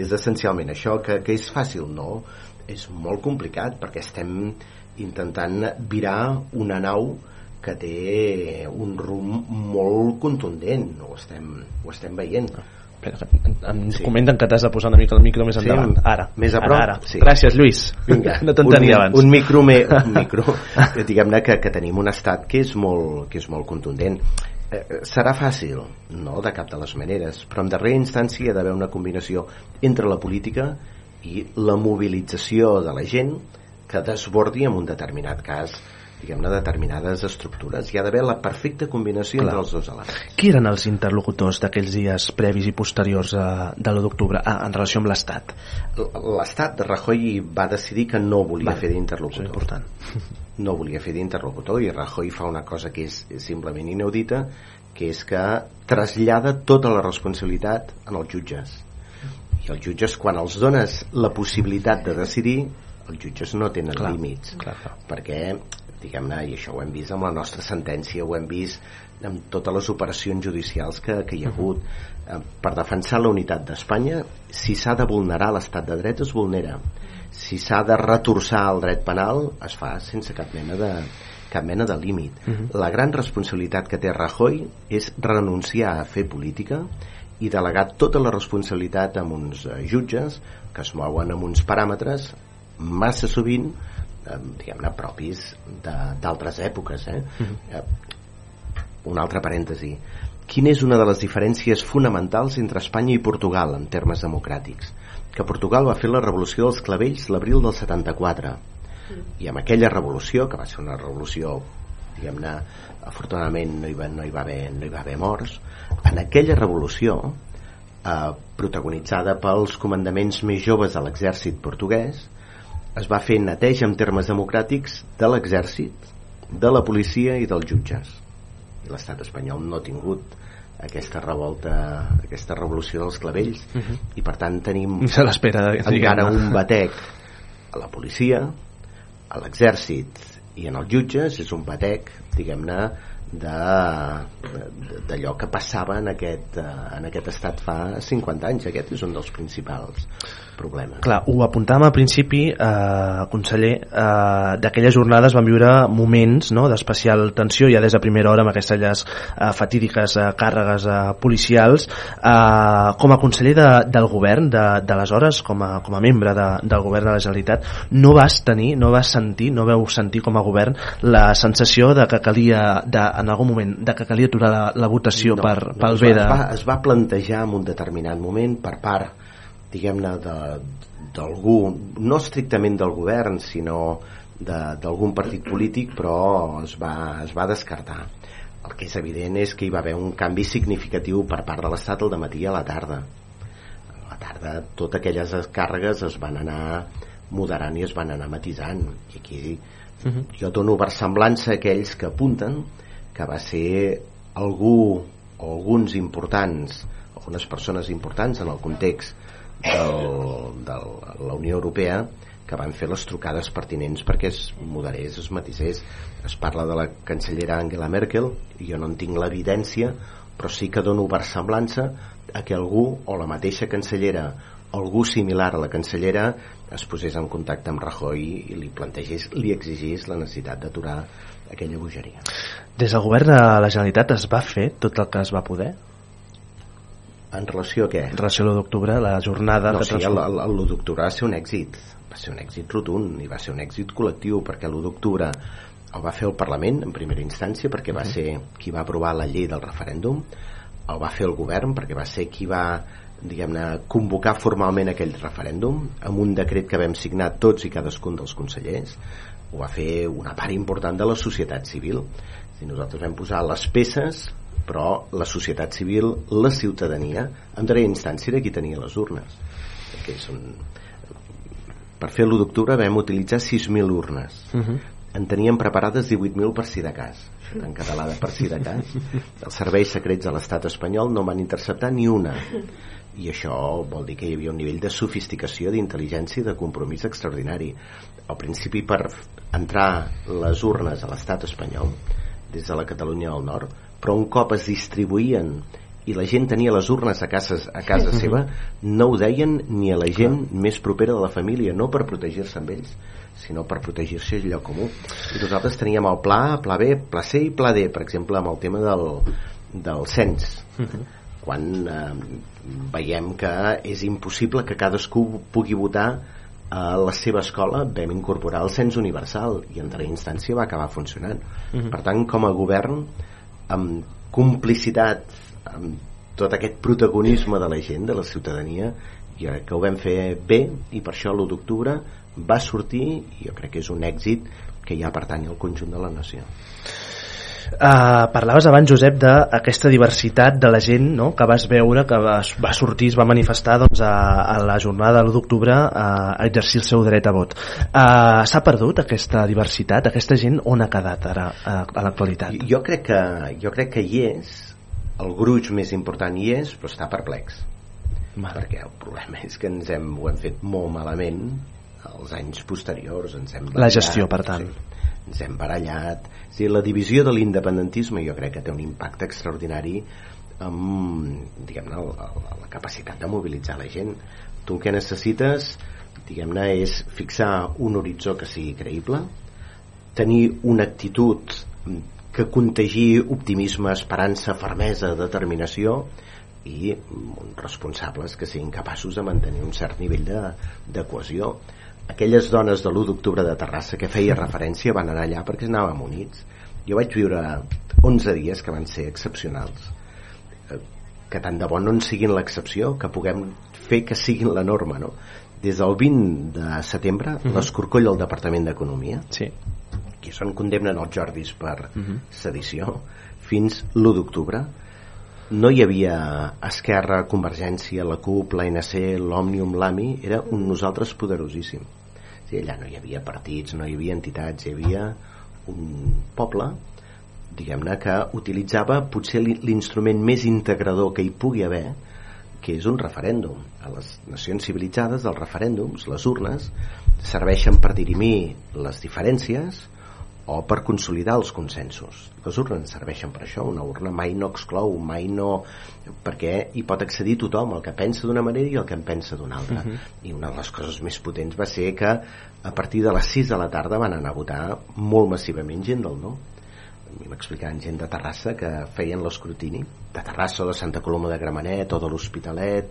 és essencialment això que, que és fàcil no, és molt complicat perquè estem intentant virar una nau que té un rumb molt contundent. Ho estem, ho estem veient Espera, em sí. comenten que t'has de posar una mica el micro més Sí, endavant. Ara. més a Ara, prop? Ara, Sí. Gràcies, Lluís. Vinga, no t'entenia un, abans. Un micro, me, un micro diguem-ne que, que tenim un estat que és molt, que és molt contundent. Eh, eh, serà fàcil? No, de cap de les maneres, però en darrera instància hi ha d'haver una combinació entre la política i la mobilització de la gent que desbordi en un determinat cas diguem-ne, determinades estructures. Hi ha d'haver la perfecta combinació Clar. entre els dos elements. Qui eren els interlocutors d'aquells dies previs i posteriors a, de l'1 d'octubre ah, en relació amb l'Estat? L'Estat, Rajoy va decidir que no volia Vale. fer d'interlocutor. Important. no volia fer d'interlocutor i Rajoy fa una cosa que és simplement inaudita que és que trasllada tota la responsabilitat en els jutges i els jutges quan els dones la possibilitat de decidir els jutges no tenen Clar, límits clar, clar. perquè diguem-ne, i això ho hem vist amb la nostra sentència ho hem vist amb totes les operacions judicials que, que hi ha hagut. Eh, per defensar la unitat d'Espanya si s'ha de vulnerar l'estat de dret es vulnera. Si s'ha de retorçar el dret penal es fa sense cap mena de, cap mena de límit. La gran responsabilitat que té Rajoy és renunciar a fer política i delegar tota la responsabilitat amb uns eh, jutges que es mouen amb uns paràmetres massa sovint eh, diguem-ne propis de- d'altres èpoques eh? Eh, un altre parèntesi. Quina és una de les diferències fonamentals entre Espanya i Portugal en termes democràtics? Que Portugal va fer la revolució dels clavells l'abril del 74 i amb aquella revolució que va ser una revolució diguem-ne afortunadament no hi, va, no, hi va haver, no hi va haver morts en aquella revolució eh, protagonitzada pels comandaments més joves de l'exèrcit portuguès es va fer neteja en termes democràtics de l'exèrcit de la policia i dels jutges. I l'estat espanyol no ha tingut aquesta revolta aquesta revolució dels clavells. Mhm. i per tant tenim Se l'espera, encara un batec a la policia a l'exèrcit i en els jutges. És un batec diguem-ne d'allò que passava en aquest, eh, en aquest estat fa 50 anys aquest és un dels principals problemes Clar, ho apuntàvem al principi, eh, conseller, eh, d'aquelles jornades van viure moments no, d'especial tensió, ja des de primera hora amb aquestes eh, fatídiques eh, càrregues eh, policials. Eh, com a conseller de, del govern, de- d'aleshores, com, a, com a membre de, del govern de la Generalitat, no vas tenir, no vas sentir, no veu sentir com a govern la sensació de que calia, de, en algun moment, de que calia aturar la, la votació No, per, no, pel es bé va, de... es, va, es va plantejar en un determinat moment per part diguem-ne de- d'algú no estrictament del govern sinó de- d'algun partit polític però es va, es va descartar. El que és evident és que hi va haver un canvi significatiu per part de l'Estat al matí a la tarda. A la tarda totes aquelles càrregues es van anar moderant i es van anar matisant. I aquí Mhm. jo dono versemblança a aquells que apunten que va ser algú o alguns importants algunes persones importants en el context del, de la Unió Europea que van fer les trucades pertinents perquè es moderés, es matisés. Es parla de la cancellera Angela Merkel jo no en tinc l'evidència però sí que dono versemblança a que algú o la mateixa cancellera algú similar a la cancellera es posés en contacte amb Rajoy i li plantegés, li exigís la necessitat d'aturar aquella bogeria. Des del govern de la Generalitat es va fer tot el que es va poder? En relació a què? En relació a l'1 d'octubre, la jornada... No, que sí, el, transforma- el, el 1 d'octubre va ser un èxit va ser un èxit rotund i va ser un èxit col·lectiu perquè l'1 d'octubre el va fer el Parlament en primera instància perquè va ser qui va aprovar la llei del referèndum el va fer el govern perquè va ser qui va diguem-ne, convocar formalment aquell referèndum amb un decret que vam signar tots i cadascun dels consellers ho va fer una part important de la societat civil. I nosaltres vam posar les peces però la societat civil, la ciutadania en darrera instància era qui tenia les urnes. Que és un... per fer l'1 d'octubre vam utilitzar 6.000 urnes. Mhm. en teníem preparades 18.000 per si de cas. En català de per si de cas. Els serveis secrets de l'estat espanyol no van interceptar ni una. I això vol dir que hi havia un nivell de sofisticació, d'intel·ligència i de compromís extraordinari al principi per entrar les urnes a l'estat espanyol des de la Catalunya del Nord però un cop es distribuïen i la gent tenia les urnes a casa, a casa seva no ho deien ni a la gent més propera de la família no per protegir-se amb ells sinó per protegir-se lloc comú. I nosaltres teníem el pla, pla B, pla C i pla D per exemple amb el tema del, del cens. Quan eh, veiem que és impossible que cadascú pugui votar a la seva escola vam incorporar el cens universal i en darrera instància va acabar funcionant Mhm. per tant com a govern amb complicitat amb tot aquest protagonisme de la gent, de la ciutadania jo crec que ho vam fer bé i per això l'1 d'octubre va sortir i jo crec que és un èxit que ja pertany al conjunt de la nació Uh, parlaves abans, Josep, d'aquesta diversitat de la gent no? que vas veure, que va, va sortir, es va manifestar doncs, a, a la jornada de l'1 d'octubre a, a exercir el seu dret a vot. Uh, S'ha perdut aquesta diversitat? Aquesta gent on ha quedat ara a, a l'actualitat? jo crec que, jo crec que hi és el gruix més important hi és però està perplex Vale. perquè el problema és que ens hem, ho hem fet molt malament els anys posteriors ens hem La gestió, per tant. sí, ens hem barallat a dir, la divisió de l'independentisme jo crec que té un impacte extraordinari amb diguem-ne la capacitat de mobilitzar la gent tu el que necessites diguem-ne és fixar un horitzó que sigui creïble tenir una actitud que contagi optimisme, esperança, fermesa, determinació i uns responsables que siguin capaços de mantenir un cert nivell de, de cohesió. Aquelles dones de l'1 d'octubre de Terrassa que feia referència van anar allà perquè anàvem units. Jo vaig viure 11 dies que van ser excepcionals. Eh, Que tant de bo no en siguin l'excepció, que puguem fer que siguin la norma, no? Des del 20 de setembre, Mhm. l'escorcoll del Departament d'Economia, sí. qui són condemnen els Jordis per Mhm. sedició, fins l'1 d'octubre, no hi havia Esquerra, Convergència, la CUP, l'ANC, l'Òmnium, l'AMI, era un nosaltres poderosíssim. Sigui, allà no hi havia partits, no hi havia entitats, hi havia un poble diguem-ne que utilitzava potser l'in- l'instrument més integrador que hi pugui haver que és un referèndum. A les nacions civilitzades els referèndums, les urnes serveixen per dirimir les diferències o per consolidar els consensos. Les urnes serveixen per això. Una urna mai no exclou, mai no perquè hi pot accedir tothom el que pensa d'una manera i el que en pensa d'una altra. Mhm. i una de les coses més potents va ser que a partir de les 6 de la tarda van anar a votar molt massivament gent del no. A mi m'explicaven gent de Terrassa que feien l'escrutini de Terrassa o de Santa Coloma de Gramenet o de l'Hospitalet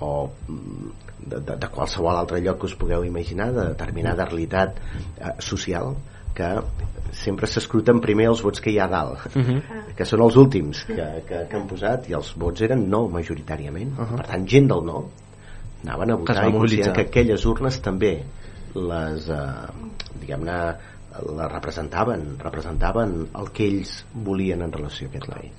o mm, de, de, de qualsevol altre lloc que us pugueu imaginar de determinada realitat eh, social que sempre s'escruten primer els vots que hi ha a dalt Mhm. que són els últims que, que, que han posat i els vots eren no majoritàriament uh -huh. per tant gent del no anaven a votar i consideren que aquelles urnes també les eh, diguem-ne les representaven representaven el que ells volien en relació a aquest noi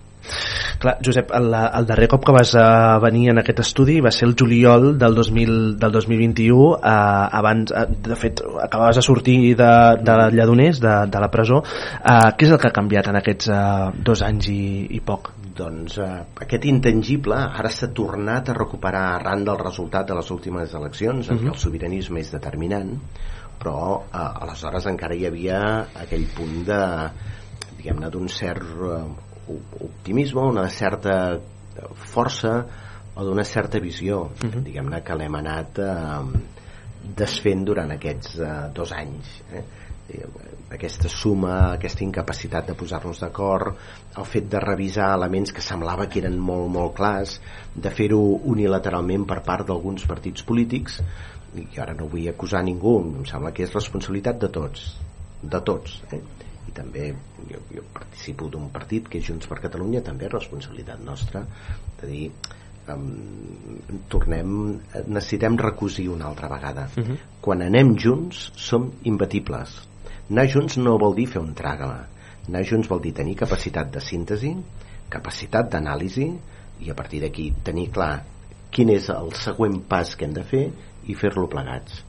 Clar, Josep, el, el darrer cop que vas uh, venir en aquest estudi va ser el juliol del, 2000, del 2021 uh, abans, uh, de fet acabaves de sortir de, de Lledoners de, de la presó uh, què és el que ha canviat en aquests uh, dos anys i, i poc? doncs eh, aquest intangible ara s'ha tornat a recuperar arran del resultat de les últimes eleccions en què Mhm. el sobiranisme és determinant però eh, aleshores encara hi havia aquell punt de diguem-ne d'un cert eh, op- optimisme una certa força o d'una certa visió Mhm. diguem-ne que l'hem anat eh, desfent durant aquests eh, dos anys eh? Eh, aquesta suma, aquesta incapacitat de posar-nos d'acord, el fet de revisar elements que semblava que eren molt, molt clars, de fer-ho unilateralment per part d'alguns partits polítics, i ara no vull acusar ningú, em sembla que és responsabilitat de tots, de tots, eh? També jo, jo participo d'un partit que és Junts per Catalunya, també és responsabilitat nostra de dir um, tornem necessitem recosir una altra vegada. Mhm. quan anem junts som imbatibles. Anar junts no vol dir fer un tràgala. Anar junts vol dir tenir capacitat de síntesi capacitat d'anàlisi i a partir d'aquí tenir clar quin és el següent pas que hem de fer i fer-lo plegats.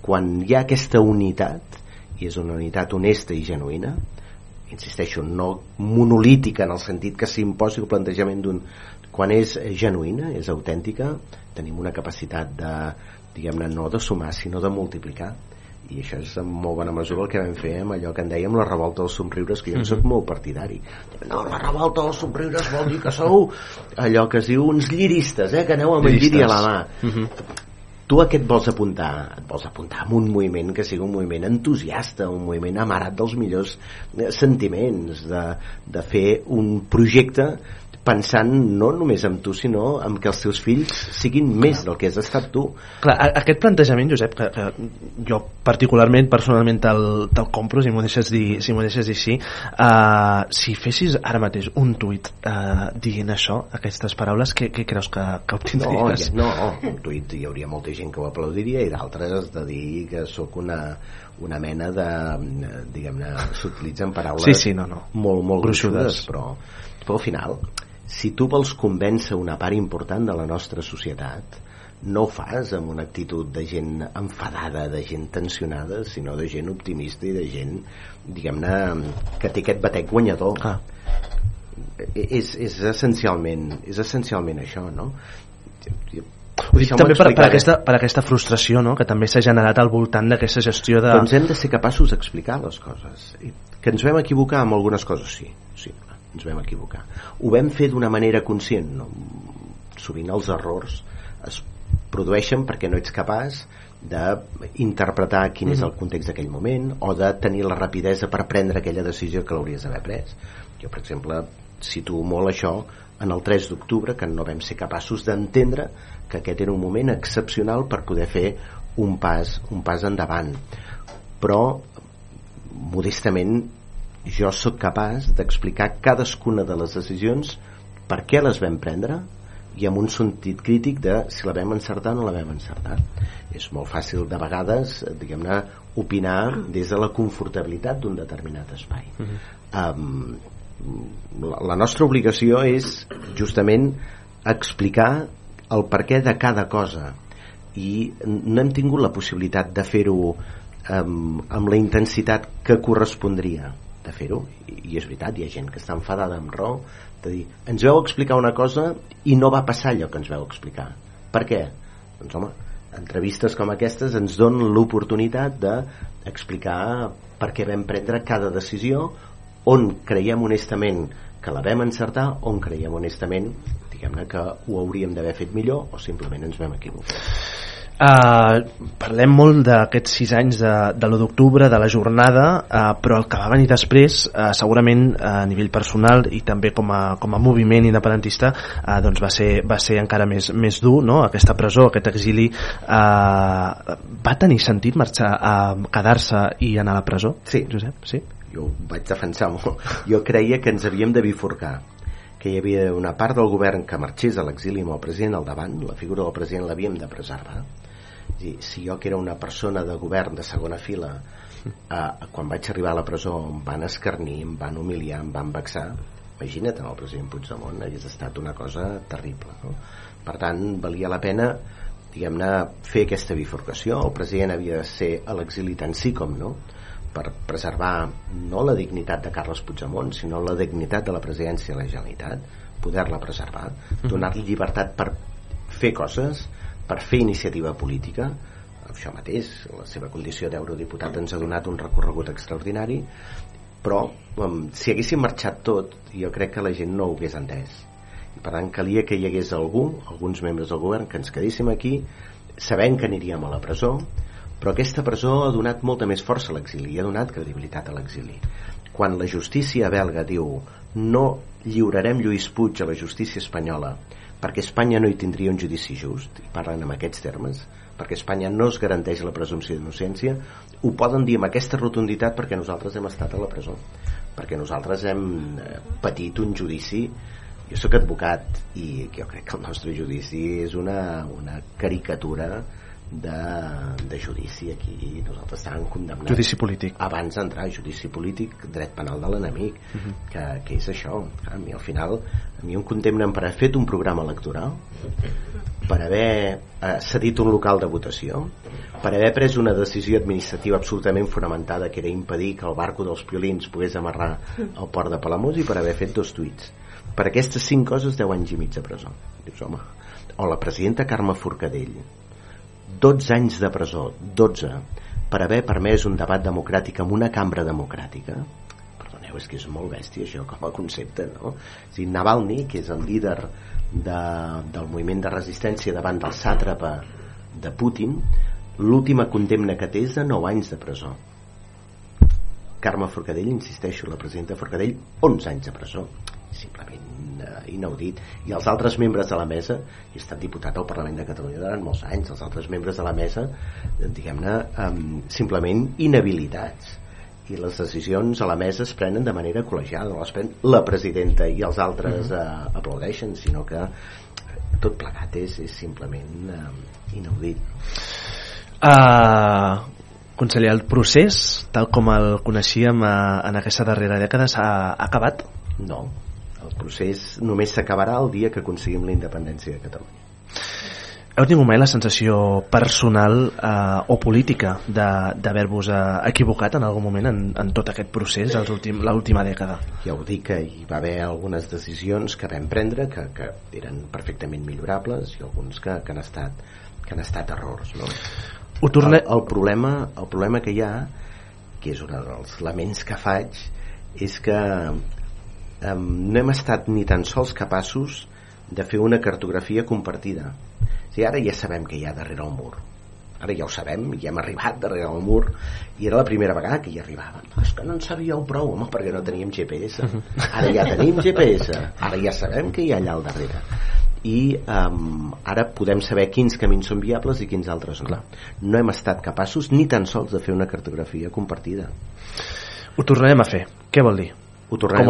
Quan hi ha aquesta unitat i és una unitat honesta i genuïna. Insisteixo, no monolítica en el sentit que s'imposi el plantejament d'un quan és genuïna, és autèntica tenim una capacitat de diguem-ne, no de sumar, sinó de multiplicar. I això és en molt bona mesura el que vam fer amb allò que en dèiem la revolta dels somriures que jo en Mhm. soc molt partidari. No, la revolta dels somriures vol dir que sou allò que es diu uns lliristes eh, que aneu amb el lliri a la mà. Mhm. Tu a què et vols apuntar? Et vols apuntar a un moviment que sigui un moviment entusiasta, un moviment amarat dels millors eh, sentiments, de, de fer un projecte pensant no només en tu, sinó en que els teus fills siguin més del que has estat tu. Clar, aquest plantejament, Josep, que, que jo particularment, personalment te'l te compro, si m'ho deixes dir, si m'ho deixes dir així, uh, si fessis ara mateix un tuit uh, dient això, aquestes paraules, què, què creus que, que No, obtindries? ja- no, un tuit hi hauria molta gent que ho aplaudiria i d'altres de dir que sóc una, una mena de, diguem-ne, s'utilitzen paraules Sí, sí, no, no. molt, molt Gruixudes. gruixudes, però, però al final, si tu vols convèncer una part important de la nostra societat, no ho fas amb una actitud de gent enfadada, de gent tensionada, sinó de gent optimista i de gent, diguem-ne, que té aquest batec guanyador. Ah. És, és essencialment és essencialment això, no? Ho dic també per, per, aquesta, per aquesta frustració no? que també s'ha generat al voltant d'aquesta gestió de... Doncs hem de ser capaços d'explicar les coses. Que ens vam equivocar amb algunes coses, sí. Ens vam equivocar. Ho vam fer d'una manera conscient. No? Sovint els errors es produeixen perquè no ets capaç d'interpretar quin és el context d'aquell moment o de tenir la rapidesa per prendre aquella decisió que l'hauries d'haver pres. Jo, per exemple, situo molt això en el 3 d'octubre, que no vam ser capaços d'entendre que aquest era un moment excepcional per poder fer un pas, un pas endavant. Però, modestament, jo sóc capaç d'explicar cadascuna de les decisions per què les vam prendre i amb un sentit crític de si la vam encertar o no la vam encertar. És molt fàcil de vegades diguem-ne opinar des de la confortabilitat d'un determinat espai. Um, la, la nostra obligació és justament explicar el perquè de cada cosa. I no hem tingut la possibilitat de fer-ho um, amb la intensitat que correspondria de fer-ho I, i és veritat, hi ha gent que està enfadada amb raó de dir, ens veu explicar una cosa i no va passar allò que ens veu explicar per què? doncs home entrevistes com aquestes ens donen l'oportunitat d'explicar per què vam prendre cada decisió on creiem honestament que la vam encertar on creiem honestament diguem-ne que ho hauríem d'haver fet millor o simplement ens vam equivocar Uh, parlem molt d'aquests sis anys de, de l'1 d'octubre, de la jornada, uh, però el que va venir després, uh, segurament uh, a nivell personal i també com a, com a moviment independentista, uh, doncs va ser, va ser encara més, més dur, no? aquesta presó, aquest exili. Uh, va tenir sentit marxar a quedar-se i anar a la presó? Sí. Josep? Sí? Jo vaig defensar molt. Jo creia que ens havíem de bifurcar que hi havia una part del govern que marxés a l'exili amb el president al davant, la figura del president l'havíem de preservar. I si jo que era una persona de govern de segona fila eh, quan vaig arribar a la presó em van escarnir, em van humiliar, em van vexar. Imagina't el president Puigdemont hagués estat una cosa terrible no? per tant valia la pena diguem-ne fer aquesta bifurcació. El president havia de ser a l'exili tant sí com no per preservar no la dignitat de Carles Puigdemont sinó la dignitat de la presidència de la Generalitat poder-la preservar donar-li llibertat per fer coses per fer iniciativa política això mateix, la seva condició d'eurodiputat ens ha donat un recorregut extraordinari però um, si haguéssim marxat tot jo crec que la gent no ho hagués entès. I per tant calia que hi hagués algú alguns membres del govern que ens quedéssim aquí sabent que aniríem a la presó però aquesta presó ha donat molta més força a l'exili i ha donat credibilitat a l'exili. Quan la justícia belga diu no lliurarem Lluís Puig a la justícia espanyola perquè Espanya no hi tindria un judici just i parlen en aquests termes perquè Espanya no es garanteix la presumpció d'innocència ho poden dir amb aquesta rotunditat perquè nosaltres hem estat a la presó. Perquè nosaltres hem eh, patit un judici. Jo sóc advocat i jo crec que el nostre judici és una, una caricatura de, de judici aquí nosaltres estàvem condemnats Judici polític. abans d'entrar judici polític dret penal de l'enemic uh -huh. que, que és això a mi al final a mi em condemnen per haver fet un programa electoral per haver eh, cedit un local de votació per haver pres una decisió administrativa absolutament fonamentada que era impedir que el barco dels piolins pogués amarrar al port de Palamós i per haver fet dos tuits per aquestes cinc coses 10 anys i mig de presó dius home o la presidenta Carme Forcadell 12 anys de presó 12 per haver permès un debat democràtic en una cambra democràtica perdoneu, és que és molt bèstia això com a concepte no? és dir, Navalny, que és el líder de, del moviment de resistència davant del sàtrapa de Putin l'última condemna que té és de 9 anys de presó Carme Forcadell, insisteixo, la presidenta Forcadell 11 anys de presó simplement inaudit. I els altres membres de la mesa i he estat diputat al Parlament de Catalunya durant molts anys els altres membres de la mesa eh, diguem-ne eh, simplement inhabilitats. I les decisions a la mesa es prenen de manera col·legiada no les pren la presidenta i els altres eh, aplaudeixen sinó que tot plegat és, és simplement eh, inaudit. Uh, conseller, el procés, tal com el coneixíem uh, en aquesta darrera dècada, s'ha ha acabat? No, procés només s'acabarà el dia que aconseguim la independència de Catalunya. Heu tingut mai la sensació personal eh, o política de- d'haver-vos eh, equivocat en algun moment en, en tot aquest procés, l'última dècada? ja ho dic que hi va haver algunes decisions que vam prendre que, que eren perfectament millorables i alguns que, que han estat que han estat errors no? Ho torne- el, el, problema, el problema que hi ha que és un dels laments que faig és que um, no hem estat ni tan sols capaços de fer una cartografia compartida. O sigui, ara ja sabem que hi ha darrere el mur. Ara ja ho sabem, ja hem arribat darrere el mur. I era la primera vegada que hi arribàvem. És que no en sabíeu prou, home, perquè no teníem GPS ara ja tenim GPS ara ja sabem que hi ha allà al darrere. I um, ara podem saber quins camins són viables i quins altres no. No hem estat capaços ni tan sols de fer una cartografia compartida. Ho tornarem a fer. Què vol dir? Ho tornarem Com